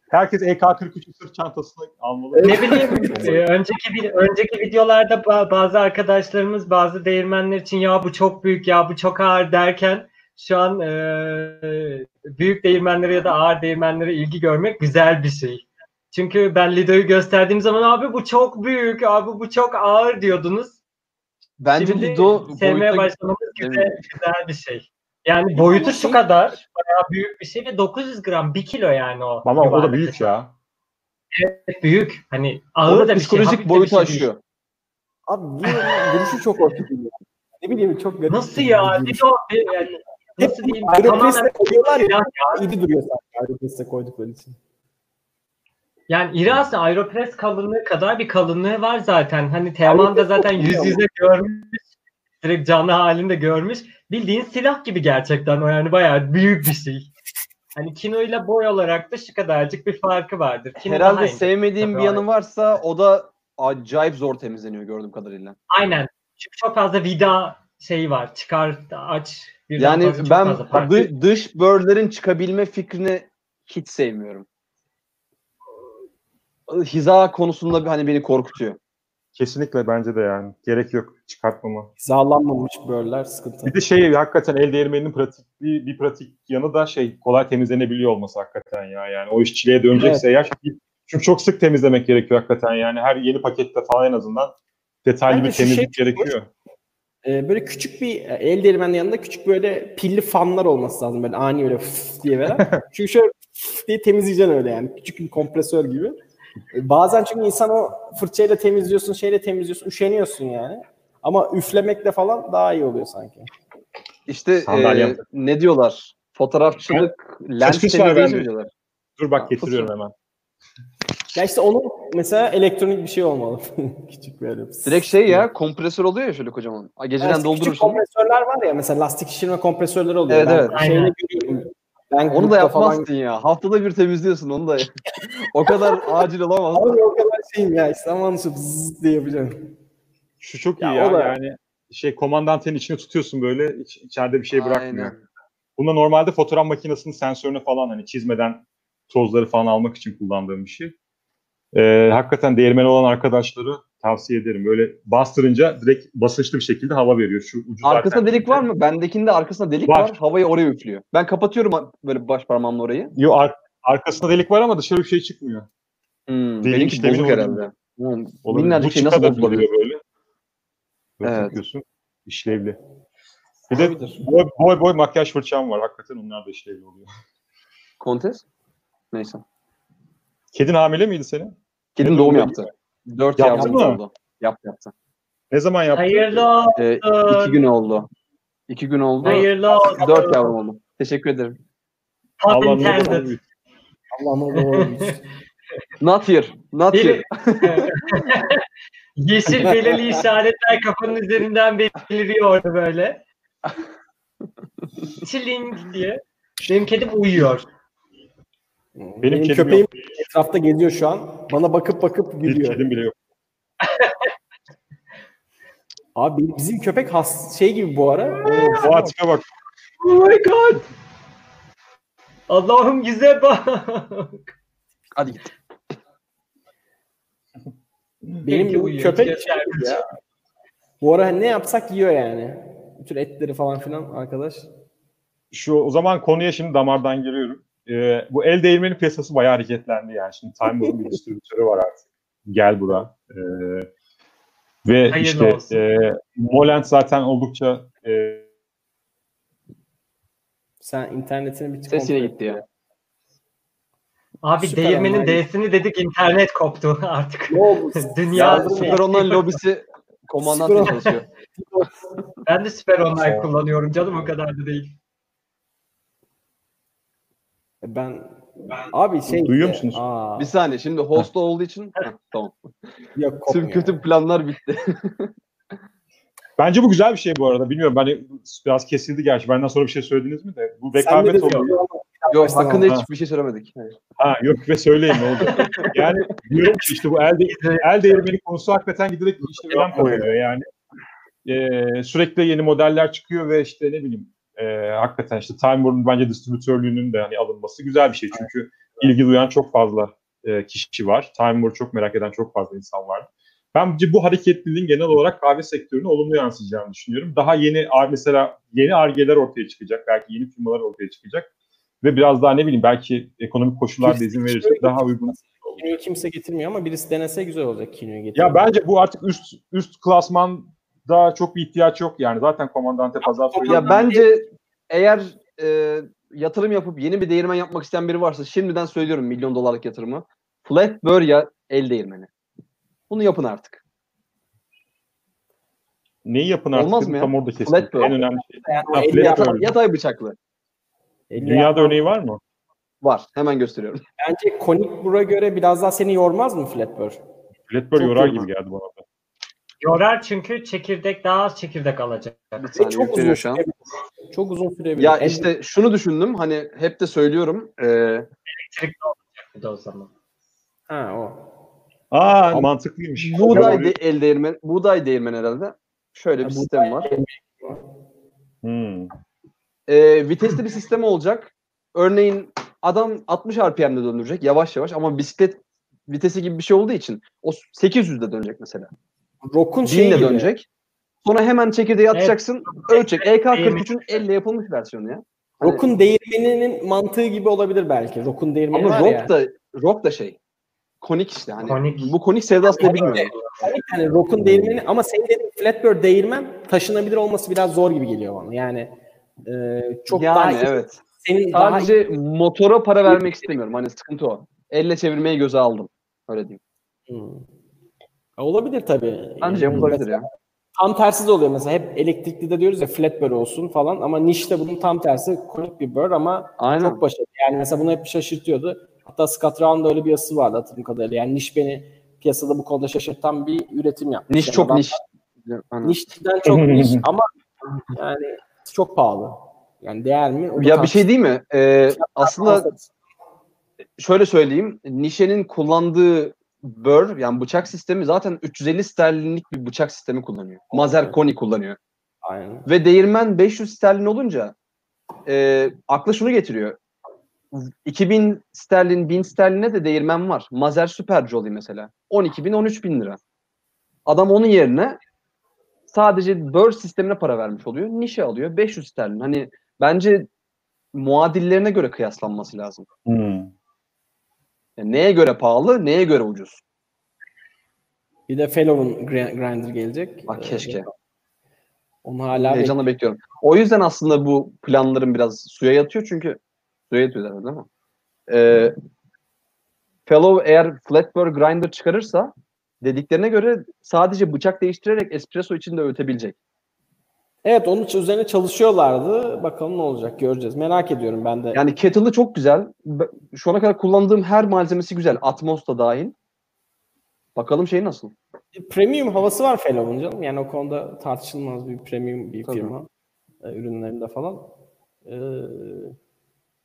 Herkes E EK43 sırt çantasını almalı.
Ne bileyim e, önceki bir önceki videolarda ba- bazı arkadaşlarımız bazı değirmenler için ya bu çok büyük ya bu çok ağır derken şu an e, büyük değirmenlere ya da ağır değirmenlere ilgi görmek güzel bir şey. Çünkü ben Lido'yu gösterdiğim zaman abi bu çok büyük, abi bu çok ağır diyordunuz.
Bence
Şimdi
Lido
sevmeye başlamamız güzel, güzel bir şey. Yani boyutu şu
şey-
kadar, bayağı büyük bir şey ve 900 gram, 1 kilo yani o.
Ama o da büyük
hesap.
ya.
Evet, büyük. Hani ağır
da
da bir şey,
psikolojik
bir
boyutu
şey değil.
aşıyor.
Abi bir duruşu çok değil. Ne bileyim çok garip.
Nasıl ya? Lido, yani, nasıl diyeyim?
Aeropress'e
Tamamen
koyuyorlar ya. İyi duruyor sanki Aeropress'e koydukları için.
Yani aslında Aeropress kalınlığı kadar bir kalınlığı var zaten. Hani Teoman da zaten yüz yüze görmüş. Direkt canlı halinde görmüş. Bildiğin silah gibi gerçekten o yani bayağı büyük bir şey. Hani Kino ile boy olarak da şu kadarcık bir farkı vardır. Kino
Herhalde sevmediğim
Tabii
bir yanı varsa o da acayip zor temizleniyor gördüğüm kadarıyla.
Aynen. Çünkü çok fazla vida şeyi var. Çıkar, aç.
Yani ben dı- dış börlerin çıkabilme fikrini hiç sevmiyorum. Hiza konusunda bir hani beni korkutuyor.
Kesinlikle bence de yani. Gerek yok çıkartmama.
Hizalanmamış böller sıkıntı.
Bir de şey hakikaten el değirmeninin pratik bir, bir pratik yanı da şey kolay temizlenebiliyor olması hakikaten ya. Yani o işçiliğe dönecekse eğer çünkü çok sık temizlemek gerekiyor hakikaten yani. Her yeni pakette falan en azından detaylı
Bence
bir
şey
temizlik
çok
gerekiyor.
Ee, böyle küçük bir e, el değirmenin yanında küçük böyle pilli fanlar olması lazım böyle ani böyle fıf diye veren. çünkü şöyle fıf diye temizleyeceksin öyle yani küçük bir kompresör gibi. Ee, Bazen çünkü insan o fırçayla temizliyorsun, şeyle temizliyorsun, üşeniyorsun yani. Ama üflemekle falan daha iyi oluyor sanki.
İşte e, ne diyorlar? Fotoğrafçılık lens temizleyici
bende.
mi diyorlar?
Dur bak
Ha,
getiriyorum
fıs-
hemen.
Ya işte onun mesela elektronik bir şey olmalı. Küçük böyle.
Direkt şey ya kompresör oluyor ya şöyle kocaman. Geceden
Küçük
doldurursun.
kompresörler var ya mesela lastik şişirme kompresörleri oluyor.
Evet,
ben
evet.
şeyini
Aynen.
Ben
Onu da
grupta falan-
yapmazsın ya. Haftada bir temizliyorsun onu da. o kadar acil olamaz.
Abi o kadar şeyim ya işte aman şu zzz diye yapacağım.
Şu çok iyi
Ya
ya.
o da-
Yani şey komandantenin içine tutuyorsun böyle iç, içeride bir şey bırakmıyor.
Aynen.
Bunda normalde fotoğraf makinesinin sensörünü falan hani çizmeden tozları falan almak için kullandığım bir şey. Ee, hakikaten değirmeni olan arkadaşları tavsiye ederim. Böyle bastırınca direkt basınçlı bir şekilde hava veriyor. Şu ucu
Arkasında
zaten-
delik var mı? Bendekinde arkasında delik
Var.
var. Havayı oraya üflüyor. Ben kapatıyorum böyle baş parmağımla orayı.
Yo, ar- arkasında delik var ama dışarı bir şey çıkmıyor.
Hmm,
Delik
benimki bozuk herhalde. Hmm,
Bu
şey nasıl
duruyor böyle. Böyle
Evet.
takıyorsun. İşlevli. Bir de boy, boy boy makyaj fırçam var. Hakikaten onlar da işlevli oluyor.
Kontes? Neyse.
Kedin hamile miydi senin?
Kedim
Ne
doğum
oldu?
yaptı. Dört
Yaptı
yavrum
mı?
oldu. Yaptı yaptı.
Ne zaman yaptın?
Hayırlı
Ee, iki
olsun.
gün oldu. İki gün oldu.
Hayırlı olsun.
Dört yavrum oldu. Teşekkür ederim.
Allah
intended.
Allah'ım olmuş.
Not here. Not here.
Yeşil belirli işaretler kafanın üzerinden beliriyordu böyle. Çiling diye. Benim kedim uyuyor.
Benim,
kedim
köpeğim etrafta geziyor şu an. Bana bakıp bakıp
Bir
gülüyor.
kedim bile yok.
Abi bizim köpek has şey gibi bu ara.
Bu atife bak.
Oh my god. Allah'ım yüze bak.
Hadi git.
Benim bu
uyuyor,
köpek şey ya. Bu ara ne yapsak yiyor yani. Bütün etleri falan filan arkadaş.
Şu o zaman konuya şimdi damardan giriyorum. Ee, bu el değirmeni piyasası bayağı hareketlendi yani. Şimdi Time Warner'ın bir distribütörü var artık. Gel bura. Ee, ve
Hayırlı
işte
olsun.
e, Molent zaten oldukça e,
Sen internetini bir
Ses
kontrol
yine
et.
gitti ya.
Abi
Süper
değirmenin. D'sini dedik internet koptu artık.
Ne oldu?
Dünya
Ya
şey-
Süper Online lobisi komandant
Süper-
çalışıyor.
Ben de süper online kullanıyorum canım o kadar da değil.
Ben abi şey
Duyuyor musunuz?
Aa,
Bir saniye şimdi host olduğu için tamam.
yok,
Tüm kötü planlar bitti.
Bence bu güzel bir şey bu arada. Bilmiyorum ben biraz kesildi gerçi. Benden sonra bir şey söylediniz mi de. Bu rekabet
diyorsun,
oluyor.
Yok hakkında
al, ha.
hiçbir şey söylemedik.
Ha yok ve söyleyin ne oldu. yani diyorum ki işte bu el, de, el değirmeni konusu hakikaten giderek işte önem koyuyor yani. Ee, sürekli yeni modeller çıkıyor ve işte ne bileyim e, hakikaten işte Time Warner'ın bence distribütörlüğünün de hani alınması güzel bir şey. Çünkü ilgi duyan çok fazla e, kişi var. Time çok merak eden çok fazla insan var. Bence bu hareketliliğin genel olarak kahve sektörüne olumlu yansıyacağını düşünüyorum. Daha yeni mesela yeni argeler ortaya çıkacak. Belki yeni firmalar ortaya çıkacak. Ve biraz daha ne bileyim belki ekonomik koşullar da izin verirse daha uygun.
Kino'yu kimse getirmiyor ama birisi denese güzel olacak Kino'yu getirmek.
Ya bence bu artık üst üst klasmanda çok bir ihtiyaç yok yani. Zaten komandante pazar soyu.
Ya bence eğer e, yatırım yapıp yeni bir değirmen yapmak isteyen biri varsa şimdiden söylüyorum milyon dolarlık yatırımı. Flatbird ya el değirmeni. Bunu yapın artık.
Neyi yapın artık
Olmaz mı ya?
tam orada kestim.
Flatbird.
En önemli şey.
Yani
Ha,
elli
Flatbird.
yapma-
Yata- yatay bıçaklı.
Dünyada örneği var mı?
Var. Hemen gösteriyorum.
Bence konik bura göre biraz daha seni yormaz mı? Flatbird
Çok
yorar gibi geldi bana da.
Yorar çünkü çekirdek daha az çekirdek alacak.
Ve çok uzun
şu an.
Çok uzun sürebilir.
Ya
El-
işte şunu düşündüm. Hani hep de söylüyorum. E,
Elektrik de olacak bir de o zaman.
Ha o.
Aa mantıklıymış.
buğday de, el değirmen, buğday değirmen herhalde. Şöyle bir
Ha,
sistem var.
Hmm.
E, vitesli bir sistem olacak. Örneğin adam 60 RPM'de döndürecek yavaş yavaş ama bisiklet vitesi gibi bir şey olduğu için o 800'de dönecek mesela.
Rock'un şeyi
Binle
gibi.
dönecek. Sonra hemen çekirdeği atacaksın. Ölçecek. EK43'ün
Değirmen.
elle yapılmış versiyonu ya. Hani-
Rock'un değirmeninin mantığı gibi olabilir belki. Rock'un değirmeni
Ama
var
rock
ya.
da rock da şey. Konik işte hani.
Konik.
Bu konik sevdası da bilmiyorum.
Yani Rock'un değirmeni ama senin dediğin Flatbird değirmen taşınabilir olması biraz zor gibi geliyor bana. Yani e, çok daha
yani
iyi.
evet.
Senin daha
Sadece motora para vermek istemiyorum. Hani sıkıntı o. Elle çevirmeyi göze aldım. Öyle diyeyim.
Hmm. Olabilir tabii.
Bence
Yani
yapılabilir ya.
Tam tersi de oluyor mesela hep elektrikli de diyoruz ya Flatbird olsun falan ama nişte bunun tam tersi konik bir bird ama
Aynen.
çok başarılı. Yani mesela bunu hep şaşırtıyordu. Hatta Scott Brown'da öyle bir yazısı vardı hatırladığım kadarıyla. Yani niş beni piyasada bu konuda şaşırtan bir üretim yapmış.
Niş
Yani
çok
adam-
niş.
Nişten çok niş ama yani çok pahalı. Yani değer mi? O
Ya bir şey değil mi? Ee, aslında şöyle söyleyeyim. Nişe'nin kullandığı bör yani bıçak sistemi zaten 350 sterlinlik bir bıçak sistemi kullanıyor. Mazer Koni kullanıyor.
Aynen.
Ve değirmen 500 sterlin olunca e, akla şunu getiriyor. 2000 sterlin, 1000 sterline de değirmen var. Mazer Super Jolly mesela. 12 bin, 13 bin lira. Adam onun yerine sadece bör sistemine para vermiş oluyor. Nişe alıyor. 500 sterlin. Hani bence muadillerine göre kıyaslanması lazım.
Hmm.
Yani neye göre pahalı, neye göre ucuz?
Bir de Fellow'un grinder gelecek.
Bak
Ee,
keşke.
Onu hala
Heyecanla bekliyorum. O yüzden aslında bu planların biraz suya yatıyor çünkü suya yatıyor zaten değil mi? Ee, Fellow eğer Flatbur Grinder çıkarırsa dediklerine göre sadece bıçak değiştirerek espresso için de öğütebilecek.
Evet onun için üzerine çalışıyorlardı. Bakalım ne olacak göreceğiz. Merak ediyorum ben de.
Yani kettle'ı çok güzel. Şu ana kadar kullandığım her malzemesi güzel. Atmos da dahil. Bakalım şey nasıl?
Premium havası var Fellow'un canım. Yani o konuda tartışılmaz bir premium bir
Tabii.
firma. E, ürünlerinde falan. Ee,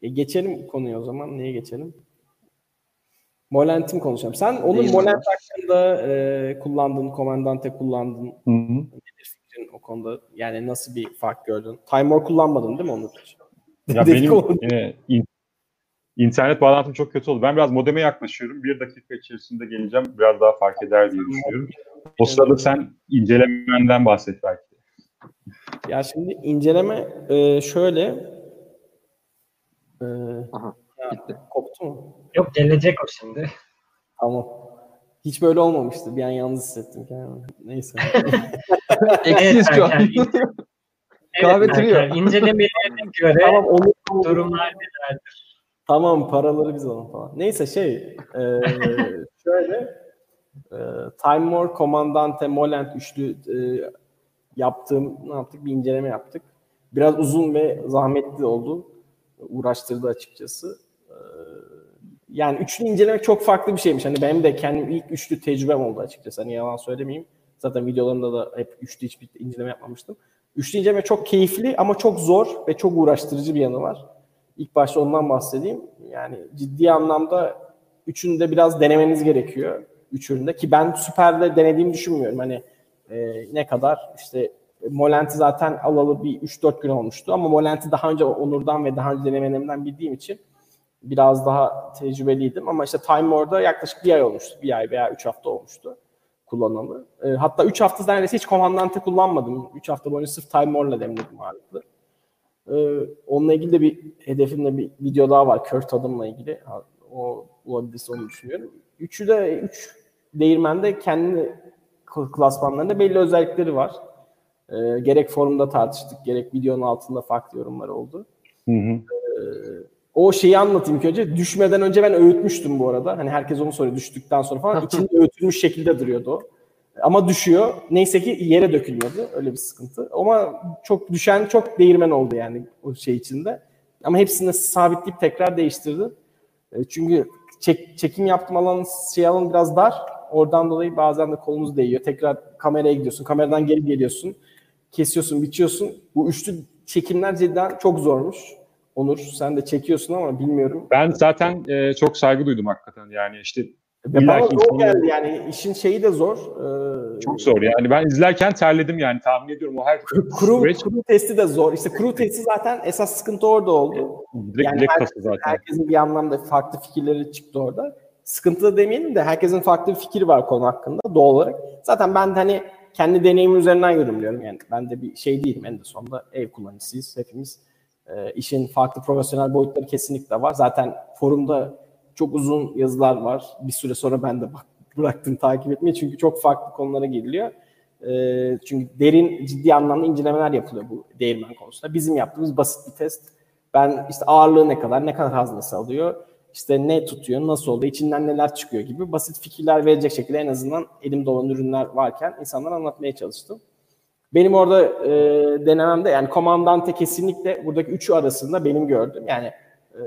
e, geçelim konuya o zaman. Neye geçelim? Molent'im konuşalım. Sen onun? Molent hakkında e, kullandın, Komandante kullandın.
Hı hı.
Fikrin o konuda? Yani nasıl bir fark gördün? Time War kullanmadın değil mi onun için?
Ya benim e, in- internet bağlantım çok kötü oldu. Ben biraz modeme yaklaşıyorum. Bir dakika içerisinde geleceğim. Biraz daha fark eder diye düşünüyorum. O sırada sen incelemenden bahset belki.
Ya şimdi inceleme e, şöyle e,
Aha,
ya, koptu mu?
Yok gelecek o şimdi.
Tamam. Hiç böyle olmamıştı. Bir an yalnız hissettim kendimi. Neyse.
Eksiyiz şu an. Kahve.
Berker, incelemelerine göre
tamam onu
durumlar nelerdir?
Tamam paraları biz alalım falan. Neyse şey e, şöyle e, Time War, Comandante, Molent üçlü e, yaptığım ne yaptık? Bir inceleme yaptık. Biraz uzun ve zahmetli oldu. Uğraştırdı açıkçası. E, yani üçlü incelemek çok farklı bir şeymiş. Hani benim de kendim ilk üçlü tecrübem oldu açıkçası. Hani yalan söylemeyeyim. Zaten videolarımda da hep üçlü hiçbir inceleme yapmamıştım. Üçlü inceleme çok keyifli ama çok zor ve çok uğraştırıcı bir yanı var. İlk başta ondan bahsedeyim. Yani ciddi anlamda üçünü de biraz denemeniz gerekiyor. Üç üründe ki ben süperle denediğimi düşünmüyorum. Hani e, ne kadar işte Molent'i zaten alalı bir 3-4 gün olmuştu ama Molent'i daha önce Onur'dan ve daha önce denemelerimden bildiğim için biraz daha tecrübeliydim. Ama işte Time War'da yaklaşık bir ay olmuştu. Bir ay veya 3 hafta olmuştu kullanalı. E, hatta 3 hafta neredeyse hiç Comandante kullanmadım. 3 hafta boyunca sırf Time War'la demledim ağırlıklı. Ee, onunla ilgili de bir hedefimde bir video daha var. Kurt adımla ilgili. O olabilirse onu düşünüyorum. Üçü de üç değirmende kendi klasmanlarında belli özellikleri var. Ee, gerek forumda tartıştık, gerek videonun altında farklı yorumlar oldu.
Hı hı.
O şeyi anlatayım ilk önce. Düşmeden önce ben öğütmüştüm bu arada. Hani herkes onu soruyor düştükten sonra falan. İçinde öğütülmüş şekilde duruyordu o. Ama düşüyor. Neyse ki yere dökülmedi. Öyle bir sıkıntı. Ama çok düşen çok değirmen oldu yani o şey içinde. Ama hepsini sabitleyip tekrar değiştirdi. E, Çünkü çek, çekim yaptığım alan şey alan biraz dar. Oradan dolayı bazen de kolunuz değiyor. Tekrar kameraya gidiyorsun. Kameradan geri geliyorsun. Kesiyorsun, biçiyorsun. Bu üçlü çekimler cidden çok zormuş. Onur sen de çekiyorsun ama bilmiyorum.
Ben zaten e, çok saygı duydum hakikaten. Yani işte
Ve
İlla
bana zor geldi yani işin şeyi de zor. Ee,
çok zor. Yani ben izlerken terledim yani tahmin ediyorum o her
Kuru,
süreç
kuru testi de zor. İşte kuru testi zaten esas sıkıntı orada oldu.
direkt
Yani
bilek
her-
kası zaten.
Herkesin bir anlamda farklı fikirleri çıktı orada. Sıkıntı da demeyelim de herkesin farklı bir fikri var konu hakkında doğal olarak. Zaten ben de hani kendi deneyimim üzerinden yorumluyorum. Yani ben de bir şey değilim en de sonunda ev kullanıcısıyız hepimiz. Ee, işin farklı profesyonel boyutları kesinlikle var. Zaten forumda çok uzun yazılar var. Bir süre sonra ben de bak, bıraktım takip etmeyi çünkü çok farklı konulara giriliyor. Ee, çünkü derin ciddi anlamda incelemeler yapılıyor bu değirmen konusunda. Bizim yaptığımız basit bir test. Ben işte ağırlığı ne kadar, ne kadar haznesi alıyor, işte ne tutuyor, nasıl oldu, içinden neler çıkıyor gibi basit fikirler verecek şekilde en azından elimde olan ürünler varken insanlara anlatmaya çalıştım. Benim orada e, denememde yani komandante kesinlikle buradaki üçü arasında benim gördüm. Yani e,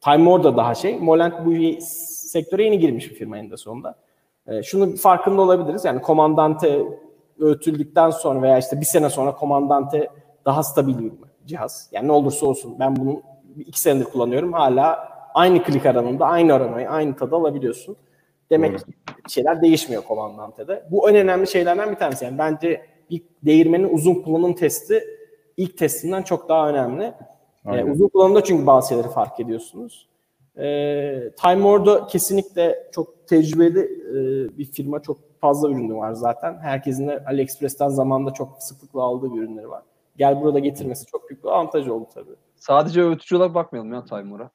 Time More da daha şey. Molent bu sektöre yeni girmiş bir firma eninde sonunda. E, şunu farkında olabiliriz. Yani Komandante öğütüldükten sonra veya işte bir sene sonra Komandante daha stabil bir cihaz. Yani ne olursa olsun ben bunu iki senedir kullanıyorum. Hala aynı klik aranında aynı aramayı aynı tadı alabiliyorsun. Demek
Doğru.
ki şeyler değişmiyor Komandante'de. Bu en önemli şeylerden bir tanesi. Yani bence bir değirmenin uzun kullanım testi ilk testinden çok daha önemli. Ee,
Aynen.
uzun kullanımda çünkü bazı şeyleri fark ediyorsunuz. Ee, Time War'da kesinlikle çok tecrübeli e, bir firma. Çok fazla ürünü var zaten. Herkesin de AliExpress'ten zamanında çok sıklıkla aldığı bir ürünleri var. Gel burada getirmesi çok büyük bir avantaj oldu tabii.
Sadece öğütücü olarak bakmayalım ya Timer'a.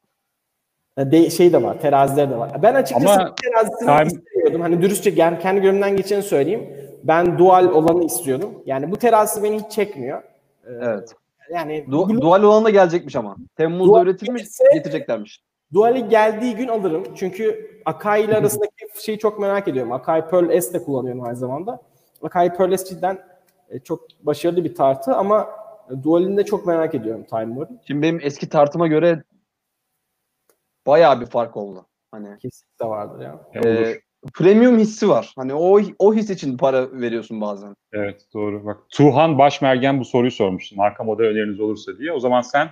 Ya De, şey de var, teraziler de var. Ben açıkçası
Ama
terazisini
time-
istemiyordum. Hani dürüstçe kendi gönlümden geçeni söyleyeyim. Ben dual olanı istiyordum. Yani bu terazisi beni hiç çekmiyor. Ee,
Evet.
Yani
Du-
Blue-
dual olan da gelecekmiş ama. Temmuz'da
Dual
üretilmiş,
gelirse-
getireceklermiş.
Dual'i geldiği gün alırım. Çünkü Akai ile arasındaki şeyi çok merak ediyorum. Akai Pearl S de kullanıyorum aynı zamanda. Akai Pearl S cidden e, çok başarılı bir tartı ama Dual'ini de çok merak ediyorum Time War'ın.
Şimdi benim eski tartıma göre bayağı bir fark oldu. Hani
Kesinlikle vardır ya.
E,
e,
olur.
Premium hissi var. Hani o o his için para veriyorsun bazen.
Evet doğru. Bak Tuhan Başmergen bu soruyu sormuştu. Marka model öneriniz olursa diye. O zaman sen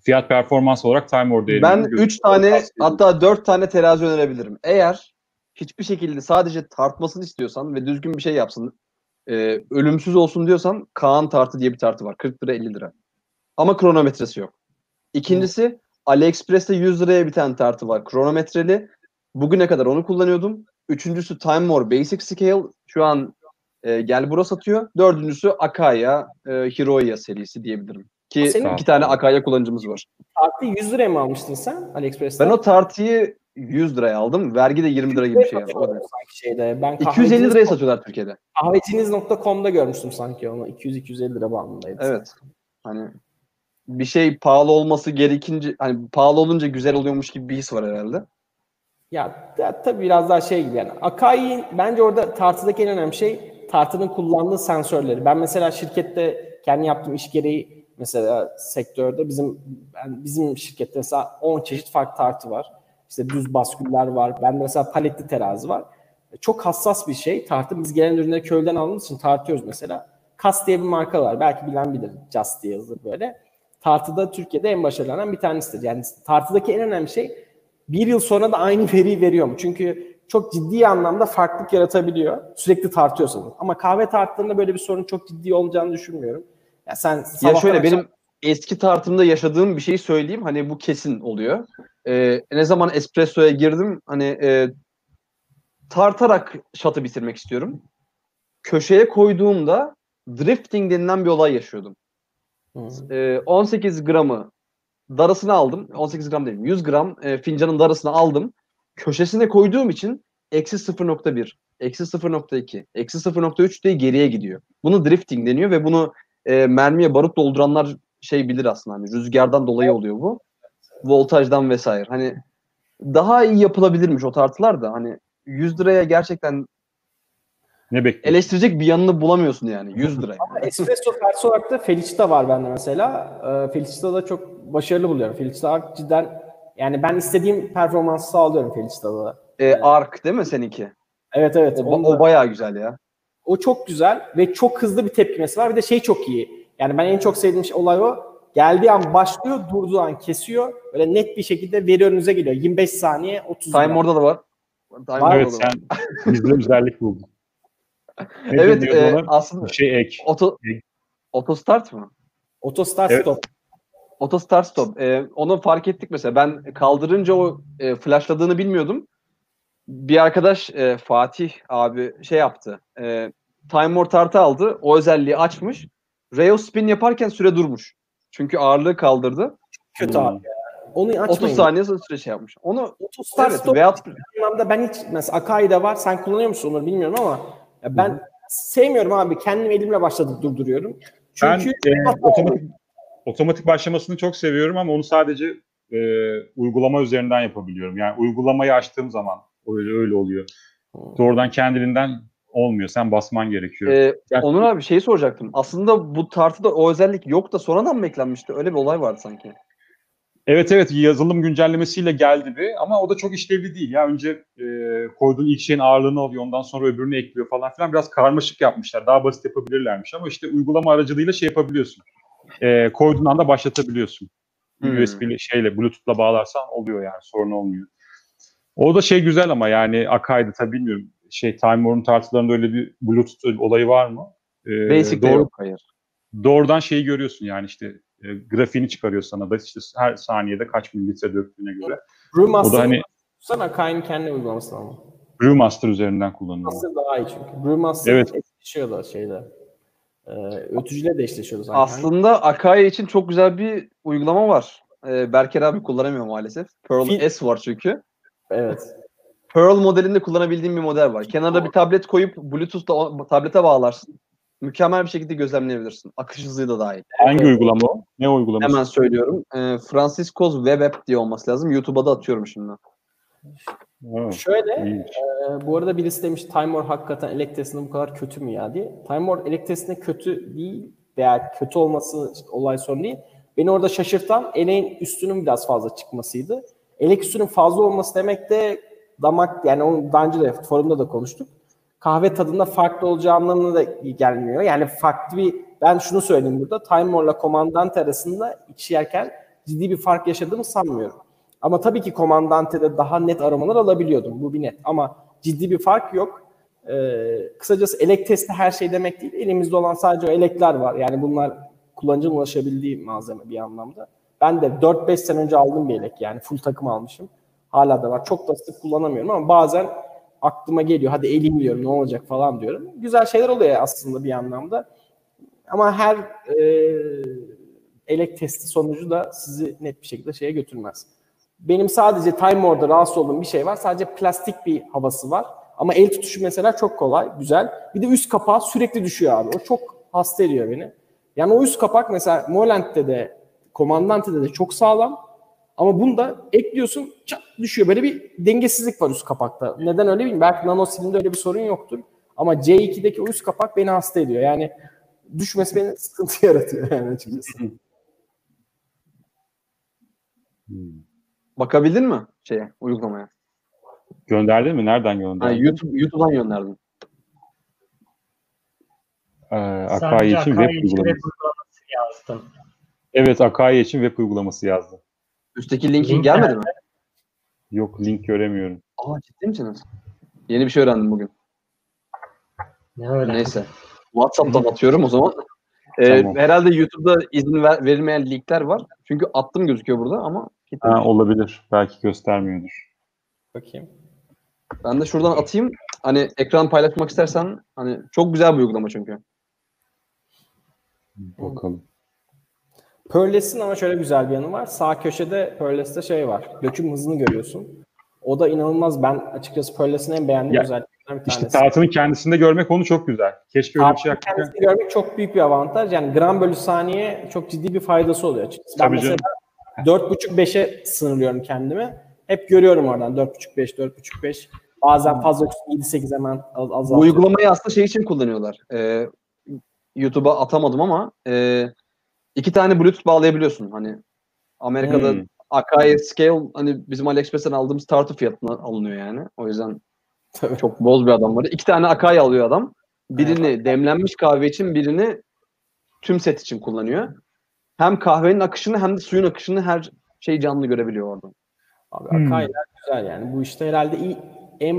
fiyat performans olarak Time War'da
Ben
elini
3 tane hatta 4 tane terazi önerebilirim. Eğer hiçbir şekilde sadece tartmasını istiyorsan ve düzgün bir şey yapsın, e, ölümsüz olsun diyorsan Kaan tartı diye bir tartı var. 40 lira 50 lira. Ama kronometresi yok. İkincisi AliExpress'te 100 liraya bir tane tartı var. Kronometreli. Bugüne kadar onu kullanıyordum. Üçüncüsü Time More Basic Scale. Şu an e, Gel Bura satıyor. Dördüncüsü Akaya e, Hiroya serisi diyebilirim. Ki
Senin-
iki tane Akaya kullanıcımız var.
Tartı 100 liraya mı almıştın sen AliExpress'ten?
Ben o tartıyı 100 liraya aldım. Vergi de 20 lira gibi bir şey. Yani.
Sanki şeyde. Ben
250 liraya satıyorlar Türkiye'de.
Kahveciniz.com'da görmüştüm sanki onu. 200-250 lira bandındaydı.
Evet. Hani bir şey pahalı olması gerekince hani pahalı olunca güzel oluyormuş gibi bir his var herhalde.
Ya, tabii biraz daha şey gibi yani. Akai bence orada tartıdaki en önemli şey tartının kullandığı sensörleri. Ben mesela şirkette kendi yaptığım iş gereği mesela sektörde bizim ben, bizim şirkette mesela 10 çeşit farklı tartı var. İşte düz basküller var. Ben mesela paletli terazi var. Çok hassas bir şey. Tartı biz gelen ürünleri köyden aldığımız için tartıyoruz mesela. Kas diye bir marka var. Belki bilen bilir. Just diye yazılır böyle. Tartıda Türkiye'de en başarılanan bir tanesidir. Yani tartıdaki en önemli şey bir yıl sonra da aynı veriyi veriyor mu? Çünkü çok ciddi anlamda farklılık yaratabiliyor. Sürekli tartıyorsanız. Ama kahve tartlarında böyle bir sorun çok ciddi olacağını düşünmüyorum. Ya sen
Ya şöyle
akşam-
benim eski tartımda yaşadığım bir şeyi söyleyeyim. Hani bu kesin oluyor. Ee, ne zaman espressoya girdim hani e, tartarak şatı bitirmek istiyorum. Köşeye koyduğumda drifting denilen bir olay yaşıyordum.
Hı.
Ee, 18 gramı darasını aldım. 18 gram değil 100 gram e, fincanın darasını aldım. Köşesine koyduğum için eksi 0.1, eksi 0.2, eksi 0.3 diye geriye gidiyor. Bunu drifting deniyor ve bunu e, mermiye barut dolduranlar şey bilir aslında. Hani rüzgardan dolayı oluyor bu. Voltajdan vesaire. Hani daha iyi yapılabilirmiş o tartılar da hani 100 liraya gerçekten
Ne bekliyorsun?
eleştirecek bir yanını bulamıyorsun yani 100 liraya.
Espresso tersi olarak da Felicita var bende mesela. Ee, Felicita'da çok başarılı buluyorum. Felicita cidden yani ben istediğim performansı sağlıyorum Felicita'da.
E, Ark değil mi seninki?
Evet evet.
O,
onu
o bayağı güzel ya.
O çok güzel ve çok hızlı bir tepkimesi var. Bir de şey çok iyi. Yani ben en çok sevdiğim şey, olay o. Geldiği an başlıyor, durduğu an kesiyor. Böyle net bir şekilde veri önünüze geliyor. 25 saniye, 30
Time
gram.
orada da var. Time
Var,
Evet sen bizde özellik buldun. Ne
Evet e,
ona?
aslında
Bir şey ek.
Auto, auto start mı?
Auto start
Evet.
stop.
Auto start stop. E, onu fark ettik mesela. Ben kaldırınca o e, flashladığını bilmiyordum. Bir arkadaş e, Fatih abi şey yaptı. E, timer tartı aldı. O özelliği açmış. Rail spin yaparken süre durmuş. Çünkü ağırlığı kaldırdı.
Kötü
Hmm.
abi. Onu
30
açmayın.
saniye sonra süre şey yapmış. Onu
Auto start
evet
stop
veyahut
anlamda ben hiç mesela Akai'de var. Sen kullanıyor musun onları bilmiyorum ama ya ben sevmiyorum abi. Kendim elimle başladık durduruyorum.
Ben
Çünkü
e, otomatik otomatik başlamasını çok seviyorum ama onu sadece e, uygulama üzerinden yapabiliyorum. Yani uygulamayı açtığım zaman öyle öyle oluyor. Doğrudan kendiliğinden olmuyor. Sen basman gerekiyor.
e,
Yani-
Onur abi şeyi soracaktım. Aslında bu tartıda o özellik yok da sonradan mı eklenmişti? Öyle bir olay vardı sanki.
Evet evet yazılım güncellemesiyle geldi bir ama o da çok işlevli değil. Ya önce e, koyduğun ilk şeyin ağırlığını alıyor ondan sonra öbürünü ekliyor falan filan biraz karmaşık yapmışlar. Daha basit yapabilirlermiş ama işte uygulama aracılığıyla şey yapabiliyorsun. E, koyduğun anda başlatabiliyorsun.
Hmm.
USB ile şeyle Bluetooth'la bağlarsan oluyor yani sorun olmuyor. O da şey güzel ama yani Akai'de tabii bilmiyorum. Şey Time Warner'ın tartılarında öyle bir Bluetooth olayı var mı? E,
Basic'te
doğru-
yok hayır.
doğrudan şeyi görüyorsun yani işte e, grafiğini çıkarıyor sana da işte her saniyede kaç mililitre döktüğüne göre. O
Brewmaster
da hani
Sen Akai'nin kendi uygulaması ama.
Brewmaster üzerinden kullanılıyor.
Brewmaster daha iyi çünkü. Brewmaster
Evet.
eşleşiyor da şeyde. Ee, ötücüyle de eşleşiyordu zaten.
Aslında Akai için çok güzel bir uygulama var. Ee, Berker abi kullanamıyor maalesef. Pearl
Fil-
S var çünkü.
Evet.
Pearl modelinde kullanabildiğim bir model var. Kenarda bir tablet koyup Bluetooth'la tablete bağlarsın. Mükemmel bir şekilde gözlemleyebilirsin. Akış hızı da dahil.
Hangi
Evet.
uygulama o? Ne uygulaması?
Hemen söylüyorum. Ee, Francisco's Web App diye olması lazım. YouTube'a da atıyorum şimdi.
Evet,
Şöyle e, bu arada birisi demiş Time War hakikaten elektrisinde bu kadar kötü mü ya diye. Time War elektrisinde kötü değil veya kötü olması olay sorun değil. Beni orada şaşırtan eleğin üstünün biraz fazla çıkmasıydı. Elek üstünün fazla olması demek de damak yani onu daha önce de forumda da konuştuk. Kahve tadında farklı olacağı anlamına da gelmiyor. Yani farklı bir ben şunu söyleyeyim burada. Time War'la Comandante arasında içi yerken ciddi bir fark yaşadığımı sanmıyorum. Ama tabii ki Comandante'de daha net aramalar alabiliyordum. Bu bir net. Ama ciddi bir fark yok. Ee, kısacası elek testi her şey demek değil. Elimizde olan sadece o elekler var. Yani bunlar kullanıcının ulaşabildiği malzeme bir anlamda. Ben de 4-5 sene önce aldığım bir elek. Yani full takım almışım. Hala da var. Çok da sık kullanamıyorum ama bazen aklıma geliyor. Hadi eleyim diyorum ne olacak falan diyorum. Güzel şeyler oluyor aslında bir anlamda. Ama her e, elek testi sonucu da sizi net bir şekilde şeye götürmez. Benim sadece Time War'da rahatsız olduğum bir şey var. Sadece plastik bir havası var. Ama el tutuşu mesela çok kolay, güzel. Bir de üst kapağı sürekli düşüyor abi. O çok hasta ediyor beni. Yani o üst kapak mesela Molent'te de, Comandante'de de çok sağlam. Ama bunda ekliyorsun çat düşüyor. Böyle bir dengesizlik var üst kapakta. Neden öyle bilmiyorum. Belki Nano Slim'de öyle bir sorun yoktur. Ama C2'deki o üst kapak beni hasta ediyor. Yani düşmesi beni sıkıntı yaratıyor yani açıkçası.
Hmm.
Bakabildin mi şeye, uygulamaya?
Gönderdin mi? Nereden gönderdin?
YouTube, YouTube'dan gönderdim.
Ee, Akai için web uygulaması.
uygulaması yazdım.
Evet Akai için web uygulaması yazdı.
Üstteki linki
Link
gelmedi mi?
Yok link göremiyorum.
Aa ciddi misiniz? Yeni bir şey öğrendim bugün.
Ne öyle?
Neyse. WhatsApp'tan atıyorum o zaman. Ee,
Tamam.
Herhalde YouTube'da izin ver- verilmeyen linkler var. Çünkü attım gözüküyor burada ama
Ha, olabilir. Belki göstermiyordur.
Bakayım.
ben de şuradan atayım. Hani ekran paylaşmak istersen hani çok güzel bir uygulama çünkü.
Bakalım.
Pearless'in ama şöyle güzel bir yanı var. Sağ köşede Pearless'te şey var. Döküm hızını görüyorsun. O da inanılmaz. Ben açıkçası Pearless'in en beğendiğim
Ya,
özelliklerinden bir
İşte
tanesi.
tartının kendisinde görmek onu çok güzel. Keşke öyle bir şey
kendisini görmek çok büyük bir avantaj. Yani gram bölü saniye çok ciddi bir faydası oluyor açıkçası. Ben
Tabii
mesela 4.5-5'e sınırlıyorum kendimi. Hep görüyorum oradan 4.5-5, 4.5-5. Bazen fazla 7-8 hemen az
Bu
azaltıyorum.
uygulamayı aslında şey için kullanıyorlar. Ee, YouTube'a atamadım ama e, iki tane Bluetooth bağlayabiliyorsun. Hani Amerika'da
Hmm.
Akai Scale hani bizim AliExpress'ten aldığımız tartı fiyatına alınıyor yani. O yüzden
Tabii.
çok boz bir adam var. İki tane Akai alıyor adam. Birini demlenmiş kahve için birini tüm set için kullanıyor. Hem kahvenin akışını hem de suyun akışını her şey canlı görebiliyor orada.
Abi
Hmm.
Akai'ler güzel yani. Bu işte herhalde iyi, en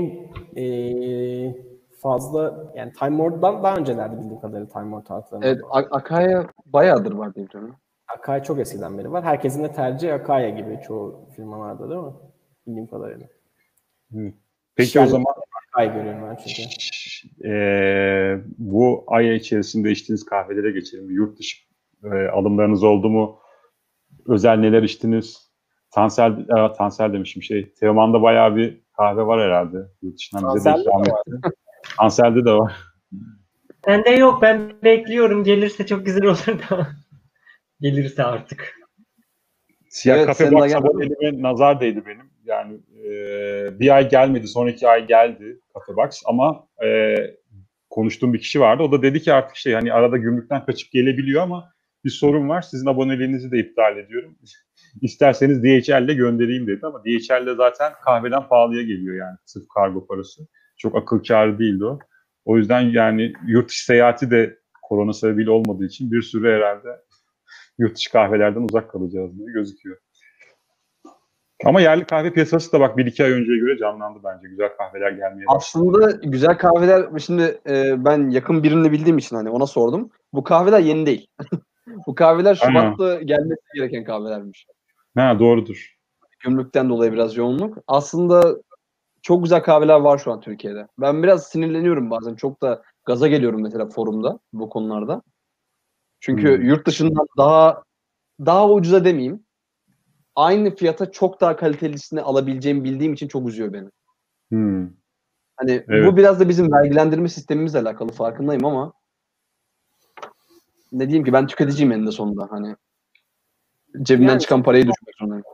eee, fazla yani Time War'dan daha öncelerde bildiğim kadarıyla Time War tartlarında.
Evet, A- Akai'ye bayağıdır var diye biliyorum.
Akai çok eskiden beri var. Herkesin de tercihi Akai gibi çoğu firmalarda değil mi? Bildiğim kadarıyla.
Peki
Yani-
o zaman
Akai görüyorum ben çünkü.
eee, bu ay içerisinde içtiğiniz kahvelere geçelim. Yurt dışı eee, alımlarınız oldu mu? Özel neler içtiniz? Tansel, aa, Tansel demişim şey. Teoman'da bayağı bir kahve var herhalde. Yurt dışından bize de ikram
de
etti. Tansel'de de var.
Bende yok. Ben bekliyorum. Gelirse çok güzel olur da. Gelirse artık.
Siyah
Evet,
kafe box
geldi.
aboneliğime nazar değdi benim. Yani eee, bir ay gelmedi, sonraki ay geldi kafe box ama eee, konuştuğum bir kişi vardı. O da dedi ki artık şey hani arada gümrükten kaçıp gelebiliyor ama bir sorun var. Sizin aboneliğinizi de iptal ediyorum. İsterseniz DHL ile göndereyim dedi ama DHL de zaten kahveden pahalıya geliyor yani sırf kargo parası. Çok akıl kârı değildi o. O yüzden yani yurt dışı seyahati de korona sebebiyle olmadığı için bir sürü herhalde yurt dışı kahvelerden uzak kalacağız gibi gözüküyor. Ama yerli kahve piyasası da bak bir iki ay önceye göre canlandı bence. Güzel kahveler gelmeye başladı.
Aslında güzel kahveler şimdi e, ben yakın birini bildiğim için hani ona sordum. Bu kahveler yeni değil. Bu kahveler
Aynen.
Şubat'ta gelmesi gereken kahvelermiş.
Ha doğrudur.
Gümrükten dolayı biraz yoğunluk. Aslında çok güzel kahveler var şu an Türkiye'de. Ben biraz sinirleniyorum bazen. Çok da gaza geliyorum mesela forumda bu konularda. Çünkü
Hmm.
yurt dışından daha daha ucuza demeyeyim. Aynı fiyata çok daha kalitelisini alabileceğimi bildiğim için çok üzüyor beni.
Hmm.
Hani
Evet.
bu biraz da bizim vergilendirme sistemimizle alakalı farkındayım ama ne diyeyim ki ben tüketiciyim eninde sonunda hani cebimden
Yani-
çıkan parayı düşürmek zorundayım.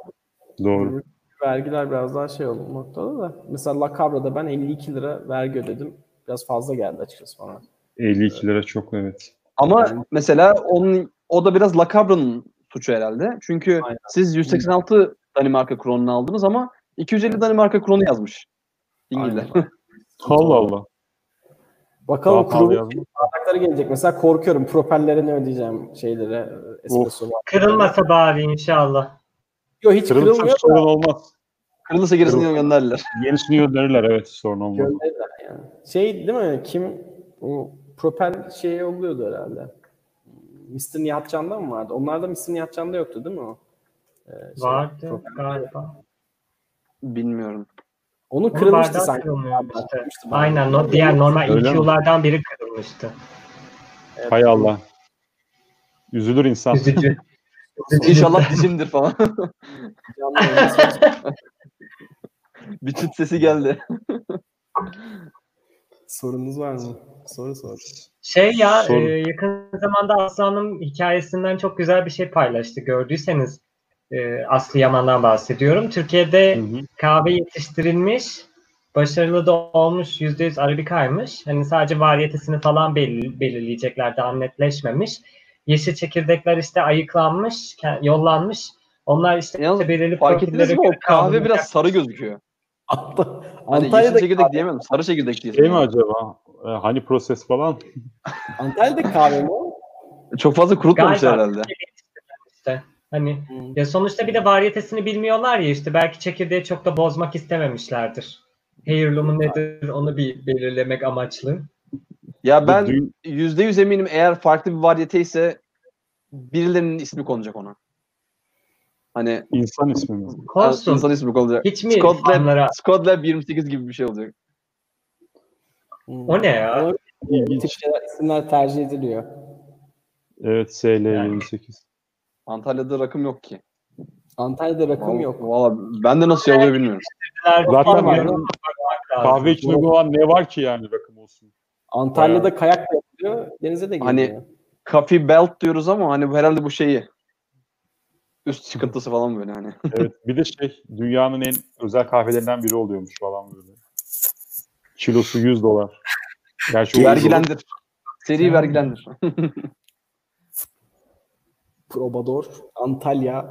Doğru.
Vergiler biraz daha şey olmaktadır da. Mesela La Cabra'da ben 52 lira vergi ödedim. Biraz fazla geldi açıkçası bana.
52 lira çok evet.
Ama
Yani-
mesela onun o da biraz La Cabra'nın suçu herhalde. Çünkü
Aynen.
siz 186 Danimarka kronunu aldınız ama 250 Danimarka kronu yazmış. İngilizler.
Allah Allah.
Bakalım kurulu bardakları gelecek. Mesela korkuyorum propellerine ödeyeceğim şeylere. Espresso.
Kırılmasa bari inşallah.
Yok hiç
Kırılırsa
kırılmıyor.
sorun olmaz.
Kırılırsa gerisini
Kırıl-
gönderdiler.
Yenisini gönderirler evet sorun olmaz.
Gönderirler yani. Şey değil mi? Kim o propel şey oluyordu herhalde. Mr. Nihat Can'da mı vardı? Onlarda Mr. Nihat Can'da yoktu değil mi o? Ee, şey,
Vardı galiba.
Bilmiyorum.
Onun kırılmıştı sanki.
işte. Aynen no, diğer normal? EQ'lardan biri kırılmıştı.
Evet.
Hay Allah. Üzülür insan.
Üzücü.
İnşallah dizimdir falan. Bir çıt sesi geldi.
Sorunuz var mı? Soru sor.
Şey ya
Sorun.
e, yakın zamanda Aslan'ın hikayesinden çok güzel bir şey paylaştı. Gördüyseniz e, Aslı Yaman'dan bahsediyorum. Türkiye'de
Hı hı.
kahve yetiştirilmiş, başarılı da olmuş, %100 Arabika'ymış. Hani sadece variyetesini falan belir- belirleyecekler, daha netleşmemiş. Yeşil çekirdekler işte ayıklanmış, yollanmış. Onlar işte
Yalnız
belirli
Fark ettiniz mi? O kahve biraz sarı gözüküyor.
Ant-
Hani yeşil
Antalya'da
çekirdek diyemem. Sarı çekirdek diye.
Şey mi acaba? Ee, hani proses falan?
Antalya'da kahve mi?
Çok fazla kurutmamış
Galiba.
herhalde.
işte. Hani
Hmm.
ya sonuçta bir de variyetesini bilmiyorlar ya işte belki çekirdeği çok da bozmak istememişlerdir. Heirloom'u nedir onu bir belirlemek amaçlı.
Ya ben yüzde yüz eminim eğer farklı bir varyete ise birilerinin ismi konacak ona. Hani
insan ismi mi?
Konsun.
insan ismi konacak.
Hiç mi
Scott Lab,
fanlara
Scott Lab 28 gibi bir şey olacak.
Hmm.
o ne ya?
Tip
İlginç.
şeyler, isimler tercih ediliyor.
Evet SL28.
Antalya'da rakım yok ki.
Antalya'da rakım
Vallahi,
yok.
Valla ben de nasıl oluyor bilmiyorum.
Zaten yani kahve için uygun olan ne var ki yani rakım olsun?
Antalya'da kayak da yapılıyor, denize de
Hani-
geliyor.
Coffee Belt diyoruz ama hani bu herhalde bu şeyi. Üst çıkıntısı falan böyle hani.
Evet. Bir de şey dünyanın en özel kahvelerinden biri oluyormuş falan böyle. Kilosu 100 dolar. Gerçi
vergilendir. Seri vergilendir.
Probador, Antalya,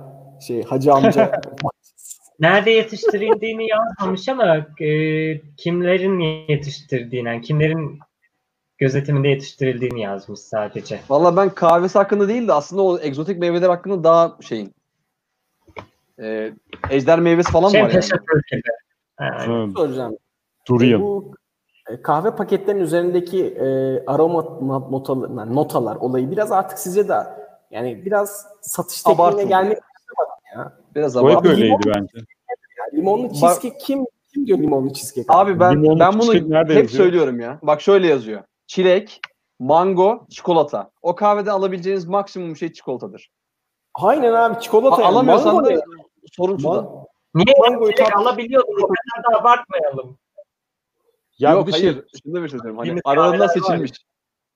şey Hacı amca.
Nerede yetiştirildiğini yazmamış ama e, kimlerin yetiştirdiğini, yani kimlerin gözetiminde yetiştirildiğini yazmış sadece.
Valla ben kahvesi hakkında değil de aslında o egzotik meyveler hakkında daha şeyin. Ee, ejder meyvesi falan
Şey
var yani.
Yani,
Evet,
soracağım.
Durian.
Bu e, kahve paketlerinin üzerindeki e, aroma not- notalar, notalar olayı biraz artık sizce de yani biraz satış tekniğine gelmek
Biraz
O hep
ama.
öyleydi bence.
yani limonlu cheesecake kim kim diyor limonlu cheesecake?
Abi ben
Limonlu
ben bunu hep
yazıyor?
söylüyorum ya. Bak şöyle yazıyor. Çilek, mango, çikolata. O kahvede alabileceğiniz maksimum şey çikolatadır.
Aynen abi çikolata.
A-
yani.
alamıyorsan
Mango
da sorun.
Man-
Niye
Mangoyu
direkt
tat-
alabiliyorduk? O kadar da abartmayalım.
Ya
Yok
bir şey,
hayır. Şunu da bir şey söyleyeyim. Hani aralarından
kahveler var
seçilmiş.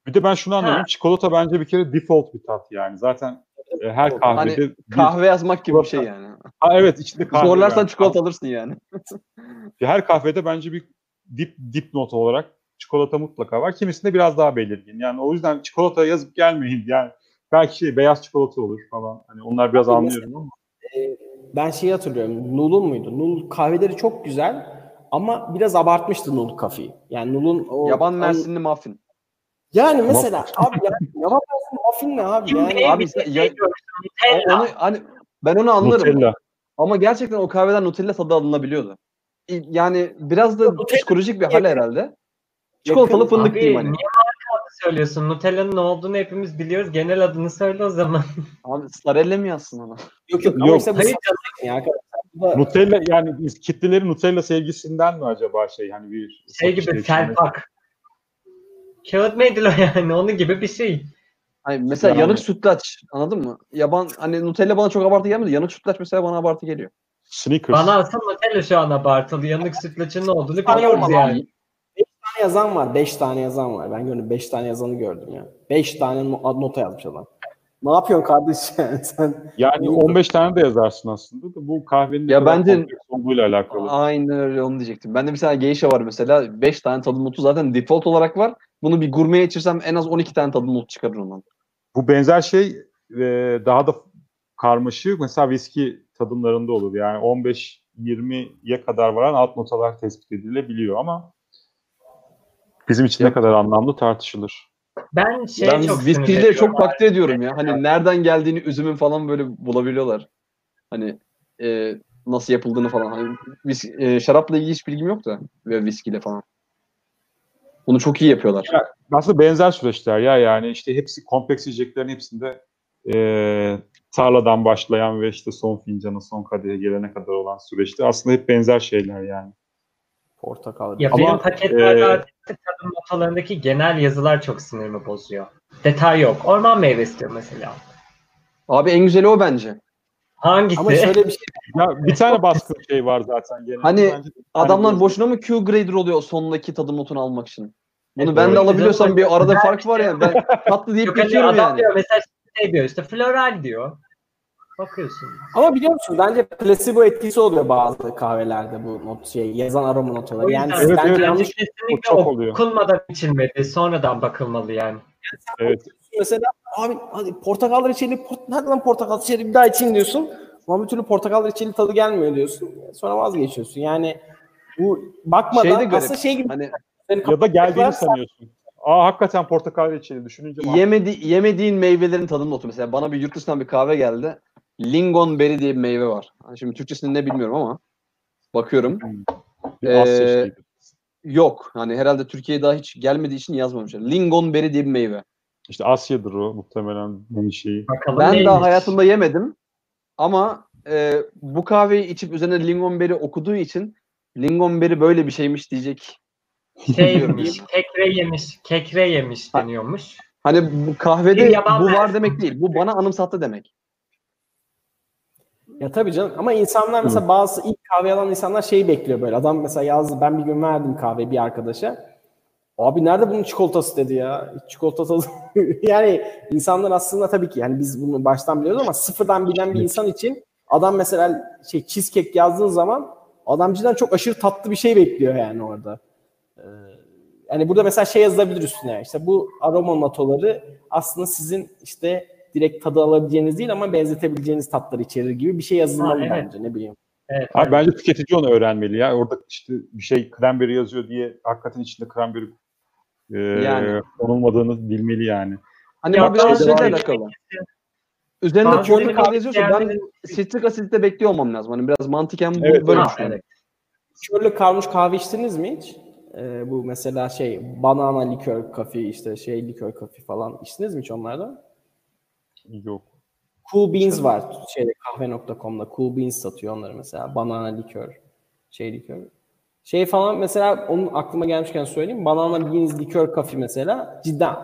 Bir de ben şunu anlıyorum.
Ha.
Çikolata bence bir kere default bir tat yani. Zaten e, her kahvede
Hani
bir-
Kahve yazmak gibi bir şey yani.
Ha, evet içinde kahve.
Zorlarsan
yani.
çikolata alırsın yani.
Her kahvede bence bir dip dip not olarak çikolata mutlaka var. Kimisinde biraz daha belirgin. Yani o yüzden çikolata yazıp gelmeyin. Yani belki şey beyaz çikolata olur falan. Hani onlar biraz
Abi
anlıyorum ama.
Ee, ben şeyi hatırlıyorum. Nul'un muydu? Nul kahveleri çok güzel ama biraz abartmıştı Nul kafeyi. Yani Nul'un o
Yaban mersinli muffin.
Yani mesela abi yaban mersinli muffin ne abi? Yani
abi
şey
ya-
Nutella.
Onu hani ben onu anlarım.
Nutella.
Ama gerçekten o kahveden Nutella tadı alınabiliyordu. Yani biraz da
Nutella-
psikolojik bir hal herhalde. Çikolatalı
Yakın-
fındık
Abi
diyeyim
niye
hani.
marka adı söylüyorsun? Nutella'nın ne olduğunu hepimiz biliyoruz. Genel adını söyle o zaman.
Abi Starella mi yazsın ona?
yok yok ama
Yok.
işte bu
Hayır
ya
Nutella yani biz kitleleri Nutella sevgisinden mi acaba şey hani bir
Şey gibi
satış
Kağıt mendil o yani. Onun gibi bir şey.
Hani mesela yanık sütlaç anladın mı? Yaban hani Nutella bana çok abartı gelmedi. Yanık sütlaç mesela bana abartı geliyor.
Snickers.
Bana alsan Nutella şu an abartılı. Yanık sütlaçın ne olduğunu
Hayır,
biliyoruz
olmaz
yani.
tane yazan var. 5 tane yazan var. Ben gördüm 5 tane yazanı gördüm ya. 5 tane no- nota yazmış adam. Ne yapıyorsun kardeş yani sen?
Yani 15 tane de yazarsın aslında da bu kahvenin
Ya bence-
olduğuyla alakalı.
Aynen öyle onu diyecektim. Ben de bir tane geisha var mesela. 5 tane tadım notu zaten default olarak var. Bunu bir gurmeye içirsem en az 12 tane tadım notu çıkarır ondan.
Bu benzer şey e, daha da karmaşık mesela viski tadımlarında olur. Yani 15-20'ye kadar varan alt notalar tespit edilebiliyor ama bizim için ne kadar anlamlı tartışılır.
Ben şeye
ben
çok
viskileri çok takdir ediyorum ya. Hani nereden geldiğini üzümün falan böyle bulabiliyorlar. Hani e, nasıl yapıldığını falan. Hani vis, e, şarapla ilgili hiç bilgim yok da ve viskiyle falan. Bunu çok iyi yapıyorlar.
Aslında benzer süreçler ya yani işte hepsi kompleks yiyeceklerin hepsinde e, tarladan başlayan ve işte son fincana son kadehe gelene kadar olan süreçte aslında hep benzer şeyler yani.
Portakal.
Ya
Ama,
benim paketlerde
e,
artık tadım notalarındaki genel yazılar çok sinirimi bozuyor. Detay yok. Orman meyvesi diyor mesela.
Abi en güzeli o bence.
Hangisi?
Ama şöyle bir şey
Ya bir tane baskın şey var zaten genelde.
Hani
Bence
Adamlar
Hani
boşuna mı Q grader oluyor sondaki tadım notunu almak için? Bunu
Evet,
ben de alabiliyorsam bir arada fark var yani. Ben tatlı deyip
hani
geçiyorum
adam
yani.
diyor mesela şey diyor işte floral diyor. Bakıyorsun.
Ama biliyor musun bence placebo etkisi oluyor bazı kahvelerde bu not şey yazan aroma notaları. Yani
Evet,
bence
evet.
yanlış
kesinlikle
çok oluyor.
okunmadan içilmedi. Sonradan bakılmalı yani.
Evet.
mesela abi hadi portakal reçeli port nereden portakal reçeli bir daha içeyim diyorsun. Ama bir türlü portakal reçeli tadı gelmiyor diyorsun. Sonra vazgeçiyorsun. Yani bu bakmadan
Şey
aslında şey gibi
Hani
Ya da geldiğini sanıyorsun. Aa hakikaten portakal reçeli düşününce
yemedi, yemediğin meyvelerin tadım notu. Mesela bana bir yurt dışından bir kahve geldi. Lingonberry diye bir meyve var. Hani Şimdi Türkçesini ne bilmiyorum ama bakıyorum.
Bir
Ee. Yok. Hani herhalde Türkiye'ye daha hiç gelmediği için yazmamışlar. Lingonberry diye bir meyve.
İşte Asya'dır o muhtemelen menşei.
Bakalım
Ben
neymiş?
daha hayatımda yemedim. Ama e, bu kahveyi içip üzerine lingonberry okuduğu için lingonberry böyle bir şeymiş diyecek.
şey bir kekre yemiş, kekre yemiş deniyormuş.
Hani bu kahvede
Bir
bu var demek değil. Bu bana anımsattı demek.
Ya tabii canım ama insanlar mesela bazı ilk kahve alan insanlar şeyi bekliyor böyle. Adam mesela yazdı ben bir gün verdim kahve bir arkadaşa. Abi nerede bunun çikolatası dedi ya. Hiç Çikolata tadı. yani insanlar aslında tabii ki yani biz bunu baştan biliyoruz ama sıfırdan bilen bir insan için adam mesela şey cheesecake yazdığın zaman adam cidden çok aşırı tatlı bir şey bekliyor yani orada. Ee, yani burada mesela şey yazılabilir üstüne. İşte bu aroma notaları aslında sizin işte direkt tadı alabileceğiniz değil ama benzetebileceğiniz tatları içerir gibi bir şey yazılmalı
Ha, evet.
bence ne bileyim.
Evet.
Abi bence tüketici onu öğrenmeli ya. Orada işte bir şey cranberry yazıyor diye hakikaten içinde cranberry e,
Yani.
konulmadığını bilmeli yani.
Hani
Ya
biraz şeyle alakalı. Üzerinde portakal
benim
yazıyorsa ben sitrik asitte bekliyor olmam lazım. Hani biraz mantıken bu
Evet,
böyle düşünüyorum.
evet.
Körlü kavrulmuş kahve içtiniz mi hiç? Ee, bu mesela şey banana likör kafi işte şey likör kafi falan içtiniz mi hiç onlardan?
Yok.
Cool Beans var şeyde kahve.com'da Cool Beans satıyor onları mesela banana likör şey likör. Şey falan mesela onun aklıma gelmişken söyleyeyim. Banana Beans likör kafi mesela cidden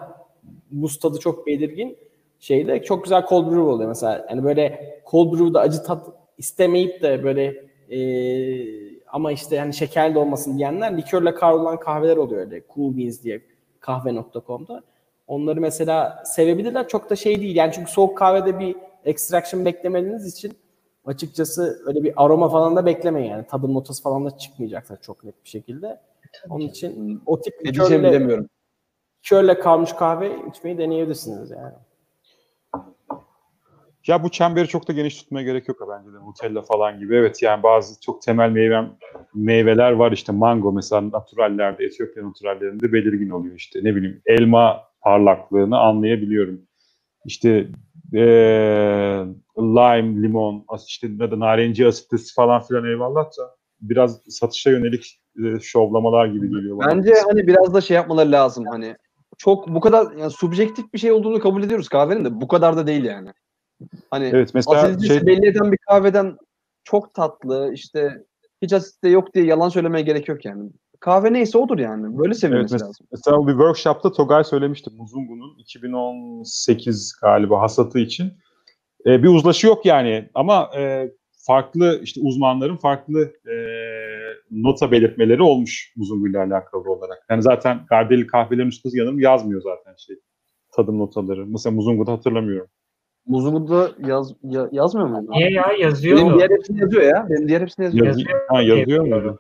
buz tadı çok belirgin. Şeyde çok güzel cold brew oluyor mesela. Yani böyle cold brew'da acı tat istemeyip de böyle eee, ama işte hani şekerli olmasın diyenler likörle kavrulan kahveler oluyor öyle. Cool Beans diye kahve.com'da. Onları mesela sevebilirler. Çok da şey değil. Yani çünkü soğuk kahvede bir extraction beklemediğiniz için açıkçası öyle bir aroma falan da beklemeyin yani. Tadım notası falan da çıkmayacaklar çok net bir şekilde. Onun için o tip
Ne diyeceğimi bilemiyorum.
likörle kalmış kahve içmeyi deneyebilirsiniz yani.
Ya bu çemberi çok da geniş tutmaya gerek yok bence de. Nutella falan gibi. Evet yani bazı çok temel meyve, meyveler var işte mango mesela naturallerde, Etiyopya naturallerinde belirgin oluyor işte. Ne bileyim elma parlaklığını anlayabiliyorum. İşte eee, lime, limon, işte ne de narenci asitesi falan filan eyvallah da biraz satışa yönelik e, şovlamalar gibi geliyor bana.
Bence hani biraz da şey yapmaları lazım hani. Çok bu kadar yani subjektif bir şey olduğunu kabul ediyoruz kahvenin de bu kadar da değil yani. Hani
Evet mesela
asiditesi
şey
belli eden bir kahveden çok tatlı işte hiç asit de yok diye yalan söylemeye gerek yok yani. Kahve neyse odur yani. Böyle
Evet,
sevilmesi
mes-
lazım.
mesela bir workshop'ta Togay söylemişti. Muzungu'nun 2018 galiba hasatı için. E, bir uzlaşı yok yani ama e, farklı işte uzmanların farklı e, nota belirtmeleri olmuş Muzungu ile alakalı olarak. Yani zaten Gardeli kahvelerin üstünde yanım yazmıyor zaten şey tadım notaları. Mesela Muzungu'da hatırlamıyorum.
Muzumut'da yaz, ya- yazmıyor mu?
Niye ya yazıyor
Benim
mu?
diğer hepsini yazıyor ya. Benim diğer hepsini yazıyor.
Yazı-
Yazıyor.
ha, yazıyor muydu?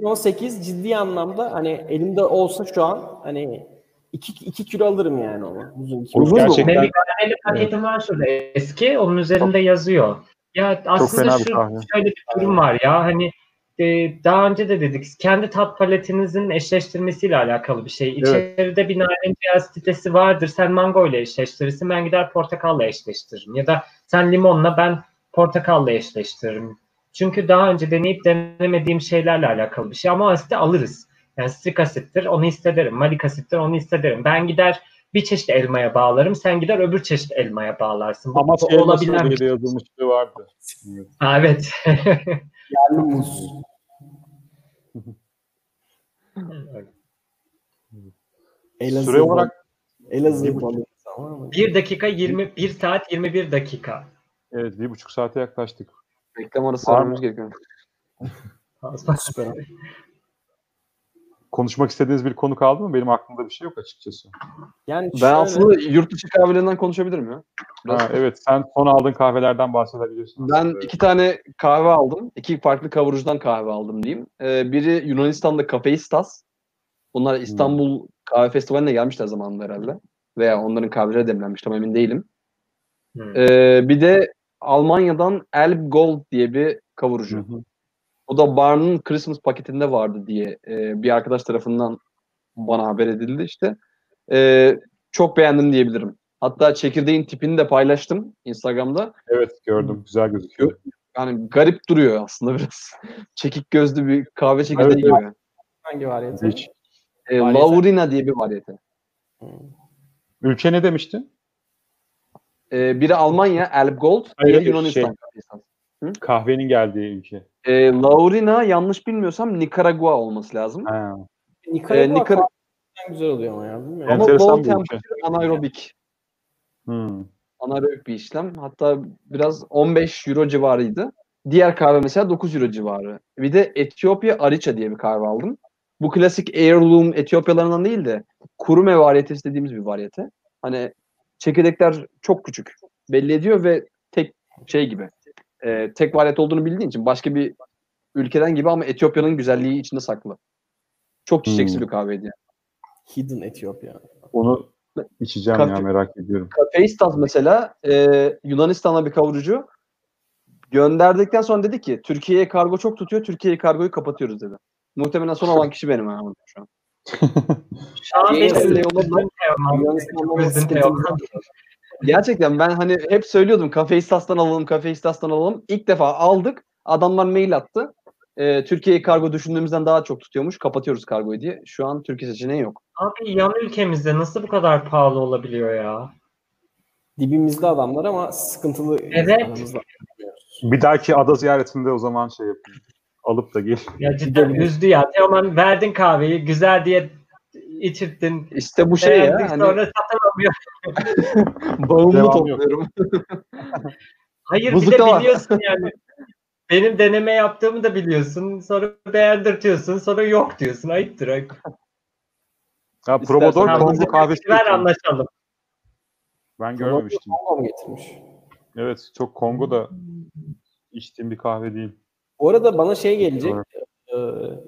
2018 ciddi anlamda hani elimde olsa şu an hani 2 2 kilo alırım yani onu. Uzun iki
Uzun?
Gerçekten
Benim bir tane paketim var şurada eski. Onun üzerinde yazıyor. Ya aslında
bir
şu şöyle bir durum var ya hani e, daha önce de dedik kendi tat paletinizin eşleştirmesiyle alakalı bir şey.
Evet.
İçeride bir narenciye asitesi vardır. Sen mango ile eşleştirirsin. Ben gider portakalla eşleştiririm. Ya da sen limonla ben portakalla eşleştiririm. Çünkü daha önce deneyip denemediğim şeylerle alakalı bir şey ama asiti alırız. Yani strik asittir onu hissederim. Malik asittir onu hissederim. Ben gider bir çeşit elmaya bağlarım. Sen gider öbür çeşit elmaya bağlarsın.
Ama
bu
şey
olabilen bir şey.
yazılmışlığı vardı. Evet.
Yerli muz. Elazığ
Süre olarak
Elazığ balığı tamam mı?
1 dakika 20 1 saat 21 dakika.
evet bir buçuk saate yaklaştık.
Reklam arası
Var mı?
vermemiz gerekiyor.
Süper.
Konuşmak istediğiniz bir konu kaldı mı? Benim aklımda bir şey yok açıkçası.
Yani
Ben
şöyle-
aslında yurt dışı kahvelerinden konuşabilirim ya. Biraz.
Ha, evet sen son aldığın kahvelerden bahsedebilirsin.
Ben
aslında.
iki tane kahve aldım. İki farklı kavurucudan kahve aldım diyeyim. Ee, biri Yunanistan'da Kafeistas. Bunlar İstanbul Kahve Festivali'ne gelmişler zamanında herhalde. Veya onların kahveleri demlenmiş tam emin değilim.
Hmm.
Ee, bir de Almanya'dan Elb Gold diye bir
Hı
kavurucu.
hı.
O da Barn'ın Christmas paketinde vardı diye e, bir arkadaş tarafından bana haber edildi işte. E, çok beğendim diyebilirim. Hatta çekirdeğin tipini de paylaştım Instagram'da.
Evet gördüm. Güzel gözüküyor.
Yani garip duruyor aslında biraz. Çekik gözlü bir kahve çekirdeği
Evet,
gibi.
hangi variyeti?
Hiç.
E. Laurina diye bir varyete.
Ülke ne demiştin?
E, biri Almanya, Elb Gold,
Hayır,
diğeri
şey-
Yunanistan.
Kahvenin geldiği ülke.
E, Laurina yanlış bilmiyorsam Nikaragua olması lazım.
Ha.
Nikaragua
Ee, Nikara-
kahve güzel oluyor ama ya. Bilmiyorum.
Ama low temperature anaerobik.
Hmm.
anaerobik bir işlem. Hatta biraz 15 euro civarıydı. Diğer kahve mesela 9 euro civarı. Bir de Etiyopya Ariça diye bir kahve aldım. Bu klasik heirloom Etiyopyalarından değil de kurume variyetesi dediğimiz bir variyete. Hani çekirdekler çok küçük. Belli ediyor ve tek şey gibi. e, tek variyet olduğunu bildiğin için başka bir ülkeden gibi ama Etiyopya'nın güzelliği içinde saklı. Çok çiçeksi
Hmm.
bir kahveydi. yani.
Hidden Etiyopya.
Onu içeceğim
Kafe-
ya merak ediyorum.
Kafeistas mesela e, Yunanistan'a bir kavurucu gönderdikten sonra dedi ki Türkiye'ye kargo çok tutuyor. Türkiye'ye kargoyu kapatıyoruz dedi. Muhtemelen son olan kişi benim ha şu an.
Şu an benim Teoman.
Gerçekten ben hani hep söylüyordum Kafeistas'tan alalım, Kafeistas'tan alalım. İlk defa aldık. Adamlar mail attı. E, Türkiye'ye kargo düşündüğümüzden daha çok tutuyormuş. Kapatıyoruz kargoyu diye. Şu an Türkiye seçeneği yok.
Abi yan ülkemizde nasıl bu kadar pahalı olabiliyor ya?
Dibimizde adamlar ama sıkıntılı.
Evet.
Bir dahaki ada ziyaretinde o zaman şey yapayım. Alıp da gel.
Ya cidden üzdü ya. Teoman verdin kahveyi güzel diye içirttin.
İşte bu şey ya.
Beğendik
Hani
sonra satamamıyor.
bağımlı topluyorum.
Hayır
Buzluk
bir de
da var.
biliyorsun yani. Benim deneme yaptığımı da biliyorsun. Sonra beğendirtiyorsun. Sonra yok diyorsun. Ayıptır. ayıp.
İstersen-
Promodor Kongo kahvesi.
Ver anlaşalım.
Ben görmemiştim.
Kongo mu getirmiş?
Evet çok Kongo'da içtiğim bir kahve değil.
Bu arada bana şey gelecek. E,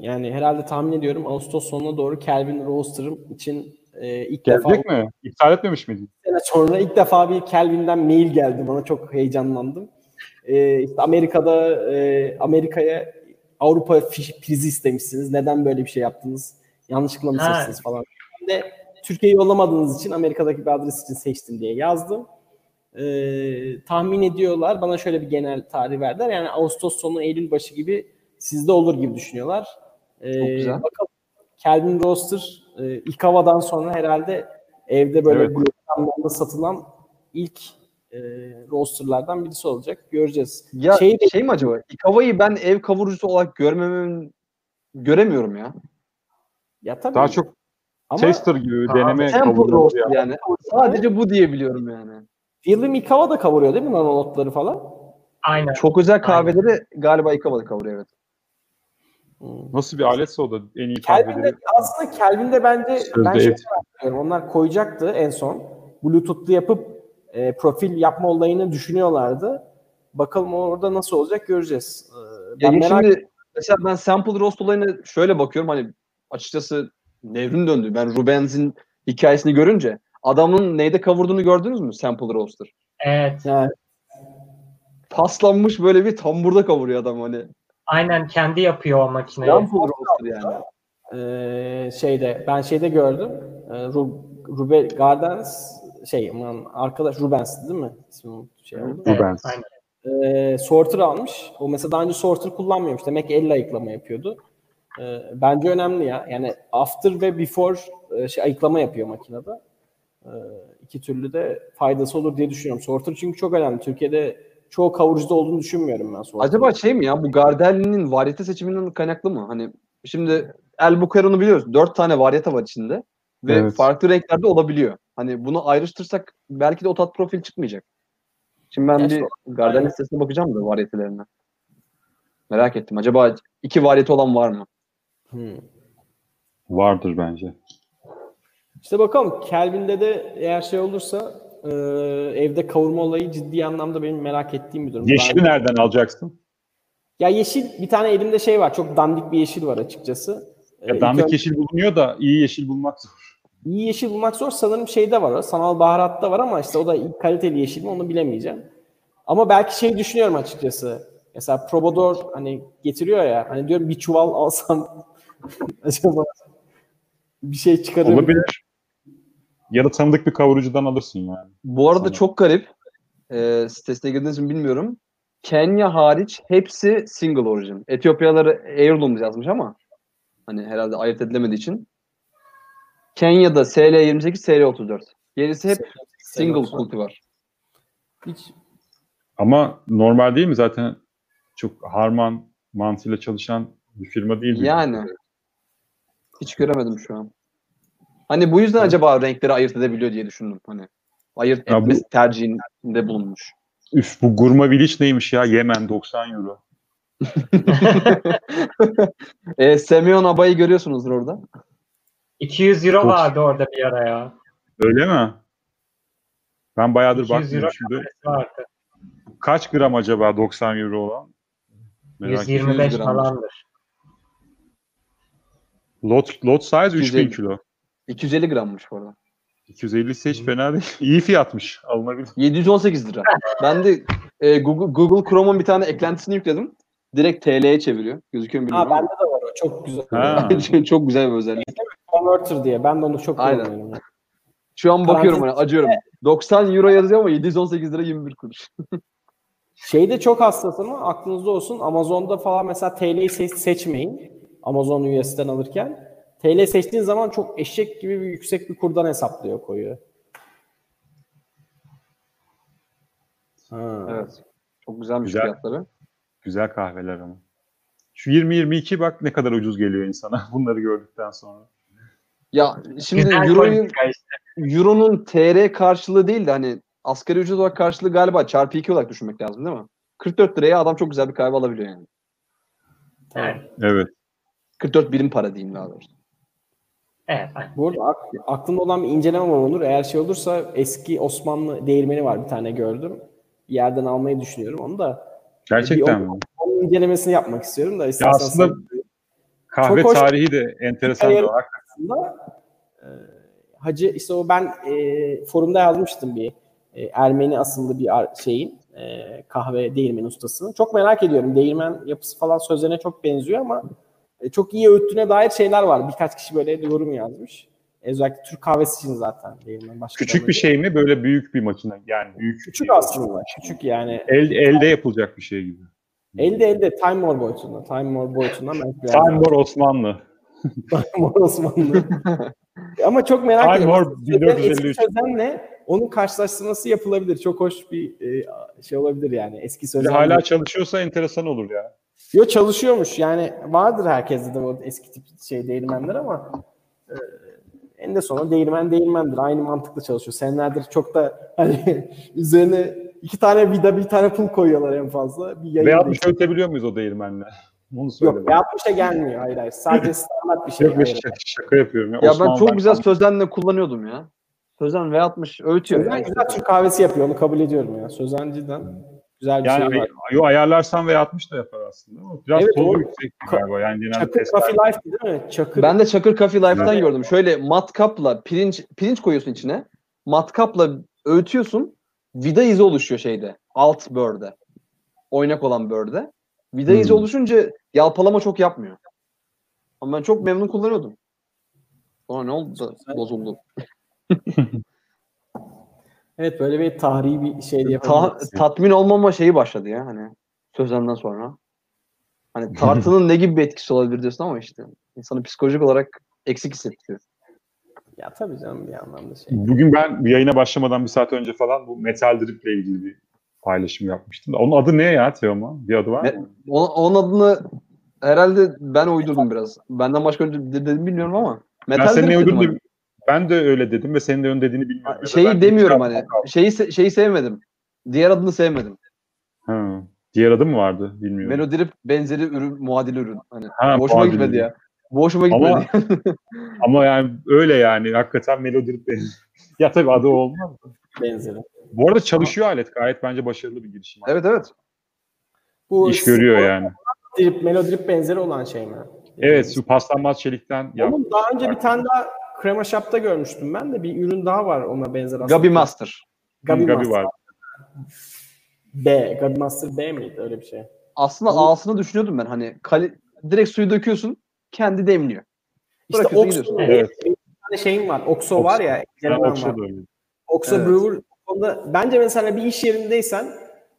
yani herhalde tahmin ediyorum Ağustos sonuna doğru Kelvin Roaster'ım için e, ilk defa
Gelecek mi? İptal etmemiş miydin?
sene sonra ilk defa bir Kelvin'den mail geldi bana çok heyecanlandım. Ee, işte Amerika'da e, Amerika'ya Avrupa prizi istemişsiniz. Neden böyle bir şey yaptınız? Yanlışlıkla mı seçtiniz falan. Ben de Türkiye'yi yollamadığınız için Amerika'daki bir adres için seçtim diye yazdım. Ee, tahmin ediyorlar. Bana şöyle bir genel tarih verdiler. Yani Ağustos sonu Eylül başı gibi sizde olur gibi düşünüyorlar. Ee,
Çok güzel.
Bakalım. Kelvin Roaster e, ilk havadan sonra herhalde evde böyle
Evet.
satılan ilk e, roasterlardan birisi olacak. Göreceğiz.
Ya
Şey
şey, mi acaba? İkava'yı ben ev kavurucusu olarak görmememin göremiyorum ya.
Ya tabii.
Daha çok
ama
taster gibi deneme
Temple
kavurmaları
roast
ya.
yani. Sadece bu diyebiliyorum yani.
William Ikawa da kavuruyor değil mi nanotları falan?
Aynen.
Çok özel kahveleri galiba Ikava'da kavuruyor evet.
Hmm.
Nasıl bir aletse o da en iyi
Kelvin'de
kahveleri.
aslında Kelvin'de bence
Sözde
ben şey onlar koyacaktı en son. Bluetooth'lu yapıp e, profil yapma olayını düşünüyorlardı. Bakalım orada nasıl olacak göreceğiz. Ee, ben merak
şimdi mesela ben sample roast olayına şöyle bakıyorum hani açıkçası nevrim döndü. Ben Rubens'in hikayesini görünce adamın neyde kavurduğunu gördünüz mü sample roaster?
Evet.
Yani,
Paslanmış böyle bir tamburda kavuruyor adam hani.
Aynen kendi yapıyor o makineyi.
Sample roaster yani.
e, şeyde ben şeyde gördüm. E, Ru- Rube Gardens şey aman arkadaş Rubens değil mi? İsmi şey oldu.
Evet,
Rubens.
aynen.
e, sorter almış. O mesela daha önce sorter kullanmıyormuş. Demek ki elle ayıklama yapıyordu. E, bence önemli ya. Yani after ve before e, şey ayıklama yapıyor makinede. E, iki türlü de faydası olur diye düşünüyorum. Sorter çünkü çok önemli. Türkiye'de çoğu kavurucuda olduğunu düşünmüyorum ben sorter.
Acaba şey mi ya bu Gardelli'nin varyete seçiminden kaynaklı mı? Hani şimdi El Bucaro'nu biliyoruz. Dört tane varyete var içinde. Ve
Evet.
farklı renklerde olabiliyor. Hani bunu ayrıştırsak belki de o tat profil çıkmayacak. Şimdi ben
Ya
bir
işte
Gardel
aynen.
listesine bakacağım da varyetelerine. Merak ettim. Acaba iki varyete olan var mı?
Hmm.
Vardır bence.
İşte bakalım Kelvin'de de eğer şey olursa e, evde kavurma olayı ciddi anlamda benim merak ettiğim bir durum.
Yeşili
Ben-
nereden alacaksın?
Ya yeşil bir tane elimde şey var. Çok dandik bir yeşil var açıkçası. Ee,
Ya dandik
önce-
yeşil bulunuyor da iyi yeşil bulmak zor.
İyi yeşil bulmak zor. Sanırım şeyde var. Sanal baharatta var ama işte o da kaliteli yeşil mi onu bilemeyeceğim. Ama belki şey düşünüyorum açıkçası. Mesela Probador hani getiriyor ya. Hani diyorum bir çuval alsam acaba bir şey çıkarır mı?
Olabilir. Ya da tanıdık bir kavurucudan alırsın yani.
Bu arada
Sana.
çok garip. Ee, sitesine girdiniz mi bilmiyorum. Kenya hariç hepsi single origin. Etiyopyaları heirloom yazmış ama hani herhalde ayırt edilemediği için. Kenya'da SL28, SL34. Gerisi hep single kultivar.
Hiç
Ama normal değil mi zaten çok harman mantığıyla çalışan bir firma değil. mi?
Yani. Hiç göremedim şu an. Hani bu yüzden acaba renkleri ayırt edebiliyor diye düşündüm. Hani ayırt
Ya bu-
etmesi tercihinde bulunmuş.
Üf bu Gurma Village neymiş ya? Yemen 90 euro.
e, Semyon Abay'ı görüyorsunuzdur orada.
200 euro
Çok-
vardı orada bir ara ya.
Öyle mi? Ben bayağıdır
200
bakmıyorum şimdi.
vardı.
Kaç gram acaba 90 euro olan? Merak ettim.
125
grammış.
falandır.
Lot, lot size 3000
250.
kilo.
250 grammış bu arada.
250 ise hiç fena değil. İyi fiyatmış. Alınabilir.
718 lira. Ben de e, Google, Google Chrome'un bir tane eklentisini yükledim. Direkt TL'ye çeviriyor. Gözüküyor mu
Ha
bilmiyorum
bende de var o. Çok güzel.
Ha.
çok güzel bir özellik.
Converter diye. Ben de onu çok
Aynen.
kullanıyorum.
Şu an bakıyorum
Parantez-
hani acıyorum. 90 euro yazıyor ama 718 lira 21 kuruş.
Şeyde çok hassas ama aklınızda olsun. Amazon'da falan mesela TL'yi se- seçmeyin. Amazon US'den alırken. TL seçtiğin zaman çok eşek gibi bir yüksek bir kurdan hesaplıyor koyuyor. Ha.
Evet. Çok güzelmiş
Güzel.
fiyatları.
Güzel kahveler ama. Şu 20-22 bak ne kadar ucuz geliyor insana bunları gördükten sonra.
Ya şimdi
işte.
Euro'nun TR karşılığı değil de hani asgari ücret olarak karşılığı galiba çarpı 2 olarak düşünmek lazım değil mi? 44 liraya adam çok güzel bir kahve alabiliyor yani.
Evet.
Evet.
44 birim para diyeyim daha doğrusu.
Evet. aynen.
Bu arada ak- aklımda olan bir inceleme var Onur. Eğer şey olursa eski Osmanlı değirmeni var bir tane gördüm. Bir yerden almayı düşünüyorum onu da.
Gerçekten mi?
Onun incelemesini yapmak istiyorum da.
Ya aslında
sen-
kahve
Çok hoş-
tarihi de enteresan bir olarak.
aslında e, Hacı işte o ben e, forumda yazmıştım bir e, Ermeni asıllı bir şeyin e, kahve değirmen ustasının. Çok merak ediyorum. Değirmen yapısı falan sözlerine çok benziyor ama e, çok iyi öğüttüğüne dair şeyler var. Birkaç kişi böyle yorum yazmış. E, Özellikle Türk kahvesi için zaten değirmen. Başka
Küçük bir şey mi? Böyle büyük bir makine. Yani büyük.
Küçük aslında. Küçük yani.
El, elde yapılacak bir şey gibi.
Elde elde Time More boyutunda. Time More biraz
Time War Osmanlı.
Time More Osmanlı. Ama çok merak
Time
ediyorum. Sözen, eski
1453.
sözenle onun karşılaştırması yapılabilir. Çok hoş bir e, şey olabilir yani. Eski
Bir
sözen.
hala çalışıyorsa enteresan olur ya.
Yo çalışıyormuş. Yani vardır herkeste de bu eski tip şey değirmenler ama e, en de sonunda değirmen değirmendir. Aynı mantıkla çalışıyor. Senelerdir çok da hani üzerine iki tane vida bir tane pul koyuyorlar en fazla. Bir yayın
Veya
değil.
ölçebiliyor muyuz o değirmenle? Onu söyle.
Yok
bana.
V60'a gelmiyor. Hayır hayır. Sadece standart bir şey.
Yok, şaka, şaka yapıyorum. Ya,
Ya ben çok güzel
kalmış.
sözenle kullanıyordum ya. Sözen V60 öğütüyor.
Sözen
yani.
güzel Türk kahvesi yapıyor. Onu kabul ediyorum ya. Sözen cidden güzel bir
Yani
şey var.
yo, ayarlarsan ve 60 da yapar aslında. Ama biraz
Evet,
tozu
doğru.
yüksek galiba. Yani genelde
Çakır
testler-
Coffee Life değil mi? Çakır.
Ben de Çakır Coffee Life'tan
Evet.
gördüm. Şöyle matkapla pirinç pirinç koyuyorsun içine. Matkapla öğütüyorsun. Vida izi oluşuyor şeyde. Alt börde. Oynak olan börde. Vida izi
Hmm.
oluşunca yalpalama çok yapmıyor. Ama ben çok memnun kullanıyordum. Sonra ne oldu da bozuldu.
Evet böyle bir tarihi bir şey de
Ta- tatmin olmama şeyi başladı ya hani sözenden sonra. Hani tartının ne gibi bir etkisi olabilir diyorsun ama işte insanı psikolojik olarak eksik hissettiriyor.
Ya tabii canım bir anlamda şey.
Bugün ben bir yayına başlamadan bir saat önce falan bu metal drip ile ilgili bir paylaşım yapmıştım. Onun adı ne ya Teoman? Bir adı var
Ne-
mı?
O- Onun adını herhalde ben uydurdum biraz. Benden başka önce de- dedim bilmiyorum ama.
Ben
Metal
senin
drip
ne uydurduğunu-
hani.
Ben de öyle dedim ve senin de ön dediğini bilmiyorum.
Şeyi
ben-
demiyorum hani. Şeyi şeyi sevmedim. Diğer adını sevmedim.
Ha. Diğer adı mı vardı bilmiyorum.
Melodrip benzeri ürün, muadili ürün. Hani
Ha, muadili
gitmedi
ürün.
ya. Bu hoşuma gitmedi.
Ama- Ama yani öyle yani hakikaten melodi drip ya tabii adı olmaz.
Benzeri.
Bu arada çalışıyor alet. Gayet bence başarılı bir girişim.
evet evet.
Bu
İş görüyor yani.
Drip, melodrip benzeri olan şey mi?
Evet şu paslanmaz çelikten.
Onun daha önce bir tane daha Crema Shop'ta görmüştüm ben de bir ürün daha var ona benzer aslında.
Gabi Master.
Gabi,
Gabi
Master.
var.
B. Gabi Master B miydi öyle bir şey?
Aslında
Ama-
A'sını düşünüyordum ben. Hani kali- direkt suyu döküyorsun. Kendi demliyor.
İşte Oxo.
Evet.
bir tane şeyim var. Oxo var ya.
Oxo
var. Oxo
Evet.
Brewer onda bence mesela bir iş yerindeysen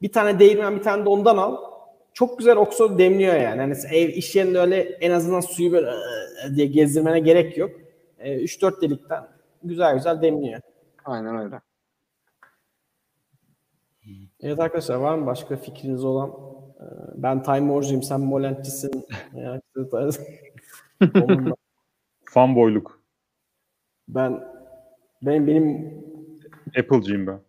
bir tane değirmen bir tane de ondan al. Çok güzel Oxo demliyor yani. Hani ev iş yerinde öyle en azından suyu böyle diye gezdirmene gerek yok. 3-4 delikten güzel güzel demliyor.
Aynen öyle.
Evet arkadaşlar var mı başka fikriniz olan? Ee, Ben Time War'cuyum, sen Onunla-
Fanboyluk.
ben benim benim
Apple'cıyım ben.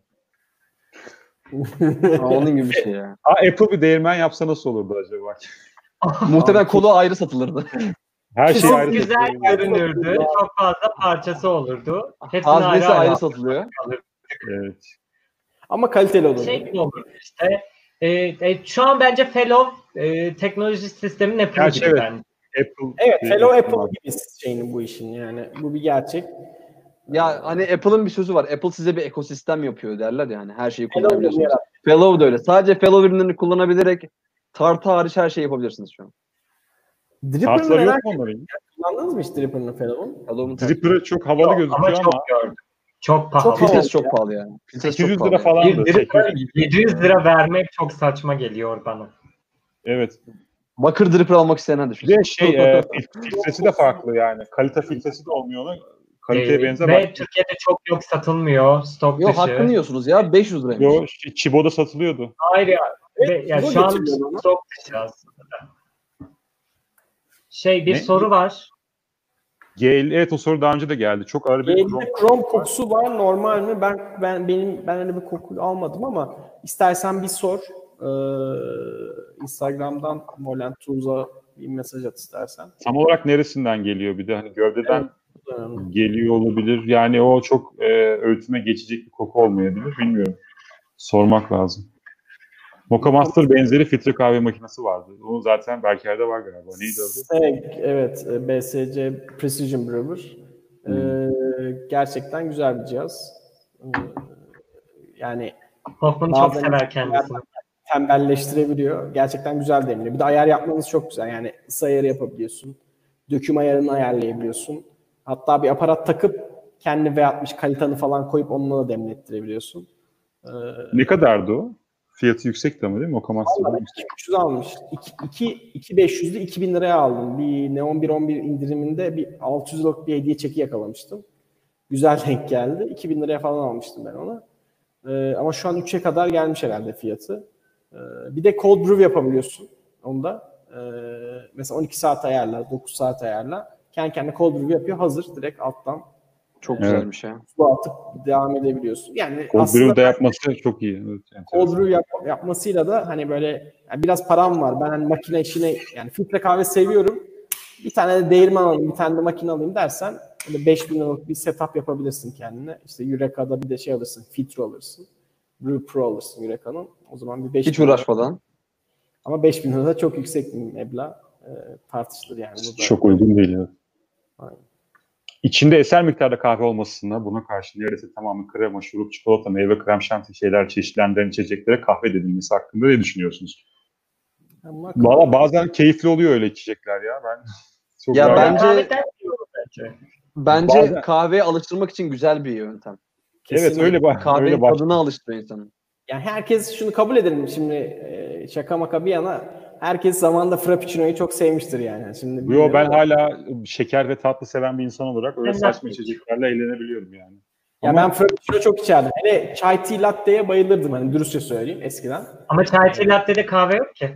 Aa, onun gibi bir şey ya.
Aa, Apple bir değirmen yapsa nasıl olurdu acaba?
Muhtemelen kolu ayrı satılırdı.
Her şey
Çok
ayrı.
güzel görünürdü. Çok fazla parçası olurdu. Hepsini
Haznesi
ayrı
ayrı
ayrı
satılıyor.
Evet.
ama kaliteli olur.
Şey gibi olur işte. E, e, şu an bence Fellow e, teknoloji sistemin Apple
Gerçi
gibi
evet.
bence.
Apple.
Evet, Fellow Apple gibi şeyinin bu işin yani. Bu bir gerçek.
Ya hani Apple'ın bir sözü var. Apple size bir ekosistem yapıyor derler yani. Her şeyi kullanabiliyorsunuz. Fellow da öyle. Sadece Fellow ürünlerini kullanabilerek tartı hariç her şeyi yapabilirsiniz şu an.
Dripper'ı
Kartları
merak
yok mu onların?
kullandınız mı hiç Dripper'ın Fellow'un?
Fellow'un tartı.
Dripper'ı çok havalı
Yok,
gözüküyor
ama
ama,
çok gördüm. Çok pahalı.
Çok pahalı
çok
ya.
pahalı yani. Filtresi
800
çok
lira
pahalı.
falandı.
Bir dripper
800.
700 lira vermek çok saçma geliyor bana.
Evet.
Bakır dripper almak isteyenler
Bir
düşünsün.
de şey e, fil- filtresi de farklı yani. Kalite filtresi de olmuyor ona. Kaliteye
Ee,
benzer.
Ve Türkiye'de çok yok satılmıyor. Stok
Yok
dışı.
hakkını yiyorsunuz ya. 500 liraymış.
Yo, Ç- Çibo'da satılıyordu.
Hayır ya. Ve, yani şu an stok dışı aslında. Şey bir
Ne?
soru var.
GL, evet o soru daha önce de geldi. Çok ağır bir krom.
krom kokusu var normal mi? Ben ben benim ben öyle bir koku almadım ama istersen bir sor. Ee, Instagram'dan Molent Tuz'a bir mesaj at istersen.
Tam olarak neresinden geliyor bir de hani gövdeden
Önemli.
geliyor olabilir. Yani o çok e, öğütüme geçecek bir koku olmayabilir. Bilmiyorum. Sormak lazım. Mocha Master benzeri filtre kahve makinesi vardı. O zaten Berker'de var galiba. Neydi adı?
Evet, evet e, BSC Precision Brewer. Ee, gerçekten güzel bir cihaz. Ee, yani
Hoffman çok sever kendisini.
tembelleştirebiliyor. Gerçekten güzel demliyor. Bir de ayar yapmanız çok güzel. Yani ısı ayarı yapabiliyorsun. Döküm ayarını ayarlayabiliyorsun. Hatta bir aparat takıp kendi V60 kalitanı falan koyup onunla da demlettirebiliyorsun. Ee,
Ne kadardı o? Fiyatı yüksekti ama değil mi? Okamaster.
Vallahi 2300 almış. 2 2500'lü 2000 liraya aldım. Bir Neon 111 indiriminde bir 600 liralık bir hediye çeki yakalamıştım. Güzel denk geldi. 2000 liraya falan almıştım ben onu. Ee, ama şu an 3'e kadar gelmiş herhalde fiyatı. Ee, bir de cold brew yapabiliyorsun onda. Ee, mesela 12 saat ayarla, 9 saat ayarla. Kendi kendine cold brew yapıyor. Hazır direkt alttan
Çok
Evet.
güzelmiş ya.
su atıp devam edebiliyorsun. Yani
Cold
aslında
Brew'da yapması çok iyi. Evet,
cold brew yap- yapmasıyla da hani böyle yani biraz param var. Ben hani makine işine yani filtre kahve seviyorum. Bir tane de değirmen alayım, bir tane de makine alayım dersen böyle 5000 liralık bir setup yapabilirsin kendine. İşte Eureka'da bir de şey alırsın, filtre alırsın. Brew Pro alırsın Eureka'nın. O zaman bir 5000
Hiç uğraşmadan.
Ama 5000 lira da çok yüksek bir meblağ. Ee, tartışılır yani. Bu da.
Çok uygun değil. Evet.
Aynen.
İçinde eser miktarda kahve olmasına buna karşı neredeyse tamamı krema, şurup, çikolata, meyve, krem şanti şeyler çeşitlendiren içeceklere kahve denilmesi hakkında ne düşünüyorsunuz? Valla bazen keyifli oluyor öyle içecekler ya. Ben çok
Ya bence-
bence.
Bence
Bazen-
kahveye alıştırmak için güzel bir yöntem.
evet
kesinlikle.
öyle bak.
Kahvenin
öyle baş-
tadına alıştırıyor insanı.
Yani herkes şunu kabul edelim şimdi e, şaka maka bir yana herkes zamanında Frappuccino'yu çok sevmiştir yani. Şimdi
Yo
bilmiyorum
ben
ama-
hala şeker ve tatlı seven bir insan olarak öyle
Ben
saçma içeceklerle eğlenebiliyorum yani.
ya
Ama-
ben Frappuccino çok içerdim. Hele chai tea latte'ye bayılırdım hani dürüstçe söyleyeyim eskiden.
Ama çay tea latte'de kahve yok ki.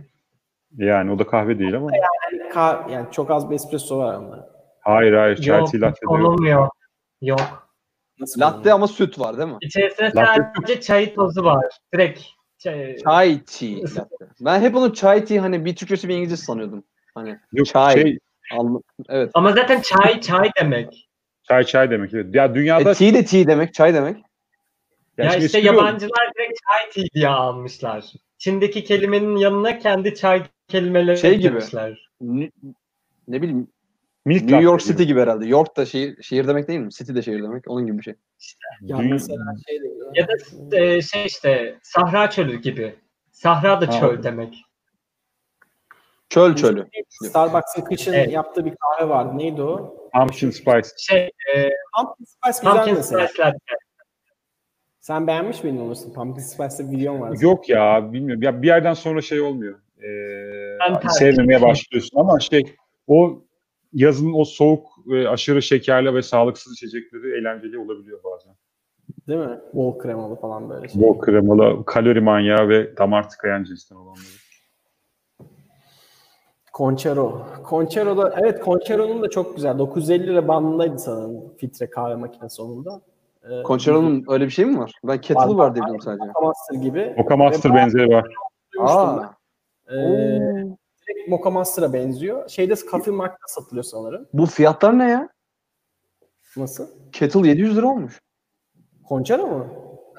Yani o da kahve değil ama.
Yani, ka- yani çok az bir espresso var onda.
Hayır hayır çay
Yok,
tea latte de yok.
konulmuyor. Yok.
Nasıl
Latte ama süt var değil mi?
İçerisinde
Latte-
sadece çay tozu var. Direkt çay,
Chai tea. Ben hep onu chai tea hani bir Türkçesi bir İngilizcesi sanıyordum. Hani
Yok
Çay.
şey
evet.
Ama zaten çay çay demek.
çay çay demek. Evet. Ya
E,
dünyada
tea de tea demek, çay demek.
Ya
Ya, işte yabancılar direkt çay tea diye almışlar. Çin'deki kelimenin yanına kendi çay kelimeleri
Şey gibi.
eklemişler.
Ne, ne bileyim
milk
New York. City gibi herhalde. York da şehir, şehir demek değil mi? City de şehir demek. Onun gibi bir şey.
Ya
Dü-
mesela şey de
Ya da e, şey işte Sahra çölü gibi. Sahra da
Ha.
çöl demek.
Çöl çölü.
Starbucks'ın kışın
Evet.
yaptığı bir kahve vardı. Neydi o?
Pumpkin spice.
Şey, e,
Pumpkin Spice güzel
pumpkin
mesela.
spice latte.
Sen beğenmiş miydin onu? Pumpkin Spice'da videon var.
Yok ya bilmiyorum. Ya bir yerden sonra şey olmuyor. Ee, sevmemeye başlıyorsun ama şey o yazın o soğuk ve aşırı şekerli ve sağlıksız içecekleri eğlenceli olabiliyor bazen.
Değil mi? Bol kremalı falan böyle şey.
Bol kremalı, kalori manyağı ve damar tıkayan cinsten olanları.
Conchero. Conchero da evet Conchero'nun da çok güzel. 950 lira bandındaydı sanırım filtre kahve makinesi onun da. Ee,
Conchero'nun öyle bir şey mi var? Ben kettle'ı
Var,
var biliyorum sadece.
Mocha Master gibi.
Mocha Master benzeri var.
Aa.
Ee, Mocha Master'a benziyor. Şeyde Coffee Mark'ta satılıyor sanırım.
Bu fiyatlar ne ya?
Nasıl?
Kettle 700 lira olmuş.
Conchero mu?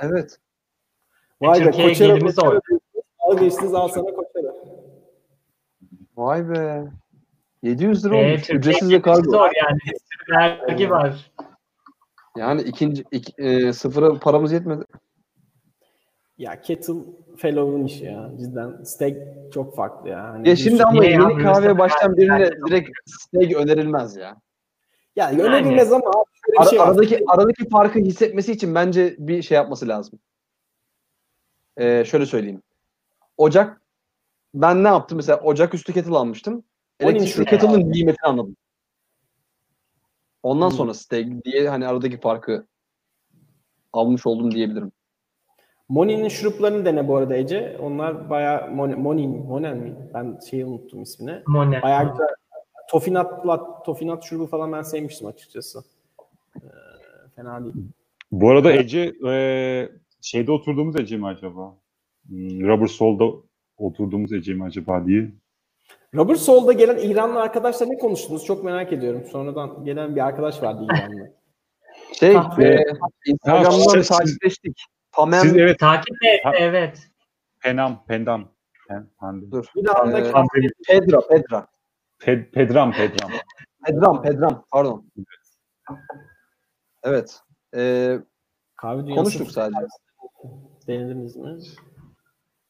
Evet.
Vay be Conchero.
gelimiz
Conchero
o.
diyorsunuz. Al geçtiniz al sana Conchero.
Vay be. 700 lira
E,
olmuş.
Türkiye'ye
Ücretsiz de kargo.
zor yani. Vergi var.
Yani ikinci iki, e, sıfıra paramız yetmedi.
Ya Kettle Fellow'un işi ya. Cidden steak çok farklı ya. Hani
Ya şimdi ama
ya?
yeni başlayan
ben-
birine direkt steak önerilmez ya.
Ya önerilmez ama
Ara-
şey var.
aradaki aradaki farkı hissetmesi için bence bir şey yapması lazım. Ee, şöyle söyleyeyim. Ocak ben ne yaptım mesela ocak üstü kettle almıştım.
Onun
Elektrikli kettle'ın nimetini anladım. Ondan
Hmm.
sonra steak diye hani aradaki farkı almış oldum diyebilirim.
Moni'nin şuruplarını dene bu arada Ece. Onlar bayağı Moni, Moni Monen mi? Ben şeyi unuttum ismini.
Mone.
Bayağı güzel. Tofinat, tofinat şurubu falan ben sevmiştim açıkçası. Ee, fena değil.
Bu arada Ece e, şeyde oturduğumuz Ece mi acaba? Hmm, Rubber Soul'da oturduğumuz Ece mi acaba diye.
Robert Soul'da gelen İranlı arkadaşla ne konuştunuz? Çok merak ediyorum. Sonradan gelen bir arkadaş vardı İranlı.
Şey e, Instagram'dan
Ha, siz-
takipleştik. Pamem
Siz evet
Takip et, evet.
Penam, Pendam. Pen,
dur.
Bir andaki
Ee, Pedra, Pedra.
Ped, Pedram, Pedram.
Pedram, Pedram. Pardon. Evet. Ee,
Kahve dünyası
konuştuk sadece.
denediniz mi?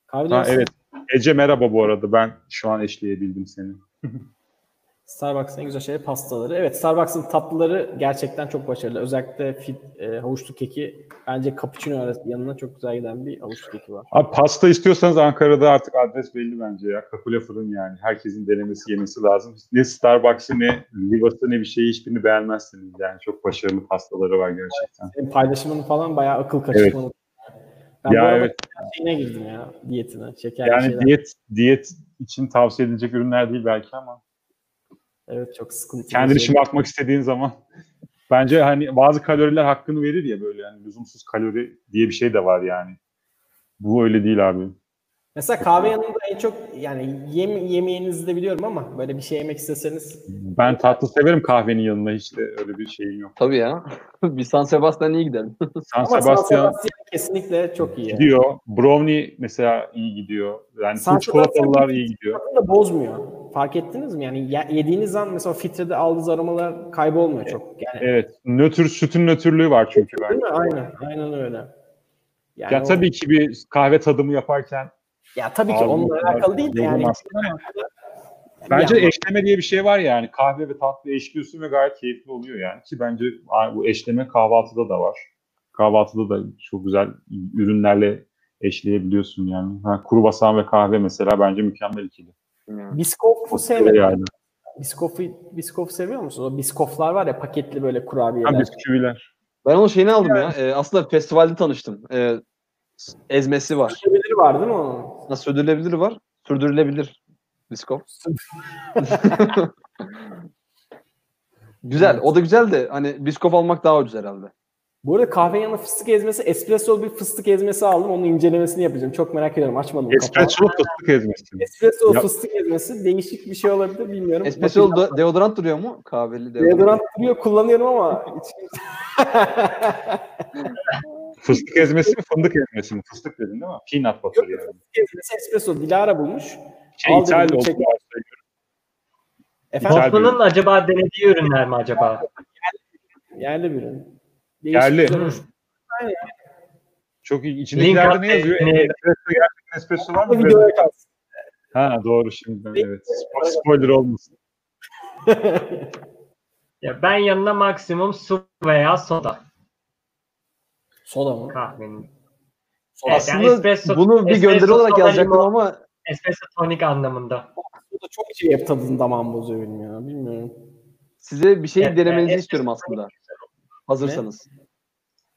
Kahve
Ha,
dünyası
evet. Ece merhaba bu arada. Ben şu an eşleyebildim seni.
Starbucks'ın en güzel şeyi pastaları. Evet Starbucks'ın tatlıları gerçekten çok başarılı. Özellikle fit, e, havuçlu keki bence cappuccino yanına çok güzel giden bir havuçlu keki var.
Abi pasta istiyorsanız Ankara'da artık adres belli bence ya. Kakule fırın yani. Herkesin denemesi yemesi lazım. Ne Starbucks'ı ne Livas'ı ne bir şeyi hiçbirini beğenmezsiniz. Yani çok başarılı pastaları var gerçekten.
Senin paylaşımın falan bayağı akıl kaçırmalı. Ben bu
ya
arada
evet.
şeyine girdim ya diyetine. Şekerli
Yani
şeyler.
diyet diyet için tavsiye edilecek ürünler değil belki ama
Evet çok sıkıntı.
kendini şımartmak istediğin zaman bence hani bazı kaloriler hakkını verir ya böyle yani lüzumsuz kalori diye bir şey de var yani. Bu öyle değil abi.
Mesela kahve yanında en çok yani yem, yemeğinizi de biliyorum ama böyle bir şey yemek isteseniz
Ben tatlı severim kahvenin yanında hiç de öyle bir şeyim yok.
Tabii ya. bir San Sebastian iyi gidelim.
San
ama San
Sebastian
Sebastian kesinlikle çok iyi. Yani.
gidiyor. Brownie mesela iyi gidiyor. Yani
San
çikolatalılar
Sebastian
iyi gidiyor.
Tadını da bozmuyor. Fark ettiniz mi? Yani ye- yediğiniz an mesela filtrede aldığınız aromalar kaybolmuyor çok. Yani
Evet. Nötr, sütün nötrlüğü var çünkü
değil
bence.
mi? Aynen. Aynen öyle. Yani
Ya
o-
tabii ki bir kahve tadımı yaparken
ya tabii ki onunla alakalı değil de yani.
bence
Yani-
eşleme diye bir şey var yani. Kahve ve tatlı eşliyorsun ve gayet keyifli oluyor yani. Ki bence bu eşleme kahvaltıda da var. Kahvaltıda da çok güzel ürünlerle eşleyebiliyorsun yani. Ha, kuru basan ve kahve mesela bence mükemmel ikili.
Yani.
Biskof'u sevmedim.
yani.
Biskof'u Biskof seviyor musunuz? O biskoflar var ya paketli böyle
Ha,
kurabiyeler.
bisküviler.
Ben onun şeyini aldım ya. Ee, aslında festivalde tanıştım. Ee, ezmesi var.
Var değil mi onun?
Nasıl sürdürülebilir var? Sürdürülebilir. Biskop. güzel. O da güzel de hani biskop almak daha ucuz herhalde.
Bu arada kahve yanında fıstık ezmesi, espresso bir fıstık ezmesi aldım. Onun incelemesini yapacağım. Çok merak ediyorum. Açmadım kapağı.
Espresso fıstık ezmesi.
Espresso
Ya-
fıstık ezmesi değişik bir şey olabilir bilmiyorum.
Espresso da- deodorant duruyor mu? Kahveli deodorant.
Deodorant duruyor kullanıyorum ama hiç
Fıstık ezmesi mi fındık ezmesi mi? Fıstık dedin değil mi? Peanut butter
Yok,
yani.
ezmesi espresso Dilara bulmuş.
Şey
Al
İthal
dedim,
oldu.
çek-
varsayıyorum.
Efendim
İthal
Hoffman'ın acaba denediği ürünler mi acaba?
yerli bir ürün. Değişik
Yerli. Çok iyi. İçindekilerde ne yazıyor?
atayım.
Espresso gerçekten espresso var mı?
videoya kalsın.
Ha doğru şimdi. Evet. Spo- Spoiler olmasın.
Ya ben yanına maksimum su veya soda
Soda mı?
kahvenin.
Soda.
Evet, yani
Aslında
espresso-
bunu bir gönderi olarak yazacaktım ama
Espresso tonik anlamında.
Soda çok şey hep tadını damağım bozuyor benim ya. Bilmiyorum.
size bir şey
Evet,
denemenizi
evet.
istiyorum aslında. Hazırsanız.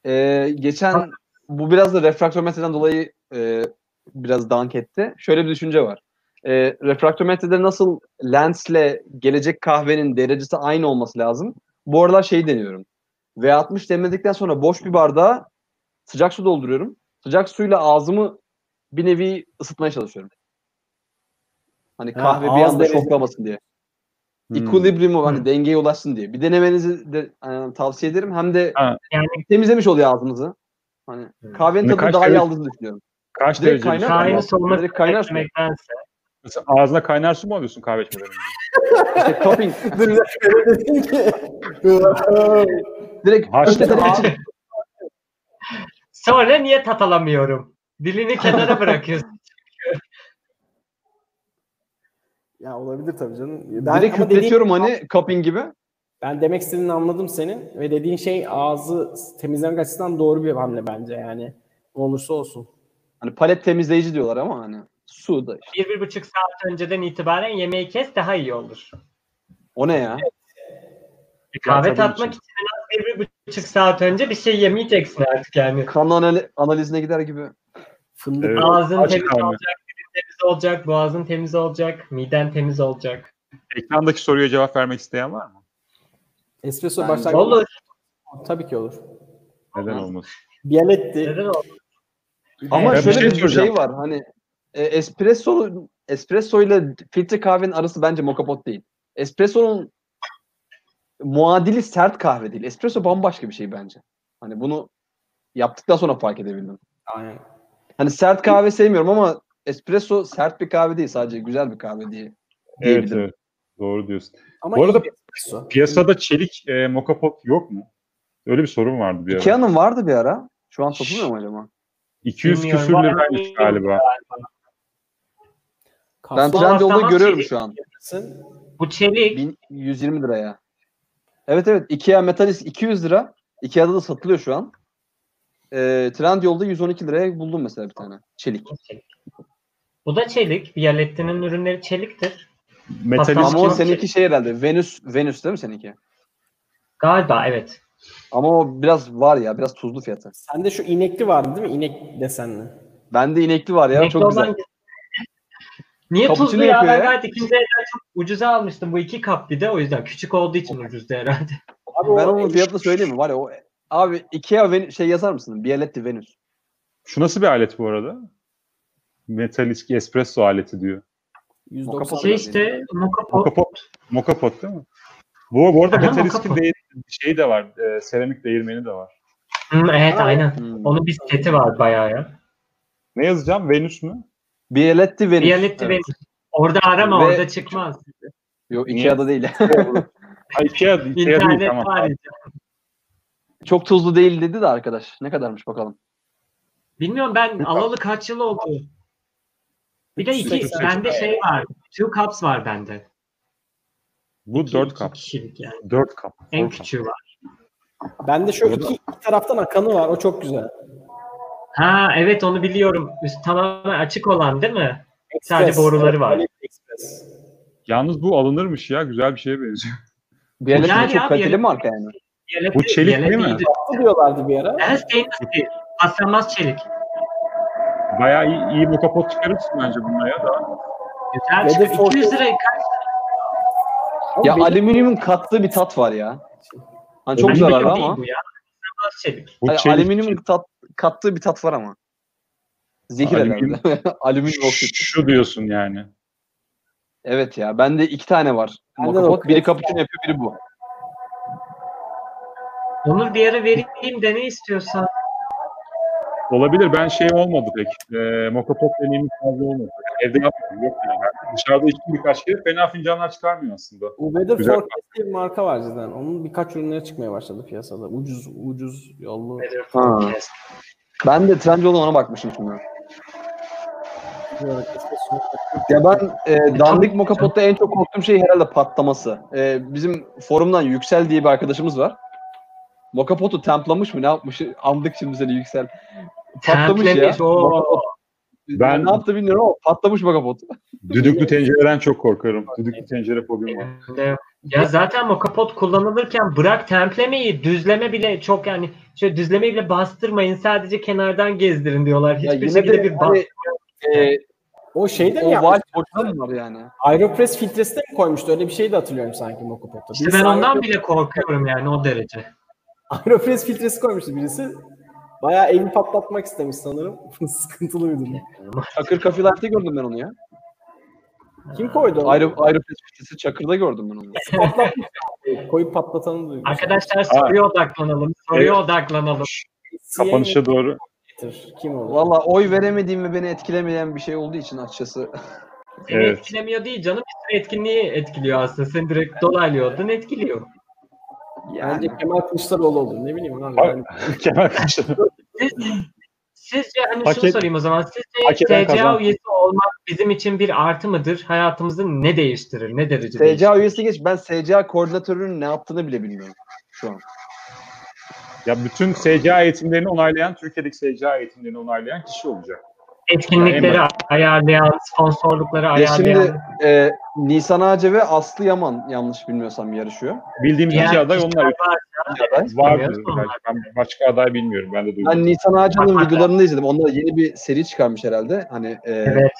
Ee, geçen bu biraz da refraktometreden dolayı e, biraz dank etti. Şöyle bir düşünce var. E, refraktometrede nasıl lensle gelecek kahvenin derecesi aynı olması lazım. Bu aralar şey deniyorum. V60 demledikten sonra boş bir bardağa sıcak su dolduruyorum. Sıcak suyla ağzımı bir nevi ısıtmaya çalışıyorum. Hani
Ha,
kahve bir
ağız
anda
derece-
şoklamasın diye.
Hmm.
Equilibrium'u hani dengeye ulaşsın diye. Bir denemenizi de e, tavsiye ederim. Hem de
Ha.
Yani
temizlemiş oluyor ağzınızı. Hani
Hmm.
kahvenin tadını daha iyi aldığını düşünüyorum.
Kaç
Direkt
derece?
kaynar mı?
kahvenin
Direkt kaynar su.
Mesela ağzına kaynar su mu alıyorsun kahve içmeden önce?
İşte topping.
Bir.
Direkt
Haşlı-
öteden.
Sonra niye tat alamıyorum? Dilini kenara bırakıyorsun.
ya olabilir tabii canım. Ben,
Direkt
dediğin-
hüpletiyorum hani cupping gibi.
ben demek istediğini anladım senin ve dediğin şey ağzı temizlemek açısından doğru bir hamle bence yani. Ne olursa olsun.
Hani palet temizleyici diyorlar ama hani su da işte.
bir, bir buçuk saat önceden itibaren yemeği kes daha iyi olur.
O ne ya?
Kahve
tabii
tatmak
için.
Bir, bir buçuk saat önce bir şey yemeyeceksin artık yani.
Kan anali- analizine gider gibi.
Fındık.
Evet.
Ağzın temiz
kahve.
olacak, temiz olacak, boğazın temiz olacak, miden temiz olacak.
Ekrandaki soruya cevap vermek isteyen var mı?
Espresso
Bence
başlangıç.
Olur.
Tabii ki olur.
Neden
Aha.
olmasın?
Neden
Bialetti.
olur?
Ama
Ben bir
şöyle
şey
bir şey, var. Hani e, espresso espresso ile filtre kahvenin arası bence moka pot değil. Espresso'nun muadili sert kahve değil. Espresso bambaşka bir şey bence. Hani bunu yaptıktan sonra fark edebildim.
Aynen.
Hani sert kahve sevmiyorum ama espresso sert bir kahve değil sadece güzel bir kahve diye.
Evet
diyebilirim.
evet. Doğru diyorsun.
Ama
Bu arada. Piyasada çelik e, moka pot yok mu? Öyle bir sorun vardı bir ara.
Ikea'nın vardı bir ara. Şu an satılmıyor mu acaba?
200
Bilmiyorum,
küsür liraymış
mı?
galiba.
Ben
Kapsül
Trendyol'da görüyorum
çelik.
şu an.
Bu çelik
1120 liraya. Evet evet. Ikea Metalis 200 lira. Ikea'da da satılıyor şu an. Ee, Trendyol'da 112 liraya buldum mesela bir tane. Çelik.
çelik. Bu da çelik. Viyaletti'nin ürünleri çeliktir.
Metalist
Ama o seninki şey herhalde. Venüs Venüs değil mi seninki?
Galiba evet.
Ama o biraz var ya. Biraz tuzlu fiyatı.
Sende şu inekli vardı değil mi? İnek desenli.
Bende inekli var ya.
Renkli
çok güzel.
Niye
Cappuccino
tuzlu ya?
yapıyor
Ben
ya.
gayet ikinci elden çok ucuza almıştım. Bu iki kap bir de o yüzden. Küçük olduğu için ucuzdu herhalde.
Abi
Ben onun fiyatını söyleyeyim mi? Var ya o Abi Ikea Ven- şey yazar mısın? Bialetti Venüs.
Şu nasıl bir alet bu arada? Metalisk espresso aleti diyor.
190
Şey işte Moka Pot.
Mokapot. Mokapot değil mi? Bu, bu arada Metalisk'in
Mokapot.
değir, şeyi de var. E, seramik değirmeni de var.
Hı, evet aynen.
Hmm.
Onun bir seti var bayağı ya.
Ne yazacağım? Venüs mü?
Bialetti Venüs.
Viyaletti
Evet.
Venüs. Orada arama
Ve-
orada çıkmaz.
Yok? Ikea'da değil.
Ikea, Ikea değil
İnternet
tamam.
var. ya.
Çok tuzlu değil dedi de arkadaş. Ne kadarmış bakalım.
Bilmiyorum ben alalı kaç yıl oldu. Bir de iki,
380.
bende şey var. Two cups var bende.
Bu
İki-
4
iki
kap.
kişilik yani.
4 kap.
En
cup.
küçüğü var.
Bende şu iki, iki taraftan akanı var. O çok güzel.
Ha evet onu biliyorum. Üst tamamen açık olan değil mi? Sadece
Express.
boruları var.
Express.
Yalnız bu alınırmış ya. Güzel bir şeye benziyor.
Bialetti
Yani
çok kaliteli marka yani.
Viyaletli-
Bu çelik değil mi?
Ne diyorlardı bir ara?
Evet stainless steel. Paslanmaz çelik.
Bayağı iyi, iyi mokapot çıkarırsın bence bununla ya da.
Güzel.
Ford-
200 liraya kaç?
Ya
benim-
alüminyumun kattığı bir tat var ya. Hani çok
Alüminyum
zararlı ama.
Bu ya.
Bu
Hani
çelik-
alüminyumun tat, kattığı bir tat var ama. Zehir
Alüminyum-
herhalde. alüminyum oksit.
Şu diyorsun yani.
Evet ya. Bende iki tane var. Mokapot. Biri cappuccino yapıyor, biri bu.
Onur bir ara vereyim de ne istiyorsan.
Olabilir. Ben şey olmadı pek. E, mokapot deneyimim fazla olmadı. Evde yapmadım. Yok yani. Ben dışarıda içtim birkaç kere. Fena fincanlar çıkarmıyor aslında.
Bu Weather
Güzel.
Forecast diye bir marka var cidden. Onun birkaç ürünleri çıkmaya başladı piyasada. Ucuz ucuz yollu.
Ha. Ben de Trendyol'dan ona bakmışım şimdi. Ya ben e, dandik mokapotta en çok korktuğum şey herhalde patlaması. E, bizim forumdan Yüksel diye bir arkadaşımız var. Mokapotu templamış mı ne yapmış? Andık şimdi seni Yüksel. Patlamış ya.
Templemiş.
Mokapot.
Ben-
ne yaptı bilmiyorum ama patlamış mokapot.
Düdüklü tencereden çok korkarım. Düdüklü tencere fobim var.
Ya zaten mokapot kullanılırken bırak templemeyi, düzleme bile çok yani şöyle düzlemeyi bile bastırmayın sadece kenardan gezdirin diyorlar.
Ya
Hiçbir
yine
şekilde
de
bir
hani, e,
O şeyde mi
o
yapmış?
boşluğu var yani?
Aeropress filtresi de mi koymuştu? Öyle bir şey de hatırlıyorum sanki Mokopot'ta.
İşte ben ondan
Aeropress-
bile korkuyorum yani o derece.
Aeropress filtresi koymuştu birisi. Bayağı evi patlatmak istemiş sanırım. Sıkıntılı bir durum.
Çakır Life'de gördüm ben onu ya.
Kim koydu onu?
Aero, Aeropress fitesi Çakır'da gördüm ben onu.
Patlatmış. Koyup patlatanı duydum.
Arkadaşlar soruya odaklanalım. Soruya odaklanalım.
Kapanışa doğru.
Kim olur?
Valla oy veremediğim ve beni etkilemeyen bir şey olduğu için açıkçası.
Seni
Evet.
etkilemiyor değil canım. Bir etkinliği etkiliyor aslında. Seni direkt dolaylıyordun etkiliyor.
Bence Kemal Kılıçdaroğlu olur. Ne bileyim abi. Yani
Kemal Kılıçdaroğlu.
Siz, sizce hani
Hak
şunu
et-
sorayım o zaman. Sizce TCA
kazan.
üyesi olmak bizim için bir artı mıdır? Hayatımızı ne değiştirir? Ne derece değiştirir?
SCA üyesi geç. Ben SCA koordinatörünün ne yaptığını bile bilmiyorum şu an.
Ya bütün SCA eğitimlerini onaylayan, Türkiye'deki SCA eğitimlerini onaylayan kişi olacak.
Etkinlikleri
Ya,
ayarlayan, sponsorlukları
Ya
ayarlayan.
şimdi e, Nisan Ağaca ve Aslı Yaman yanlış bilmiyorsam yarışıyor.
Bildiğimiz
Diğer
iki aday onlar.
var.
Evet.
Vardır
bilmiyoruz ama.
belki. Ben başka aday bilmiyorum. Ben de duydum.
Ben Nisan
bak.
videolarını da izledim. Onlar yeni bir seri çıkarmış herhalde. Hani e,
Evet.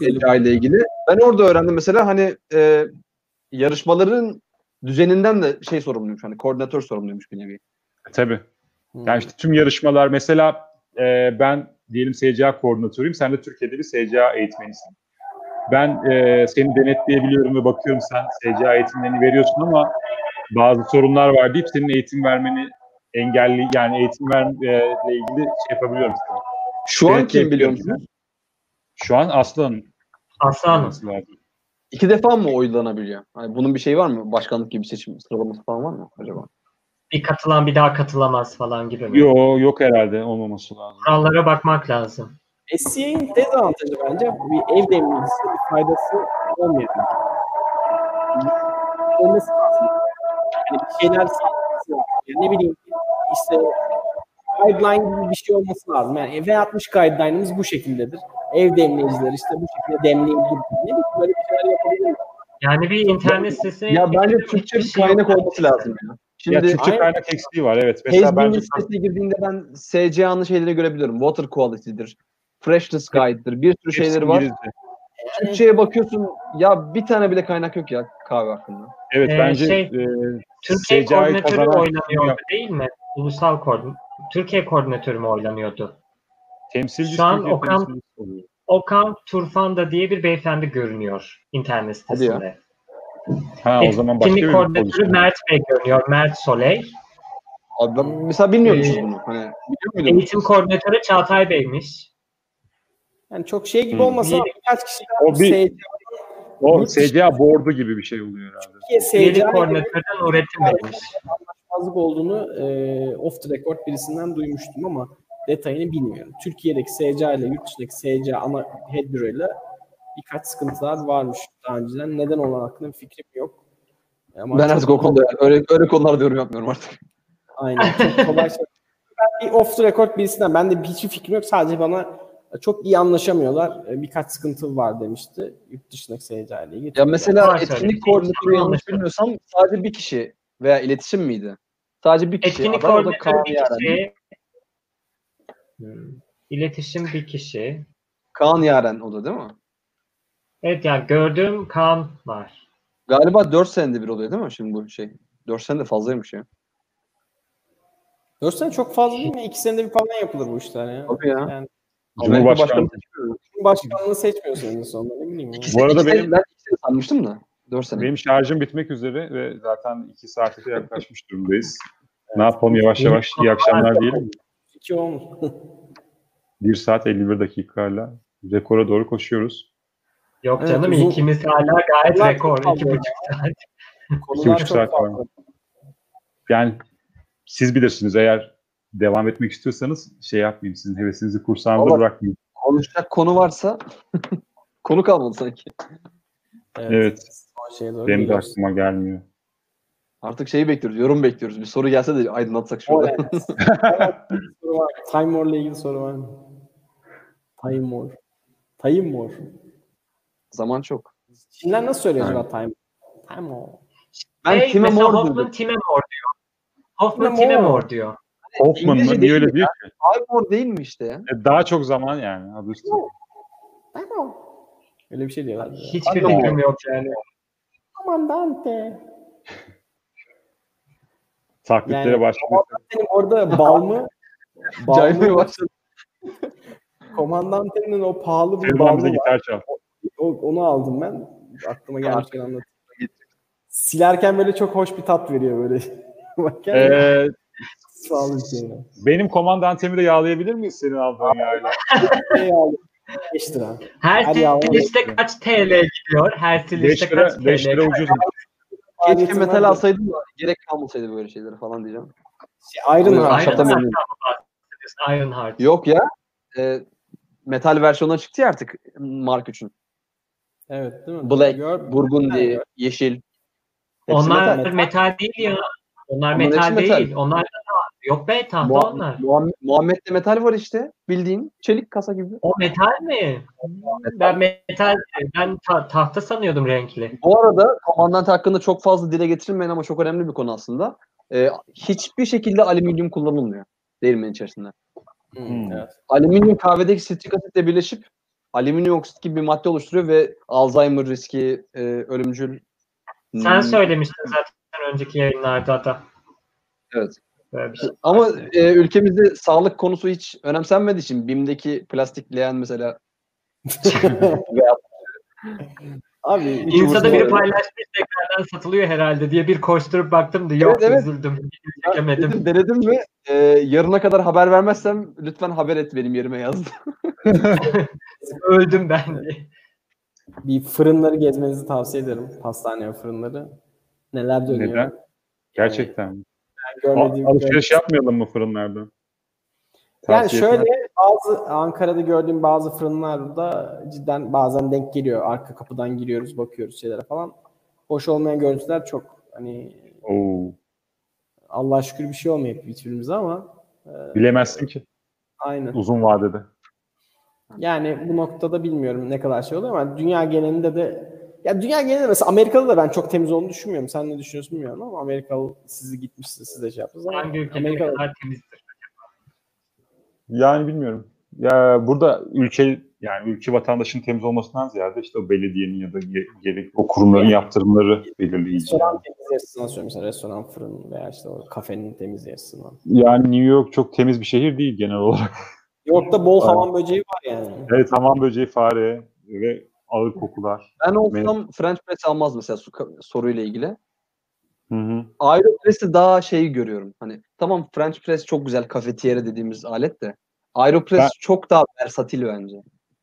İle ilgili. Ben orada öğrendim mesela hani e, yarışmaların düzeninden de şey sorumluymuş. Hani koordinatör sorumluymuş bir nevi.
Tabii.
Hmm.
Yani işte tüm yarışmalar mesela e, ben diyelim SCA koordinatörüyüm. Sen de Türkiye'de bir SCA eğitmenisin. Ben e, seni denetleyebiliyorum ve bakıyorum sen SCA eğitimlerini veriyorsun ama bazı sorunlar var deyip senin eğitim vermeni engelli yani eğitim vermekle ilgili şey yapabiliyorum sana.
Şu an kim biliyor musunuz?
Şu an Aslan
Aslanım.
olması lazım.
İki defa mı oylanabiliyor? Hani bunun bir şeyi var mı? Başkanlık gibi seçim sıralaması falan var mı acaba?
Bir katılan bir daha katılamaz falan gibi mi?
Yo, yok herhalde olmaması lazım.
Kurallara bakmak lazım.
SCA'nin dezavantajı bence bir ev demleyicisi bir faydası olmuyor. Olması lazım. Yani bir şeyler sağlaması lazım. Yani ne bileyim işte guideline gibi bir şey olması lazım. Yani V60 guideline'ımız bu şekildedir. Ev demleyicileri işte bu şekilde demleyebilir. Ne bileyim böyle bir şeyler yapabilir.
Yani bir internet sitesine
Ya bence Türkçe bir kaynak
yok.
olması lazım ya.
Ya
Şimdi
Türkçe
aynen.
kaynak eksiği var evet. Mesela bence
listesine girdiğinde ben SCA'nın şeyleri görebiliyorum. Water quality'dir. Freshness guide'dır. Bir sürü şeyleri var.
İngilizce.
Türkçe'ye bakıyorsun ya bir tane bile kaynak yok ya kahve hakkında.
Evet
Ee,
bence
şey,
e,
Türkiye
SCA'yı
koordinatörü
kazanan-
oynanıyordu değil mi? Ulusal koordinatör. Türkiye koordinatörü mü oynanıyordu?
temsilci
Şu an
Türkiye
Okan-. Okan Turfanda diye bir beyefendi görünüyor internet
Hadi ya.
sitesinde.
Ha o zaman başka
Etkinlik koordinatörü. Mert Bey görünüyor. Mert Soley.
Abi ben mesela bilmiyormuşuz
Ee,
bunu. Hani biliyor muydun?
Eğitim koordinatörü Çağatay Bey'miş.
Yani çok şey gibi
Hmm.
olmasa
Bir-
birkaç kişi
O
daha
bir-
SCA
O SCA board'u gibi bir şey oluyor herhalde.
Üyelik
SCA
koordinatörü Nurettin Bey'miş.
anlaşmazlık olduğunu e, off the record birisinden duymuştum ama detayını bilmiyorum. Türkiye'deki SCA ile yurt dışındaki SCA ana head bureau ile birkaç sıkıntılar varmış daha önceden. Neden olan hakkında bir fikrim yok. Ama
Ben artık o konuda öyle, öyle konularda yorum yapmıyorum artık.
Aynen. Çok kolay şey. Ben bir off the record birisinden ben de hiçbir fikrim yok. Sadece bana çok iyi anlaşamıyorlar. E, Birkaç sıkıntı var demişti. Yurt dışındaki ile ilgili.
Ya mesela
Var
etkinlik koordinatörü yanlış bilmiyorsam sadece bir kişi veya iletişim miydi? Sadece bir kişi.
Etkinlik koordinatörü bir kişi. Hmm. İletişim bir kişi.
Kaan Yaren o da değil mi?
Evet yani gördüğüm Kaan var.
Galiba 4 senede bir oluyor değil mi şimdi bu şey? 4 sene de fazlaymış ya.
4 sene çok fazla değil mi? 2 senede bir falan yapılır bu işler ya.
Tabii ya.
Yani
Amerika
Cumhurbaşkanı.
başkanı seçiyor.
başkanlığı seçmiyorsun en sonunda ne bileyim. ya.
İki
Bu arada
iki
benim-
ben 2 sene sanmıştım da. 4 sene.
Benim şarjım bitmek üzere ve zaten iki saate de yaklaşmış durumdayız. Ne yapalım yavaş yavaş iyi akşamlar diyelim. mi?
2 olmuş.
1 saat 51 dakikayla rekora doğru koşuyoruz.
Yok
Evet,
canım
uzun-
ikimiz hala gayet
Bunlar
rekor. iki buçuk saat.
Konular
buçuk saat var. Yani siz bilirsiniz eğer devam etmek istiyorsanız şey yapmayayım. Sizin hevesinizi kursağınızda
Ama-
bırakmayayım.
Konuşacak konu varsa konu kalmadı sanki.
Evet.
Şeye doğru
Benim de
gidiyoruz.
aklıma gelmiyor.
Artık şeyi bekliyoruz, yorum bekliyoruz. Bir soru gelse de aydınlatsak şurada.
Evet. Evet, bir soru var. Time War ile ilgili soru var mı? Time War. Time War.
Zaman çok.
Çinler nasıl söylüyor acaba Time? Time War.
Ben
Hey,
Tim'e mor
Hoffman. Time Mor diyor. Hoffman
Time. Mor
diyor.
Hoffman mı? Niye öyle
değil
ki?
Time mor değil mi işte ya?
E, Daha çok zaman yani. Adı üstünde.
Time War. Öyle bir şey diyorlar.
Hiçbir fikrim yok yani.
Komandante.
Taklitlere
Yani-
başlamak.
Senin orada bal mı? Bal mı?
başladı.
Komandantenin o pahalı bir
Selman
bal
bize
mı var?
gitar çal.
O- onu aldım ben. Aklıma gelmişken anlatayım. Silerken böyle çok hoş bir tat veriyor böyle. Bak yani
Ee,
şey.
benim komandantemi de yağlayabilir miyiz senin aldığın yağla?
Şey aldım. 5 lira.
Her
yavrum.
silişte kaç TL gidiyor? Her
5
silişte
lira,
kaç
5 lira
TL?
ucuz.
Keşke metal alsaydım da gerek kalmasaydı böyle şeylere falan diyeceğim.
Şey, Iron. Heart.
Bahsediyorsun? Ironheart.
Yok ya. E, metal versiyonuna çıktı ya artık Mark 3'ün.
Evet değil mi?
Black,
Gör-
Burgundy, yeşil. Hepsi
Onlar
metal.
metal. değil ya. Onlar
Onlar
metal değil.
metal.
Onlar da yok be tahta
Muha-
onlar.
Muhammed, Muhammed'de metal var işte. Bildiğin çelik kasa gibi.
O metal mi? Ben metal ben ta- tahta sanıyordum renkli.
Bu arada komandant hakkında çok fazla dile getirilmeyen ama çok önemli bir konu aslında. E, hiçbir şekilde alüminyum kullanılmıyor değirmenin içerisinde.
Hmm, evet.
Alüminyum kahvedeki sitrik asitle birleşip alüminyum oksit gibi bir madde oluşturuyor ve Alzheimer riski, e, ölümcül.
Sen söylemiştin zaten önceki yayınlarda da.
Evet.
Bir şey.
Ama e, ülkemizde sağlık konusu hiç önemsenmediği için BİM'deki plastik leğen mesela
Abi
İnsa'da biri paylaşmış tekrardan satılıyor herhalde diye bir koşturup baktım da yok
Evet, evet.
üzüldüm.
Ben
Çekemedim.
dedim, denedim ve e, yarına kadar haber vermezsem lütfen haber et benim yerime yazdı.
Öldüm ben diye.
bir fırınları gezmenizi tavsiye ederim. Pastane fırınları. Neler dönüyor?
Neden? Gerçekten. mi?
görmediğim
Alışveriş yapmayalım mı fırınlardan?
Yani
Tavsiye
şöyle
etmem.
bazı Ankara'da gördüğüm bazı fırınlarda cidden bazen denk geliyor. Arka kapıdan giriyoruz, bakıyoruz şeylere falan. Hoş olmayan görüntüler çok. Hani
Oo,
Allah şükür bir şey olmuyor hiçbirimize ama
bilemezsin ki
aynen.
uzun vadede.
Yani bu noktada bilmiyorum ne kadar şey oluyor ama dünya genelinde de ya dünya genelinde mesela Amerika'da da ben çok temiz olduğunu düşünmüyorum. Sen ne düşünüyorsun bilmiyorum ama Amerikalı sizi gitmişsiniz siz de şey yaptınız ama
Hangi ülke ne
Amerika'da
kadar temizdir?
Yani bilmiyorum. Ya burada ülke yani ülke vatandaşın temiz olmasından ziyade işte o belediyenin ya da ge- gerek o kurumların yaptırımları belirleyici.
restoran temiz açısından söylüyorum mesela restoran, fırın veya işte o kafenin temiz açısından.
Yani New York çok temiz bir şehir değil genel olarak.
York'ta bol hamam böceği var yani.
Evet hamam böceği, fare ve ağır kokular.
Ben olsam French press almaz mesela su, soruyla ilgili.
Hı hı.
Aeropress'i daha şey görüyorum. Hani tamam French press çok güzel kafetiyere dediğimiz alet de. Aeropress
Ben-
çok daha versatil bence.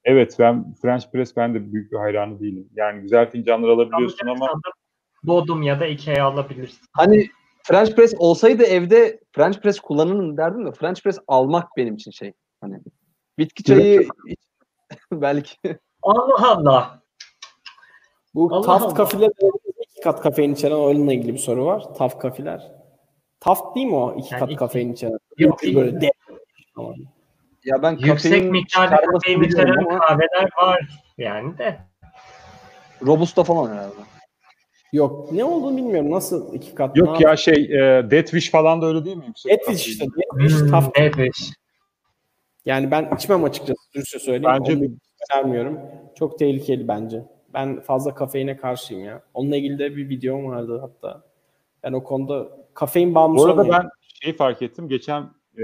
Evet ben French press ben de büyük bir hayranı değilim. Yani güzel fincanlar alabiliyorsun ama
Bodum ya da Ikea alabilirsin.
Hani French press olsaydı evde French press kullanırım derdim de French press almak benim için şey. Hani bitki çayı belki
Allah Allah.
Bu
Allah
Taft
Allah.
kafiler iki kat kafein içeren oyunla ilgili bir soru var. Taft kafiler. Taft değil mi o iki
Yani
kat
iki-
kafein içeren?
Yok,
böyle de. Tamam.
ya ben
Yüksek miktarda kafein içeren
ama
kahveler var yani de.
Robusta falan herhalde.
Yok. Ne olduğunu bilmiyorum. Nasıl iki kat?
yok ya şey e, Death Wish falan da öyle değil mi? Yüksek kafein.
işte. Etfiş,
Hmm, evet.
Yani ben içmem açıkçası. Dürüstçe söyleyeyim.
Bence-
Onu vermiyorum. Çok tehlikeli bence. Ben fazla kafeine karşıyım ya. Onunla ilgili de bir videom vardı hatta. Ben o konuda kafein bağımlısı
Bu arada
olmayayım.
ben şey fark ettim. Geçen e,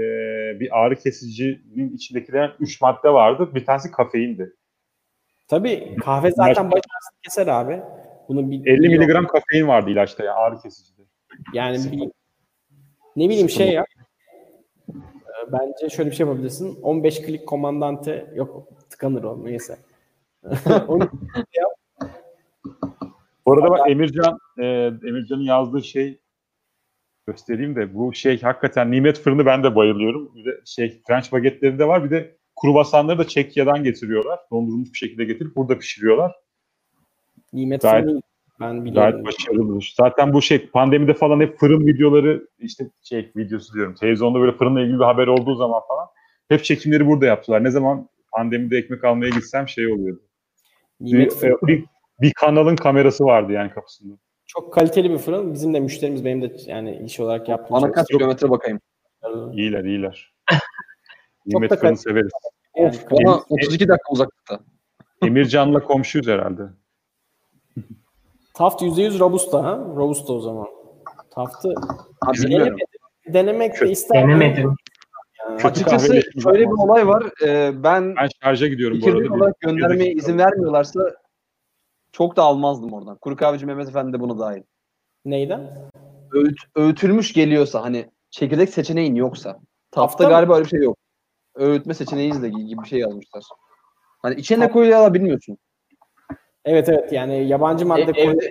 bir ağrı kesicinin içindekilerin 3 madde vardı. Bir tanesi kafeindi.
Tabii kahve zaten baş ağrısını keser abi. Bunu bir
50
biliyorum.
miligram kafein vardı ilaçta ya ağrı kesicide.
Yani bir, ne bileyim şey yap. Bence şöyle bir şey yapabilirsin. 15 klik komandante yok tıkanır o neyse. Onu
Bu arada bak Emircan, e, Emircan'ın yazdığı şey göstereyim de bu şey hakikaten nimet fırını ben de bayılıyorum. Bir de şey French bagetleri de var. Bir de kruvasanları da Çekya'dan getiriyorlar. Dondurulmuş bir şekilde getirip burada pişiriyorlar.
nimet
Gayet-
fırını ben biliyorum.
Gayet başarılıdır. Zaten bu şey pandemide falan hep fırın videoları işte şey videosu diyorum. Televizyonda böyle fırınla ilgili bir haber olduğu zaman falan hep çekimleri burada yaptılar. Ne zaman pandemide ekmek almaya gitsem şey oluyordu.
Nimet
Bir,
fırını
bir, bir kanalın kamerası vardı yani kapısında.
çok kaliteli bir fırın. Bizim de müşterimiz benim de yani iş olarak yaptığım
Bana kaç kilometre bakayım.
İyiler iyiler.
Çok
Nimet
da
fırını severiz.
Yani
Of bana 32 dakika uzaklıkta.
Emircan'la komşuyuz herhalde.
Taft %100 Robusta ha? Robusta o zaman. Taft'ı
bilmiyorum.
denemedim. Denemek de ister.
Denemedim.
Açıkçası şöyle bir olay var. Ee, ben
Ben şarja gidiyorum bu arada.
olarak göndermeye izin vermiyorlarsa çok da almazdım oradan. Kuru kahveci Mehmet Efendi de buna dahil.
Neyden?
Öğüt, öğütülmüş geliyorsa hani çekirdek seçeneğin yoksa. Tafta
mı?
galiba öyle bir şey yok. Öğütme seçeneğiniz de gibi bir şey yazmışlar. Hani içine ne koyuyorlar bilmiyorsun.
Evet evet yani yabancı madde
E-
koyuyorlar.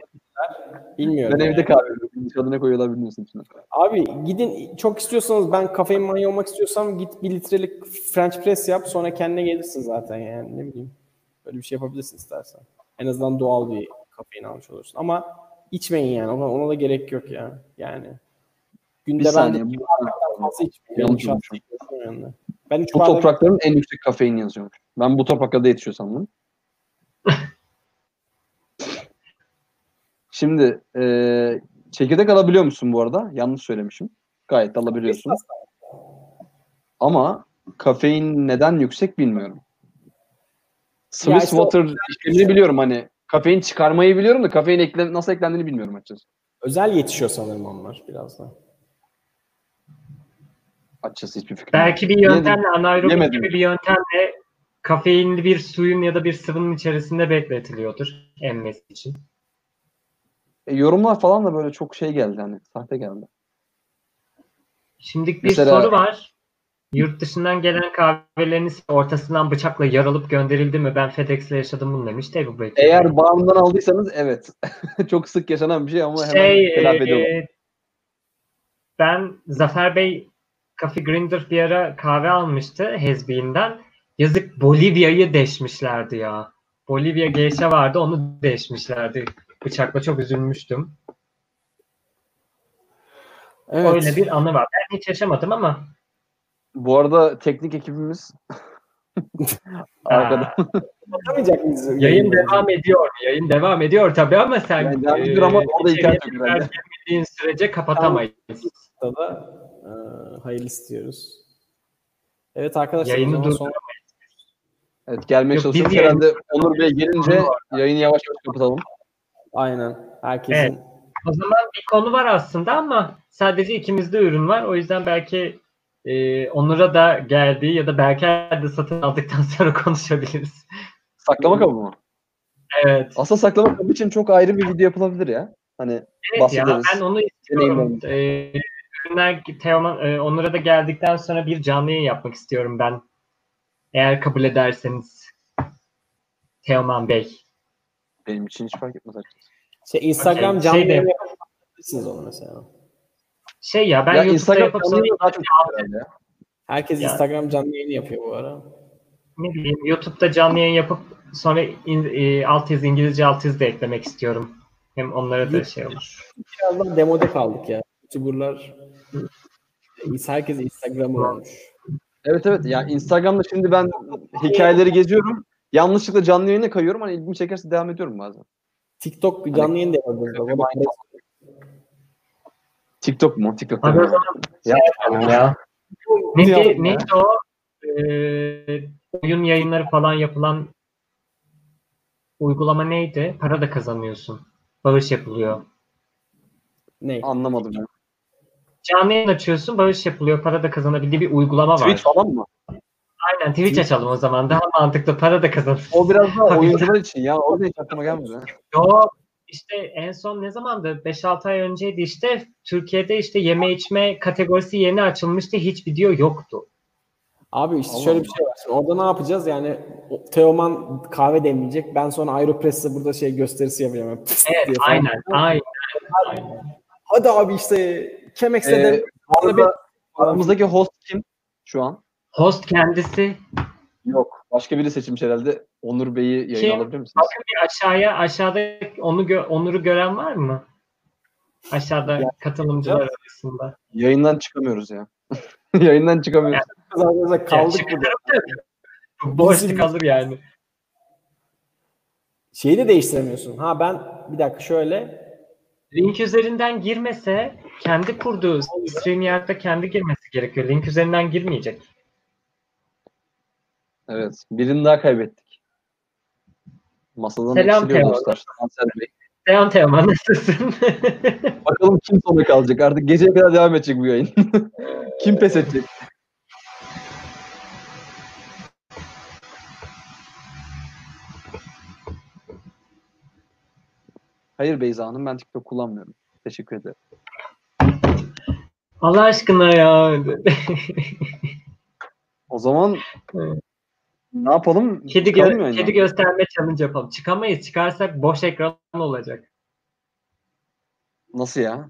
Bilmiyorum.
Ben
yani.
evde kahve yapıyorum. Koyuyorlar bilmiyorsun içine.
Abi gidin çok istiyorsanız ben kafein manyağı olmak istiyorsam git bir litrelik French press yap sonra kendine gelirsin zaten yani ne bileyim. Böyle bir şey yapabilirsin istersen. En azından doğal bir kafein almış olursun. Ama içmeyin yani ona, ona da gerek yok ya. Yani
Bir
günde ben
saniye.
de
Bu,
iki bardaktan fazla içmiyorum. Yani. Ben
bu toprakların en yüksek kafein yazıyormuş. Ben bu topraklarda yetişiyor sandım. Şimdi e, çekirdek alabiliyor musun bu arada? Yanlış söylemişim. Gayet de alabiliyorsun. Ama kafein neden yüksek bilmiyorum. Swiss
işte o-
water işlemini biliyorum hani. Kafein çıkarmayı biliyorum da kafein ekle, nasıl eklendiğini bilmiyorum açıkçası.
özel yetişiyor sanırım onlar biraz da.
Açıkçası hiçbir fikrim yok.
Belki bir yöntemle anaerobik
Yemedim.
gibi bir yöntemle kafeinli bir suyun ya da bir sıvının içerisinde bekletiliyordur emmesi için.
E, yorumlar falan da böyle çok şey geldi hani. Sahte geldi.
Şimdi bir
Mesela-
soru var. Yurt dışından gelen kahveleriniz ortasından bıçakla yarılıp gönderildi mi? Ben FedEx'le yaşadım bunu demiş. Table Breaker.
Eğer bağımdan aldıysanız evet. çok sık yaşanan bir şey ama hemen
şey,
telafi
e, ben Zafer Bey Coffee Grinder bir ara kahve almıştı Hezbin'den. Yazık Bolivya'yı deşmişlerdi ya. Bolivya geisha vardı onu deşmişlerdi. Bıçakla çok üzülmüştüm.
Evet.
Öyle bir anı var. Ben hiç yaşamadım ama
Bu arada teknik ekibimiz arkada.
Mıyız?
yayın devam ediyor. Yayın devam ediyor tabii ama sen
Yani devam ediyor ama orada hikaye önemli.
girmediğin sürece kapatamayız.
da e, hayırlı istiyoruz. Evet arkadaşlar
Yayını
o zaman
dur-
son-
Evet gelmeye
Yok,
çalışıyoruz. Herhalde Onur Bey gelince yayını yavaş yavaş kapatalım.
Aynen herkesin
Evet. O zaman bir konu var aslında ama sadece ikimizde ürün var. O yüzden belki e, Onur'a da geldiği ya da belki de satın aldıktan sonra konuşabiliriz.
Saklama kabı mı?
Evet.
Aslında saklama kabı için çok ayrı bir video yapılabilir ya. Hani
Evet ya
bahsederiz.
ben onu istiyorum. E, ürünler Teoman, e, Onur'a da geldikten sonra bir canlı yayın yapmak istiyorum ben. Eğer kabul ederseniz Teoman Bey.
Benim için hiç fark etmez açıkçası.
şey Instagram
Okey,
canlı
şey
yayın yapabilirsiniz onu mesela.
Şey ya ben
ya
YouTube'da
Instagram
yapıp sonra
daha çok.
Herkes
Ya.
Instagram canlı yayını yapıyor bu ara.
ne bileyim YouTube'da canlı yayın yapıp sonra in, e, alt yazı İngilizce alt yazı da eklemek istiyorum. Hem onlara da şey olur.
Biraz daha demode kaldık ya. YouTuber'lar herkes Instagram'ı olmuş.
Evet evet. Yani Instagram'da şimdi ben hikayeleri geziyorum. Yanlışlıkla canlı yayına kayıyorum. Hani ilgimi çekerse devam ediyorum bazen.
TikTok canlı yayın da yapabiliriz.
TikTok mu? TikTok. Ya.
şey yapalım ya.
Ne
Neydi, neydi o? Ee, oyun yayınları falan yapılan uygulama neydi? Para da kazanıyorsun. Bağış yapılıyor.
Ne?
Anlamadım ya.
Canlı yayın açıyorsun, bağış yapılıyor, para da kazanabildiği bir uygulama var.
Twitch falan mı?
Aynen Twitch açalım o zaman. Daha mantıklı, para da kazanırsın.
O biraz daha oyuncular için ya. O da hiç aklıma gelmedi.
Yo işte en son ne zamandı? 5-6 ay önceydi işte. Türkiye'de işte yeme içme kategorisi yeni açılmıştı. Hiç video yoktu.
Abi işte
Allah
şöyle bir şey var. Şimdi orada ne yapacağız? Yani Teoman kahve demleyecek. Ben sonra Aeropress'te burada şey gösterisi yapacağım. Yani
Evet aynen. Aynen. aynen.
Hadi abi işte Chemex'e
Ee,
de
arada aramızdaki host kim şu an?
Host kendisi
Yok. Başka biri seçilmiş herhalde. Onur Bey'i yayına
Kim?
alabilir misiniz?
bakın bir aşağıya aşağıda onu gö- Onur'u gören var mı? Aşağıda
Ya.
katılımcılar arasında.
Yayından çıkamıyoruz ya. Yayından çıkamıyoruz.
kazanımıza kaldık
Ya,
burada.
Boşluk kalır yani.
Şeyi de değiştiremiyorsun. Ha ben bir dakika şöyle
Link üzerinden girmese kendi kurduğu StreamYard'da kendi girmesi gerekiyor. Link üzerinden girmeyecek.
Evet. Birini daha kaybettik. Masadan
Selam
eksiliyor dostlar. Kanser Bey.
Selam Teoman nasılsın?
Bakalım kim sona kalacak. Artık geceye kadar devam edecek bu yayın. kim pes edecek? Hayır Beyza Hanım ben TikTok kullanmıyorum. Teşekkür ederim.
Allah aşkına ya.
O zaman. Ne yapalım?
kedi, gö- kedi gösterme challenge yapalım. Çıkamayız. Çıkarsak boş ekran olacak.
Nasıl ya?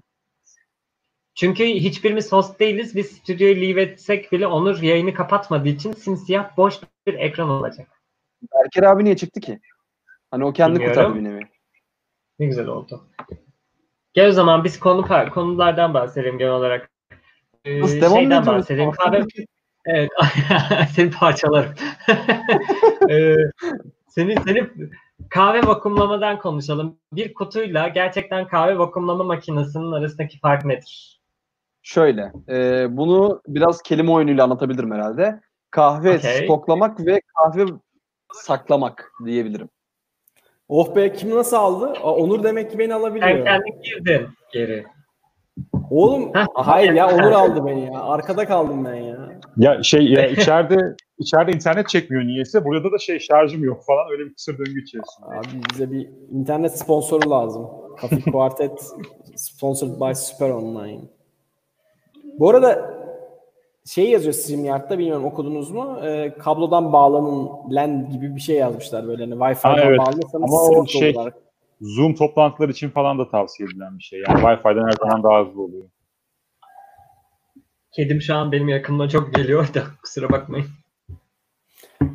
Çünkü hiçbirimiz host değiliz. Biz stüdyoyu leave etsek bile Onur yayını kapatmadığı için simsiyah boş bir ekran olacak.
Berker abi niye çıktı ki? Hani o kendi
Bilmiyorum.
kurtardı nevi.
Ne güzel oldu. Gel o zaman biz konu konulardan bahsedelim genel olarak. Ee,
Nasıl, devam
şeyden bahsedelim. Kahve... Evet. seni parçalarım. ee, senin, senin kahve vakumlamadan konuşalım. Bir kutuyla gerçekten kahve vakumlama makinesinin arasındaki fark nedir?
Şöyle, e, bunu biraz kelime oyunuyla anlatabilirim herhalde. Kahve
Okey.
stoklamak ve kahve saklamak diyebilirim.
oh be kim nasıl aldı? Aa, Onur demek ki beni
Sen
alabiliyor.
kendin girdin geri.
Oğlum hayır ya Onur aldı beni ya. Arkada kaldım ben ya.
Ya şey ya içeride içeride internet çekmiyor niyeyse. Burada da şey şarjım yok falan öyle bir kısır döngü içerisinde.
Abi bize bir internet sponsoru lazım. Coffee Quartet sponsored by Super Online. Bu arada şey yazıyor StreamYard'da bilmiyorum okudunuz mu? Ee, kablodan bağlanın LAN gibi bir şey yazmışlar böyle hani Wi-Fi'den
evet.
bağlanırsanız
Ama o
sıkıntı
şey-
olur.
Zoom toplantıları için falan da tavsiye edilen bir şey. Yani Wi-Fi'den her zaman daha hızlı oluyor.
Kedim şu an benim yakınıma çok geliyor da kusura bakmayın.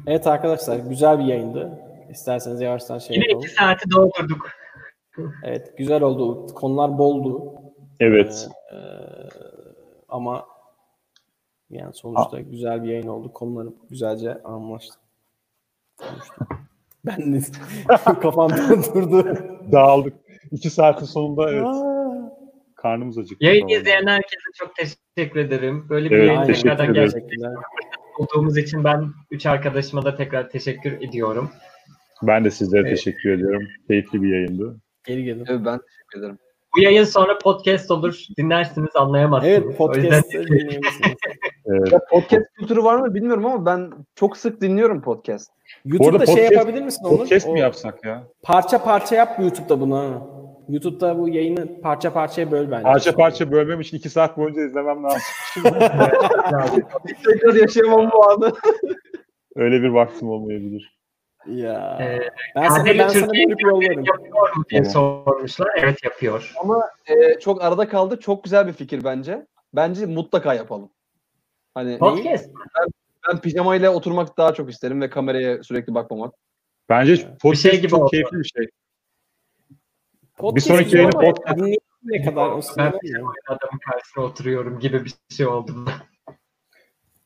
Evet arkadaşlar güzel bir yayındı. İsterseniz yavaştan şey
Yine
yapalım.
iki saati doldurduk.
Evet güzel oldu. Konular boldu.
Evet.
Ee, ama yani sonuçta güzel bir yayın oldu. Konuları güzelce anlaştık. Ben de kafamda durdu.
Dağıldık. İki saatin sonunda evet. Karnımız acıktı.
Yayın izleyen herkese çok teşekkür ederim. Böyle bir
Evet,
yayın tekrardan
ederim.
gerçekleştirdiğimiz olduğumuz için ben üç arkadaşıma da tekrar teşekkür ediyorum.
Ben de sizlere
Evet.
teşekkür ediyorum. Keyifli bir yayındı.
Geri gelin.
Evet, ben teşekkür ederim.
Bu yayın sonra podcast olur. Dinlersiniz anlayamazsınız.
Evet
yüzden
podcast.
Evet.
Ya podcast kültürü var mı bilmiyorum ama ben çok sık dinliyorum podcast.
YouTube'da şey
podcast-
yapabilir misin Onur?
Podcast mi yapsak ya?
Parça parça yap YouTube'da bunu. YouTube'da bu yayını parça parçaya böl bence.
Parça parça bölmem için iki saat boyunca izlemem lazım.
Tekrar yaşayamam bu anı.
Öyle bir vaktim olmayabilir.
Ya.
Ee,
ben sana, ben sana bölüp yollarım.
yapıyor mu diye
Tamam.
sormuşlar. Evet yapıyor.
Ama e, çok arada kaldı. Çok güzel bir fikir bence. Bence mutlaka yapalım. Hani
Podcast.
ben pijamayla oturmak daha çok isterim ve kameraya sürekli bakmamak.
Bence podcast
şey gibi
çok
oldu.
keyifli bir şey.
Podcast
sonraki
güzel
yayını podcast-
dinleyene kadar o
Ben bir
ya.
adamın karşısına oturuyorum gibi bir şey oldu.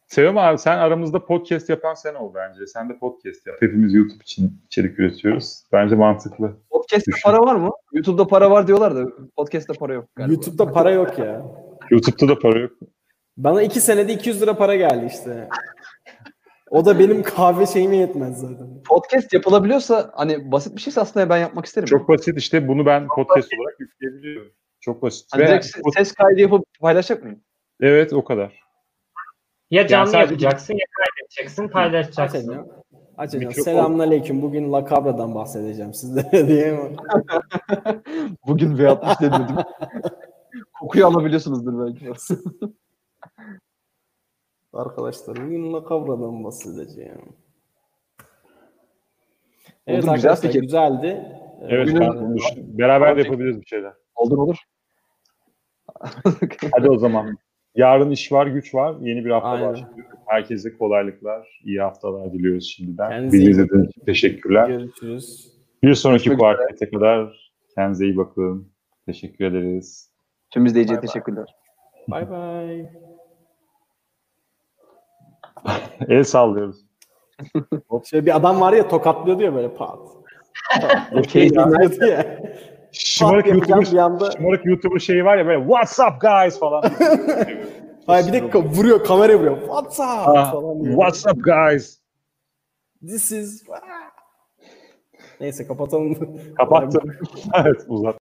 Sevim abi sen aramızda podcast yapan sen ol bence. Sen de podcast yap. Hepimiz YouTube için içerik üretiyoruz. Bence mantıklı.
Podcast'te
Düşün.
para var mı? YouTube'da para var diyorlar da podcast'te para yok galiba.
YouTube'da para yok ya.
YouTube'da da para yok.
Bana iki senede 200 lira para geldi işte. O da benim kahve şeyime yetmez zaten.
Podcast yapılabiliyorsa hani basit bir şeyse aslında ben yapmak isterim.
Çok basit işte bunu ben podcast olarak yükleyebiliyorum. Çok basit.
Hani
Ve-
direkt se- ses kaydı yapıp paylaşacak mıyım?
evet o kadar.
Ya canlı
sadece-
yapacaksın ya kaydedeceksin paylaşacaksın.
Açacağım. Açacağım.
Mikrofon.
Selamünaleyküm. Bugün Lakabra'dan bahsedeceğim sizlere diye mi?
Bugün V60 dedim. Kokuyu alabiliyorsunuzdur belki.
Arkadaşlar bugün Lakabra'dan bahsedeceğim. Evet
güzel
arkadaşlar
fikir.
güzeldi.
Evet ben bunu düşün- beraber de yapabiliriz bir şeyler.
Olur olur.
Hadi o zaman. Yarın iş var, güç var. Yeni bir hafta
Aynen.
başlıyor. Herkese kolaylıklar, iyi haftalar diliyoruz şimdiden.
Kendinize
Bizi
iyi
izlediğiniz için teşekkürler.
Görüşürüz.
Bir sonraki
Görüşmek üzere.
kuartete kadar kendinize iyi bakın. Teşekkür ederiz.
Tüm izleyiciye
Bay bay.
teşekkürler.
Bay bay.
El sallıyoruz.
Şöyle bir adam var ya tokatlıyordu ya böyle pat.
Okey.
Şımarık YouTuber, şımarık YouTuber şeyi var ya böyle What's up guys falan.
Hayır bir de vuruyor kameraya vuruyor. What's up
Ha,
falan diyor.
What's up guys?
This is... Neyse kapatalım.
Kapattım. evet uzat.